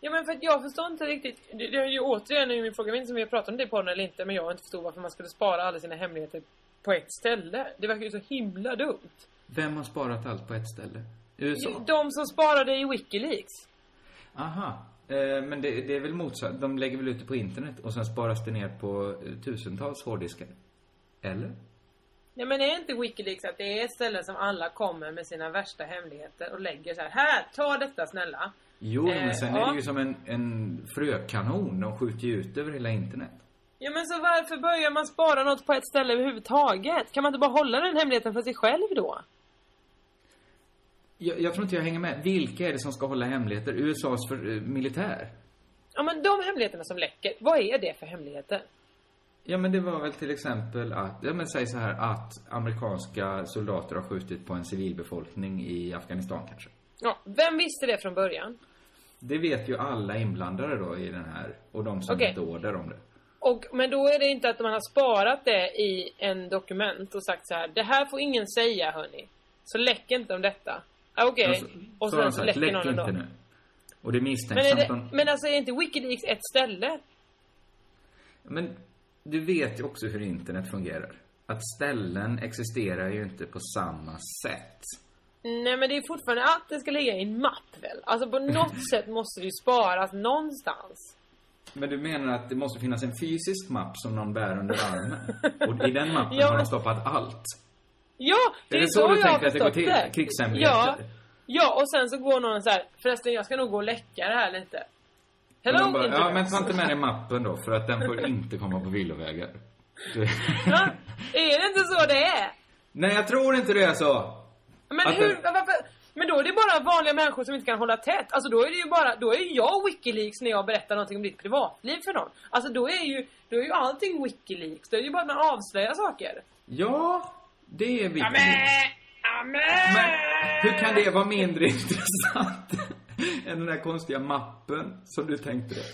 Ja men för att jag förstår inte riktigt. Det, det är ju återigen är min fråga, jag vet inte om vi har pratat om det på den eller inte, men jag inte förstod varför man skulle spara alla sina hemligheter på ett ställe. Det verkar ju så himla dumt. Vem har sparat allt på ett ställe? USA? De som sparade i Wikileaks. Aha. Eh, men det, det är väl motsatt. De lägger väl ut det på internet och sen sparas det ner på eh, tusentals hårddiskar. Eller? Nej men är inte Wikileaks att det är ställen som alla kommer med sina värsta hemligheter och lägger så här. Här, ta detta snälla. Jo, Eh, men sen är ja. det ju som en, en frökanon. De skjuter ju ut över hela internet. Ja men så varför börjar man spara något på ett ställe överhuvudtaget? Kan man inte bara hålla den hemligheten för sig själv då? Jag, jag tror inte jag hänger med. Vilka är det som ska hålla hemligheter? USAs för, eh, militär? Ja men de hemligheterna som läcker, vad är det för hemligheter? Ja, men det var väl till exempel att, ja men säg så här att amerikanska soldater har skjutit på en civilbefolkning i Afghanistan kanske. Ja, vem visste det från början? Det vet ju alla inblandade då i den här och de som Okej. inte order om det. Och, men då är det inte att man har sparat det i en dokument och sagt så här. Det här får ingen säga hörni. Så läck inte om detta. Okej. Och så- Och så sen så sagt, läcker läck någon inte ändå. nu. Och det är Men, misstänksamt är det, men alltså är inte Wikileaks ett ställe? Men du vet ju också hur internet fungerar. Att ställen existerar ju inte på samma sätt. Nej men det är fortfarande att det ska ligga i en mapp väl? Alltså på något <laughs> sätt måste det ju sparas någonstans. Men du menar att det måste finnas en fysisk mapp som någon bär under armen? <laughs> Och i den mappen Ja, har de stoppat allt? Ja, det Är är, det så så, du tänker att det går till? Krigshemligheter? Ja. Ja, och sen så går någon så här. Förresten, jag ska nog gå och läcka det här lite. Hello, bara, internet. ja men ta inte med dig mappen då, för att den får inte komma på villovägar. <laughs> Ja, är det inte så det är? Nej, jag tror inte det är så. Men Att hur, den- varför? Men då är det bara vanliga människor som inte kan hålla tätt. Alltså då är det ju bara, då är jag Wikileaks när jag berättar någonting om ditt privatliv för någon. Alltså då är ju, då är ju allting Wikileaks. Då är det ju bara att man avslöjar saker. Ja, det är viktigt. Amen! Men hur kan det vara mindre <laughs> intressant <laughs> än den där konstiga mappen som du tänkte dig?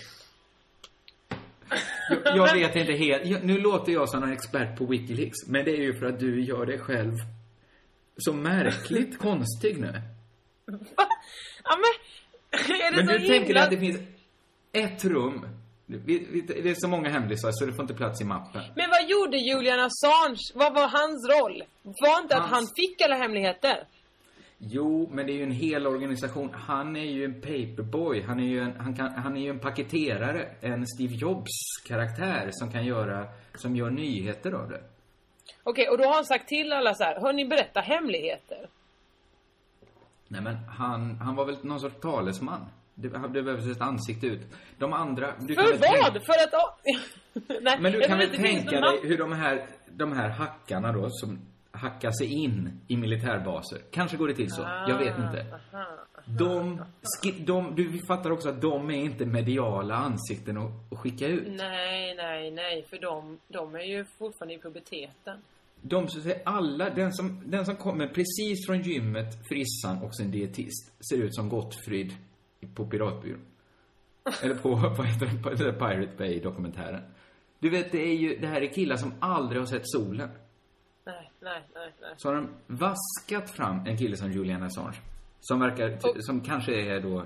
Jag, <laughs> jag vet inte helt. Jag, nu låter jag som en expert på Wikileaks, men det är ju för att du gör dig själv så märkligt <laughs> konstig nu. Ja men, är det Men så du himla... tänker att det finns ett rum. Det är så många hemlisar så det får inte plats i mappen. Men vad gjorde Julian Assange? Vad var hans roll? Var inte att Hans- han fick alla hemligheter? Jo, men det är ju en hel organisation. Han är ju en paperboy. Han är ju en, han kan, han är ju en paketerare. En Steve Jobs-karaktär som kan göra, som gör nyheter av det. Okej, och då har han sagt till alla så här, hörni berätta hemligheter. Nej men han, han var väl någon sorts talesman. Det, det behövs ett ansikte ut. De andra... Du kan För tänka- vad? För att... <laughs> Nej, Men du kan väl tänka dig hur de här, de här hackarna då, som hackar sig in i militärbaser. Kanske går det till så. Jag vet inte. Aha. De, ski- de, du fattar också att de är inte mediala ansikten att, att skicka ut. Nej, nej, nej, för de, de är ju fortfarande i puberteten. De som säger alla, den som, den som kommer precis från gymmet, frissan och sin dietist, ser ut som Gottfrid på Piratbyrån. Eller på, <laughs> vad heter det, Pirate Bay-dokumentären. Du vet, det är ju, det här är killar som aldrig har sett solen. Nej, nej, nej, nej. Så har de vaskat fram en kille som Julian Assange. Som verkar, som kanske är då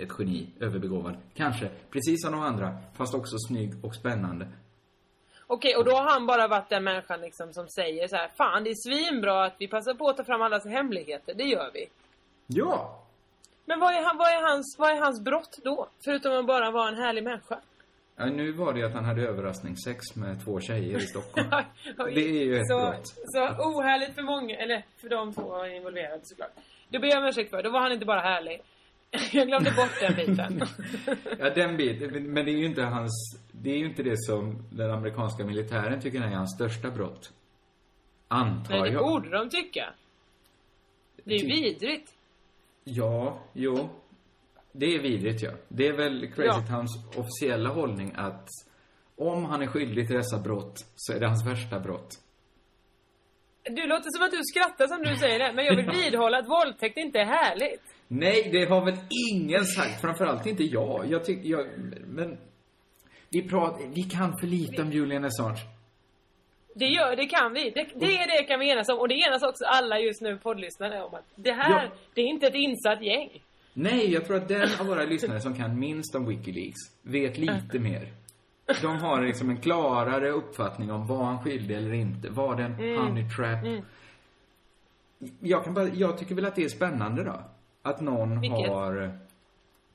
ett geni, överbegåvad. Kanske. Precis som de andra, fast också snygg och spännande. Okej, och då har han bara varit den människan liksom som säger så här, fan det är svinbra att vi passar på att ta fram allas hemligheter, det gör vi. Ja! Men vad är, han, vad, är hans, vad är hans brott då? Förutom att bara vara en härlig människa. Ja, nu var det ju att han hade överraskningssex med två tjejer i Stockholm. <laughs> Det är ju ett så, brott. så ohärligt för många, eller för de två involverade såklart. Det ber jag om ursäkt för, då var han inte bara härlig. <laughs> Jag glömde bort den biten. <laughs> Ja, den biten. Men det är ju inte hans... Det är ju inte det som den amerikanska militären tycker är hans största brott. Antar Nej, det jag. borde de tycka. Det är ju Ty- vidrigt. Ja, jo. Det är vidrigt, ja. Det är väl Crazy Ja. Towns officiella hållning att om han är skyldig till dessa brott så är det hans värsta brott. Du låter som att du skrattar som du säger det, men jag vill vidhålla att våldtäkt inte är härligt. Nej, det har väl ingen sagt. Framförallt inte jag. Jag tycker, jag, men... Vi pratar, vi kan för lite om Julian Assange. Det gör, det kan vi. Det, det är det kan vi enas om. Och det enas också alla just nu poddlyssnare om att det här, Ja. det är inte ett insatt gäng. Nej, jag tror att den av våra lyssnare som kan minst om Wikileaks vet lite mer. De har liksom en klarare uppfattning om var han skyldig eller inte. Var det en Mm. honey trap? Mm. Jag, kan bara, jag tycker väl att det är spännande då. Att någon Vilket? har...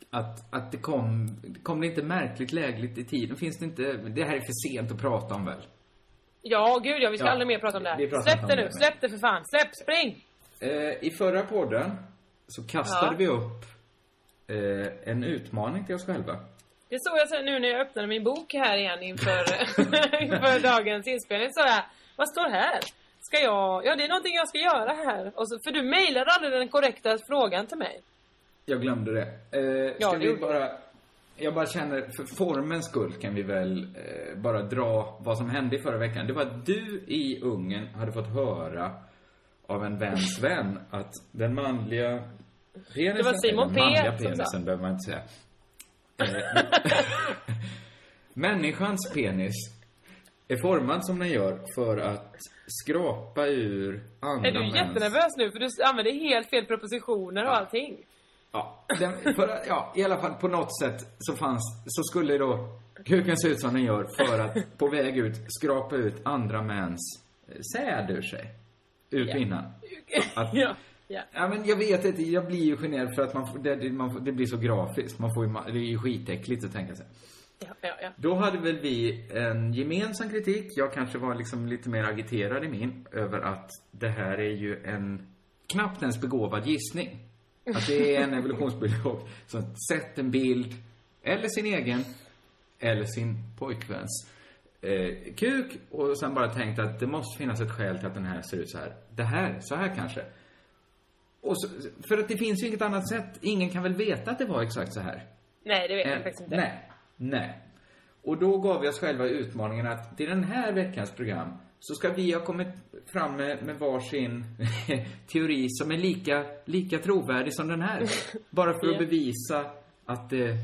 Att, att det kom... Kom det inte märkligt lägligt i tiden? Finns det inte... Det här är för sent att prata om väl? Ja, gud ja, vi ska Ja. aldrig mer prata om det här. Släpp det nu, släpp det för fan. Släpp, spring! Eh, I förra podden så kastade Ja. vi upp eh, en utmaning till oss själva. Det såg jag sen nu när jag öppnade min bok här igen inför, <laughs> inför dagens inspelning. Så jag, vad står här? Ska jag, ja det är någonting jag ska göra här. Och så, för du mejlade aldrig den korrekta frågan till mig. Jag glömde det. Eh, Ja, det vi gjorde bara... Jag bara känner, för formens skull kan vi väl eh, bara dra vad som hände i förra veckan. Det var att du i Ungern hade fått höra av en väns vän att den manliga penisen... Det var Simon eller manliga P penisen behöver man inte säga. Eh, <laughs> Människans penis är formad som den gör för att skrapa ur andra Är du mäns... jättenervös nu? För du använder helt fel prepositioner och allting. Ja, den, för, ja, i alla fall på något sätt så fanns, så skulle då kuken se ut som den gör för att på väg ut skrapa ut andra mäns eh, säd ur sig. Ur Ja. kvinnan. Att, ja, ja. ja, men jag vet inte, jag blir ju generad för att man, det, man, det blir så grafiskt. Man får ju, det är ju skitäckligt att tänka sig. Ja, ja, ja. Då hade väl vi en gemensam kritik. Jag kanske var liksom lite mer agiterad i min över att det här är ju en knappt ens begåvad gissning. Att det är en <laughs> evolutionsbiolog som sett en bild, eller sin egen, eller sin pojkväns eh, kuk och sen bara tänkt att det måste finnas ett skäl till att den här ser ut så här. Det här, så här kanske. Och så, för att det finns ju inget annat sätt. Ingen kan väl veta att det var exakt så här. Nej, det vet jag Eh, faktiskt inte. Nej, nej. Och då gav vi oss själva utmaningen att till den här veckans program så ska vi ha kommit fram med, med varsin <laughs> teori som är lika, lika trovärdig som den här. <laughs> Bara för att Ja. bevisa att det...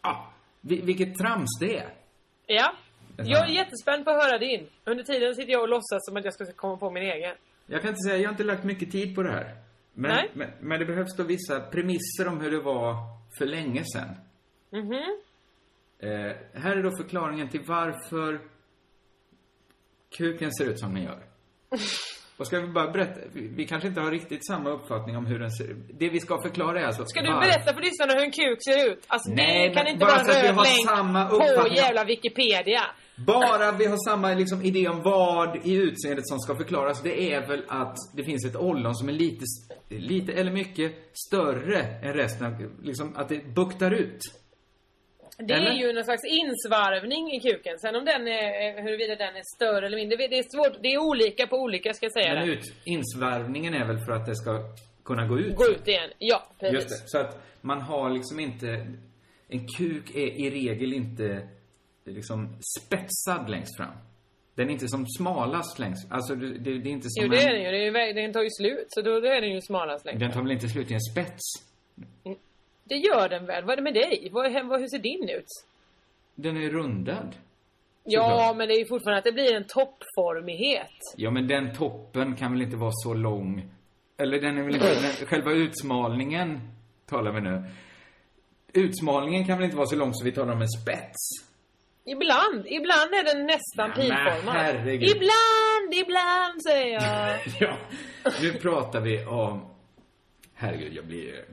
Ah, vi- vilket trams det är. Ja. Jag är jättespänd på att höra din. Under tiden sitter jag och låtsas som att jag ska komma på min egen. Jag kan inte säga, jag har inte lagt mycket tid på det här. Men, Nej. men, men det behövs då vissa premisser om hur det var för länge sedan. Mhm. Eh, här är då förklaringen till varför kuken ser ut som den gör. <laughs> Och ska vi bara berätta, vi, vi kanske inte har riktigt samma uppfattning om hur den ser ut. Det vi ska förklara är alltså Ska du var- berätta för lyssnarna hur en kuk ser ut? Alltså Nej, det kan inte vara en röd länk på jävla Wikipedia. Bara vi har samma liksom, idé om vad i utseendet som ska förklaras, det är väl att det finns ett ollon som är lite, lite eller mycket större än resten av, liksom att det buktar ut. Det är Eller? ju någon slags insvarvning i kuken. Sen om den är, huruvida den är större eller mindre, det är svårt. Det är olika på olika ska jag säga. Men ut, insvarvningen är väl för att det ska kunna gå ut. Gå ut igen. Ja, precis. Just det. Så att man har liksom inte, en kuk är i regel inte liksom spetsad längst fram. Den är inte som smalast längst, alltså det, det, är inte som Jo, det är en, den ju. Det är, den tar ju slut. Så då, då är den ju smalast längst. den tar väl inte slut i en spets? Det gör den väl? Vad är det med dig? Vad, hur ser din ut? Den är rundad. Ja, men det är ju fortfarande att det blir en toppformighet. Ja, men den toppen kan väl inte vara så lång? Eller den är väl inte, den, själva utsmalningen talar vi nu. Utsmalningen kan väl inte vara så lång så vi talar om en spets? Ibland. Ibland är den nästan men pilformad. Ibland, ibland säger jag. <laughs> Ja, nu pratar vi om... Herregud, jag blir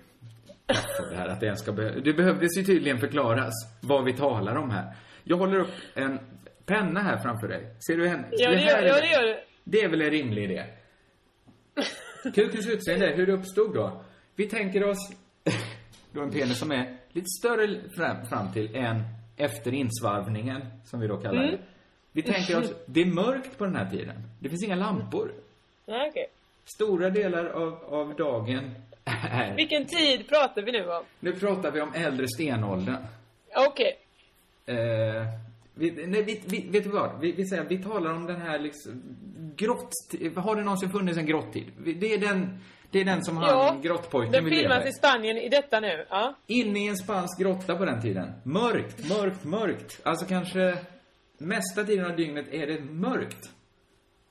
paff av det här att det ens ska be... Det behövdes ju tydligen förklaras vad vi talar om här. Jag håller upp en penna här framför dig. Ser du henne? Ja, det gör, ja, det gör det. Det är väl en rimlig idé? <laughs> Kukens utseende, hur det uppstod då? Vi tänker oss då en penis som är lite större fram, fram till än efter insvarvningen, som vi då kallar det. Mm. Vi tänker oss, det är mörkt på den här tiden. Det finns inga lampor. Ja, okej. Stora delar av, av dagen är... <laughs> Vilken tid pratar vi nu om? Nu pratar vi om äldre stenåldern. Okej. Eh, vi, nej, vi, vi, vet du vad? Vi, vi säger, vi talar om den här liksom, grott... Har det någonsin funnits en grottid? Det är den, det är den som Ja, han, grottpojken Den vill filmas i. Spanien i detta nu. Ja. Inne i en spansk grotta på den tiden. Mörkt, mörkt, mörkt. Alltså kanske mesta tiden av dygnet är det mörkt.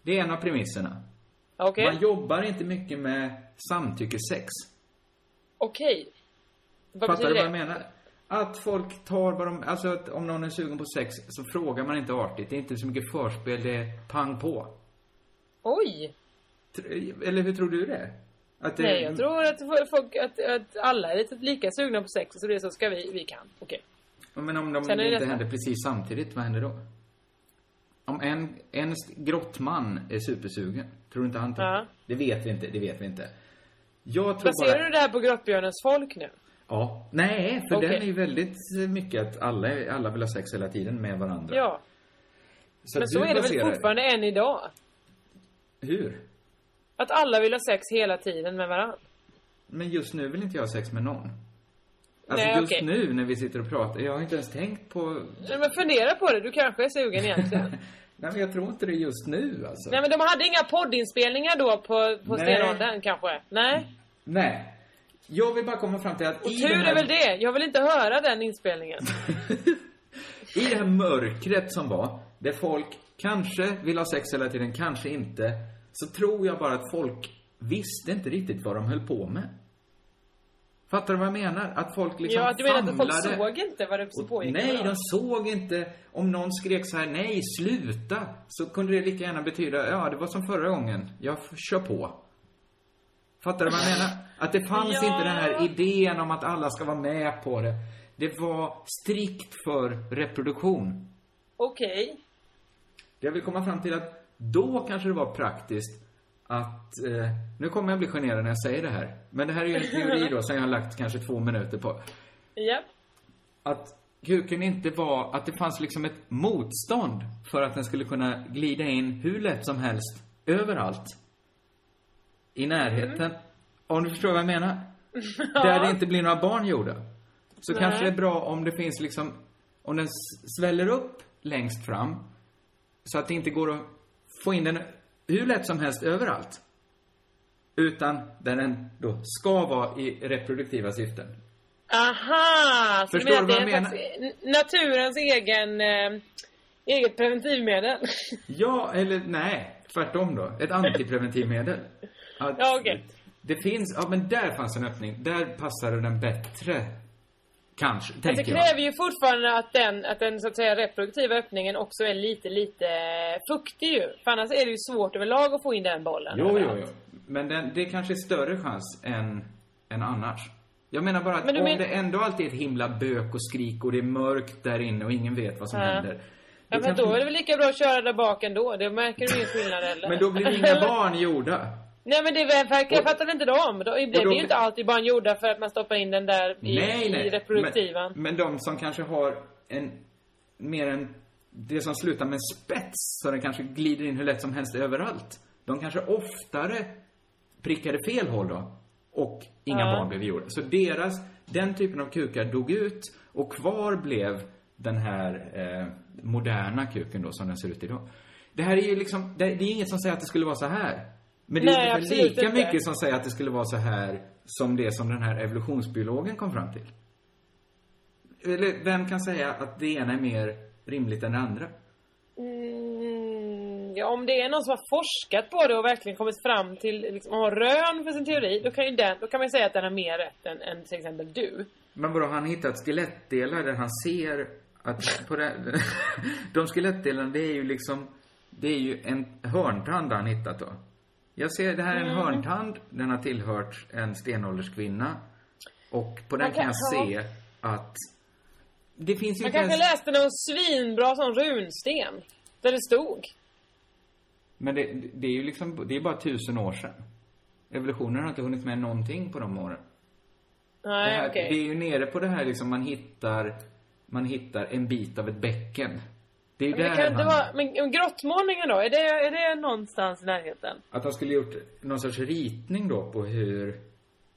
Det är en av premisserna. Okej. Man jobbar inte mycket med samtyckessex. Okej. Vad Fattar du vad jag menar? Att folk tar vad de, alltså att om någon är sugen på sex så frågar man inte artigt. Det är inte så mycket förspel, det är pang på. Oj. Tr- Eller hur tror du det? Att det Nej, jag tror att folk, att, att alla är lite lika sugna på sex, så det är så ska vi, vi kan. Okej. Men om de Sen är det inte nästa. händer precis samtidigt, vad händer då? Om en, en grottman är supersugen, tror du inte han tar? Ja. Det vet vi inte, det vet vi inte. Jag tror Baserar bara... du det här på Grottbjörnens folk nu? Ja. Nej, för Okej. den är ju väldigt mycket att alla, alla vill ha sex hela tiden med varandra. Ja. Så Men så är det väl baserar- fortfarande än idag? Hur? Att alla vill ha sex hela tiden med varandra? Men just nu vill inte jag ha sex med någon. Alltså Nej, just okej. nu när vi sitter och pratar, jag har inte ens tänkt på... Men fundera på det, du kanske är sugen egentligen. <laughs> Nej men jag tror inte det just nu alltså. Nej men de hade inga poddinspelningar då på, på Nej. stenåldern kanske? Nej. Nej. Jag vill bara komma fram till att Och tur här... är väl det, jag vill inte höra den inspelningen. <laughs> I det här mörkret som var, där folk kanske vill ha sex hela tiden, kanske inte, så tror jag bara att folk visste inte riktigt vad de höll på med. Fattar du vad jag menar? Att folk liksom ja, du menar att folk såg inte vad det som pågick? Nej, de såg inte. Om någon skrek så här, nej, sluta. Så kunde det lika gärna betyda, ja, det var som förra gången. Jag kör på. Fattar du vad jag menar? Att det fanns Ja. inte den här idén om att alla ska vara med på det. Det var strikt för reproduktion. Okej. Det jag vill komma fram till att då kanske det var praktiskt att, eh, nu kommer jag bli generad när jag säger det här. Men det här är ju en teori då som jag har lagt kanske två minuter på. Ja. att kuken inte var, att det fanns liksom ett motstånd för att den skulle kunna glida in hur lätt som helst, överallt. I närheten. Om du förstår vad jag menar? Där det inte blir några barn gjorda. Så Nej. kanske det är bra om det finns liksom, om den sväller upp längst fram. Så att det inte går att få in den hur lätt som helst överallt. Utan där den då ska vara i reproduktiva syften. Aha! Förstår du menar vad jag n- naturens egen, eh, eget preventivmedel? <laughs> Ja, eller nej. Tvärtom då. Ett antipreventivmedel. Att <laughs> Ja, okej. Det finns, ja men där fanns en öppning. Där passade den bättre. Kanske, Fast det kräver ju fortfarande att den, att den så att säga reproduktiva öppningen också är lite, lite fuktig ju. För annars är det ju svårt överlag att få in den bollen. Jo, jo, jo. Men den, det kanske är större chans än, än annars. Jag menar bara att Men om men- det ändå alltid är ett himla bök och skrik och det är mörkt där inne och ingen vet vad som Ja. händer. Ja, men kanske- då är det väl lika bra att köra där bak ändå. Det märker du ingen skillnad heller. <laughs> Men då blir inga <laughs> barn gjorda. Nej men det verkar, jag fattar inte dem. De, det då- blir ju inte alltid barn gjorda för att man stoppar in den där i, nej, nej. i reproduktiva. Men, men de som kanske har en, mer än, det som slutar med en spets, så den kanske glider in hur lätt som helst överallt. De kanske oftare prickade fel håll då. Och inga Ja. barn blev gjorda. Så deras, den typen av kukar dog ut och kvar blev den här eh, moderna kuken då som den ser ut idag. Det här är ju liksom, det, det är inget som säger att det skulle vara så här. Men det är Nej, absolut lika inte. mycket som säger att det skulle vara så här som det som den här evolutionsbiologen kom fram till. Eller vem kan säga att det ena är mer rimligt än det andra? Mm, ja, om det är någon som har forskat på det och verkligen kommit fram till, liksom, har rön för sin teori, då kan ju den, då kan man ju säga att den har mer rätt än, än till exempel du. Men vadå, han hittat skelettdelar där han ser att på det, <laughs> de skelettdelarna, det är ju liksom, det är ju en hörntand han hittat då. Jag ser, det här är en Mm. hörntand, den har tillhört en stenålderskvinna. Och på den Man kan kan- jag se att det finns ju Man kanske ens... läste någon svinbra sån runsten. Där det stod. Men det, det är ju liksom, det är bara tusen år sedan. Evolutionen har inte hunnit med någonting på de åren. det, Nej, okej. det är ju nere på det här liksom, man hittar, man hittar en bit av ett bäcken. Det är Men det kan han, vara, men grottmålningen då? Är det, är det någonstans i närheten? Att han skulle gjort någon sorts ritning då på hur,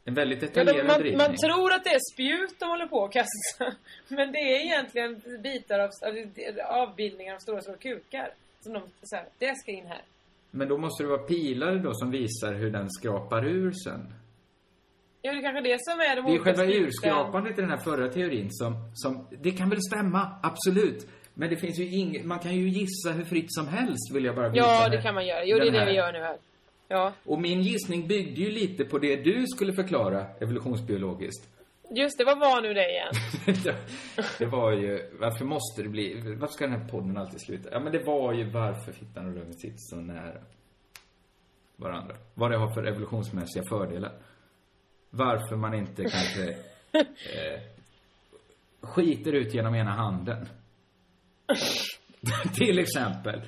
en väldigt Ja, detaljerad de, man, ritning. man tror att det är spjut de håller på att kasta. <laughs> Men det är egentligen bitar av, av avbildningar av stora, stora kukar. Som de, så här, det ska in här. Men då måste det vara pilar då som visar hur den skrapar ur sen. Ja, det är kanske det som är de Det är själva urskrapandet i den här förra teorin som, som, det kan väl stämma, absolut. Men det finns ju inget, man kan ju gissa hur fritt som helst vill jag bara visa Ja, det kan man göra. Jo, det är det vi gör nu här. Ja. Och min gissning byggde ju lite på det du skulle förklara evolutionsbiologiskt. Just det, vad var nu det igen? <laughs> det var ju, varför måste det bli, varför ska den här podden alltid sluta? Ja men det var ju varför fittan och rummet sitter så nära varandra. Vad det har för evolutionsmässiga fördelar. Varför man inte kanske <laughs> eh, skiter ut genom ena handen. <laughs> Till exempel.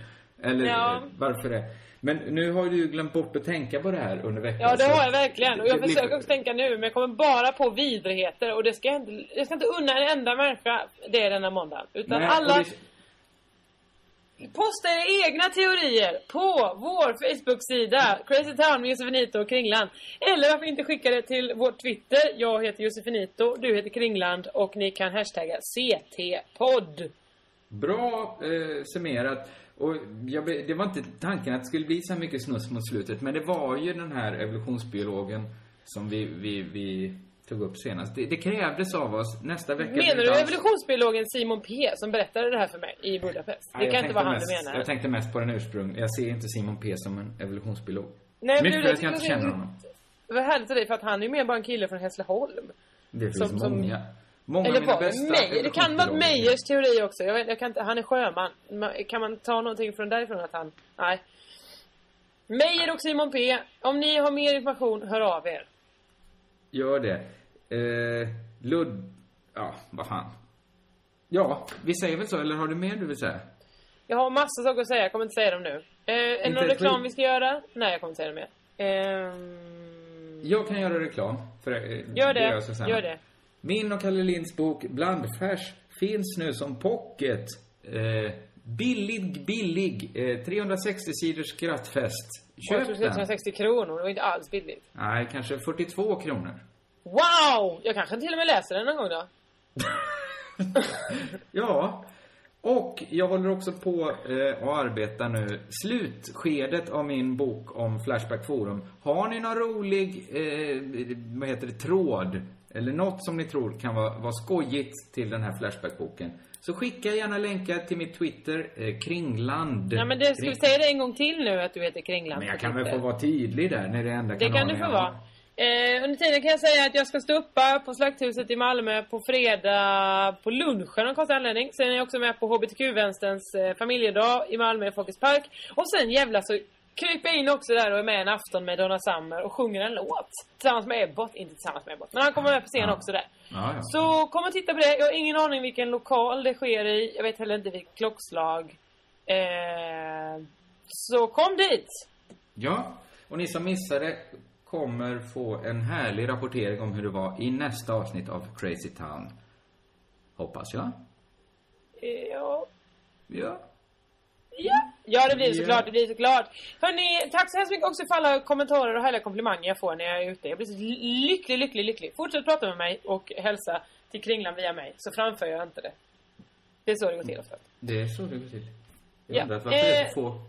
Eller Ja. varför det. Men nu har du ju glömt bort att tänka på det här under veckan. Ja, det har jag verkligen. Och jag försöker också tänka nu, men jag kommer bara på vidrigheter. Och det ska jag inte, jag ska inte unna en enda människa det denna måndag. Utan Nej, alla... det- Posta era egna teorier på vår Facebook-sida Crazy Town med Josefinito och Kringland. Eller varför inte skicka det till vår Twitter. Jag heter Josefinito, du heter Kringland och ni kan hashtagga CT-podd. Bra eh, summerat. Och jag, det var inte tanken att det skulle bli så här mycket snusk mot slutet, men det var ju den här evolutionsbiologen som vi, vi, vi tog upp senast. Det, det krävdes av oss. Nästa vecka... Menar du evolutionsbiologen Simon P som berättade det här för mig i Budapest? Det jag kan inte vara han du menar. Jag tänkte mest på den ursprung. Jag ser inte Simon P som en evolutionsbiolog. Nej, men Mycket det- för att jag inte känner honom. Vad härligt av dig, för att han är ju mer bara en kille från Hässleholm. Det finns Som- som- många. Eller var det Meijer? Det kan vara. Meijers teori också. Jag vet, jag kan inte, han är sjöman. Ma- Kan man ta någonting från därifrån att han... Nej. Meijer och Simon P. Om ni har mer information, hör av er. Gör det. Eh, Ludd... Ja, vad fan. Ja, vi säger väl så, eller har du mer du vill säga? Jag har massa saker att säga, jag kommer inte säga dem nu. Eh, är det någon reklam vi ska göra? Nej, jag kommer inte säga det mer. Ehm, Jag kan göra reklam. För, eh, gör det, säga. gör det. Min och Kalle Linds bok Blandfärs finns nu som pocket. Eh, billig, billig. Eh, 360 sidors skrattfest. Köp den. 360 kronor, det var inte alls billigt. Nej, kanske 42 kronor. Wow! Jag kanske till och med läser den någon gång då. <laughs> Ja. Och jag håller också på eh, att arbeta nu. Slutskedet av min bok om Flashback Forum. Har ni någon rolig, eh, vad heter det, tråd? Eller något som ni tror kan vara, vara skojigt till den här Flashback-boken. Så skicka gärna länkar till mitt Twitter, eh, Kringland. Ja, men det, ska vi säga det en gång till nu att du heter Kringland? Men jag kan väl få vara tydlig där när det enda Det kan du få vara. Eh, under tiden kan jag säga att jag ska stå uppa på Slakthuset i Malmö på fredag på lunchen av konstig anledning. Sen är jag också med på HBTQ-vänsterns eh, familjedag i Malmö i Folkets Park. Och sen jävla så kryper in också där och är med en afton med Donna Summer och sjunger en låt. Tillsammans med Ebbot, inte tillsammans med Ebbot. Men han kommer med på scen Ja. också där. Ja, ja. Så kom och titta på det. Jag har ingen aning vilken lokal det sker i. Jag vet heller inte vilket klockslag. Eh, så kom dit! Ja, och ni som missade kommer få en härlig rapportering om hur det var i nästa avsnitt av Crazy Town. Hoppas jag. Ja. Ja. Ja, ja det blir Ja. såklart, det blir såklart. Hörni, tack så hemskt mycket också för alla kommentarer och härliga komplimanger jag får när jag är ute. Jag blir så lycklig, lycklig, lycklig. Fortsätt prata med mig och hälsa till Kringlan via mig, så framför jag inte det. Det är så det går till oftast. Det är så det går till. Jag Ja. undrar varför det är Eh. så få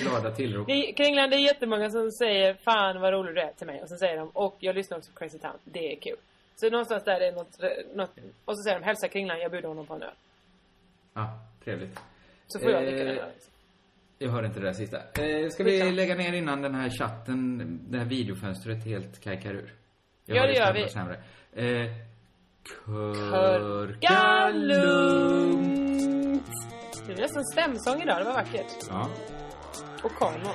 glada tillrop. Det Kringlan, det är jättemånga som säger Fan vad rolig du är till mig. Och så säger de Och jag lyssnar också på Crazy Town. Det är kul. Så någonstans där är det något, något Och så säger de Hälsa Kringlan, jag bjuder honom på en öl. Ja, trevligt. Så får jag Eh, dricka den här. Jag hörde inte det där sista. Eh, ska vi lägga ner innan den här chatten, det här videofönstret helt kajkar ur? Jag Ja, det gör vi. Sämre. Eh, Körka körka lugnt. Det är nästan stämsång idag, det var vackert. Ja. Och kanon.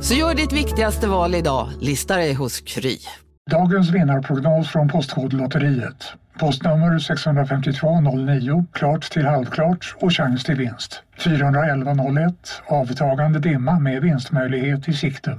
Så gör ditt viktigaste val idag, Lista dig hos Kry. Dagens vinnarprognos från Postkodlotteriet. Postnummer 65209, klart till halvklart och chans till vinst. 41101, avtagande dimma med vinstmöjlighet i sikte.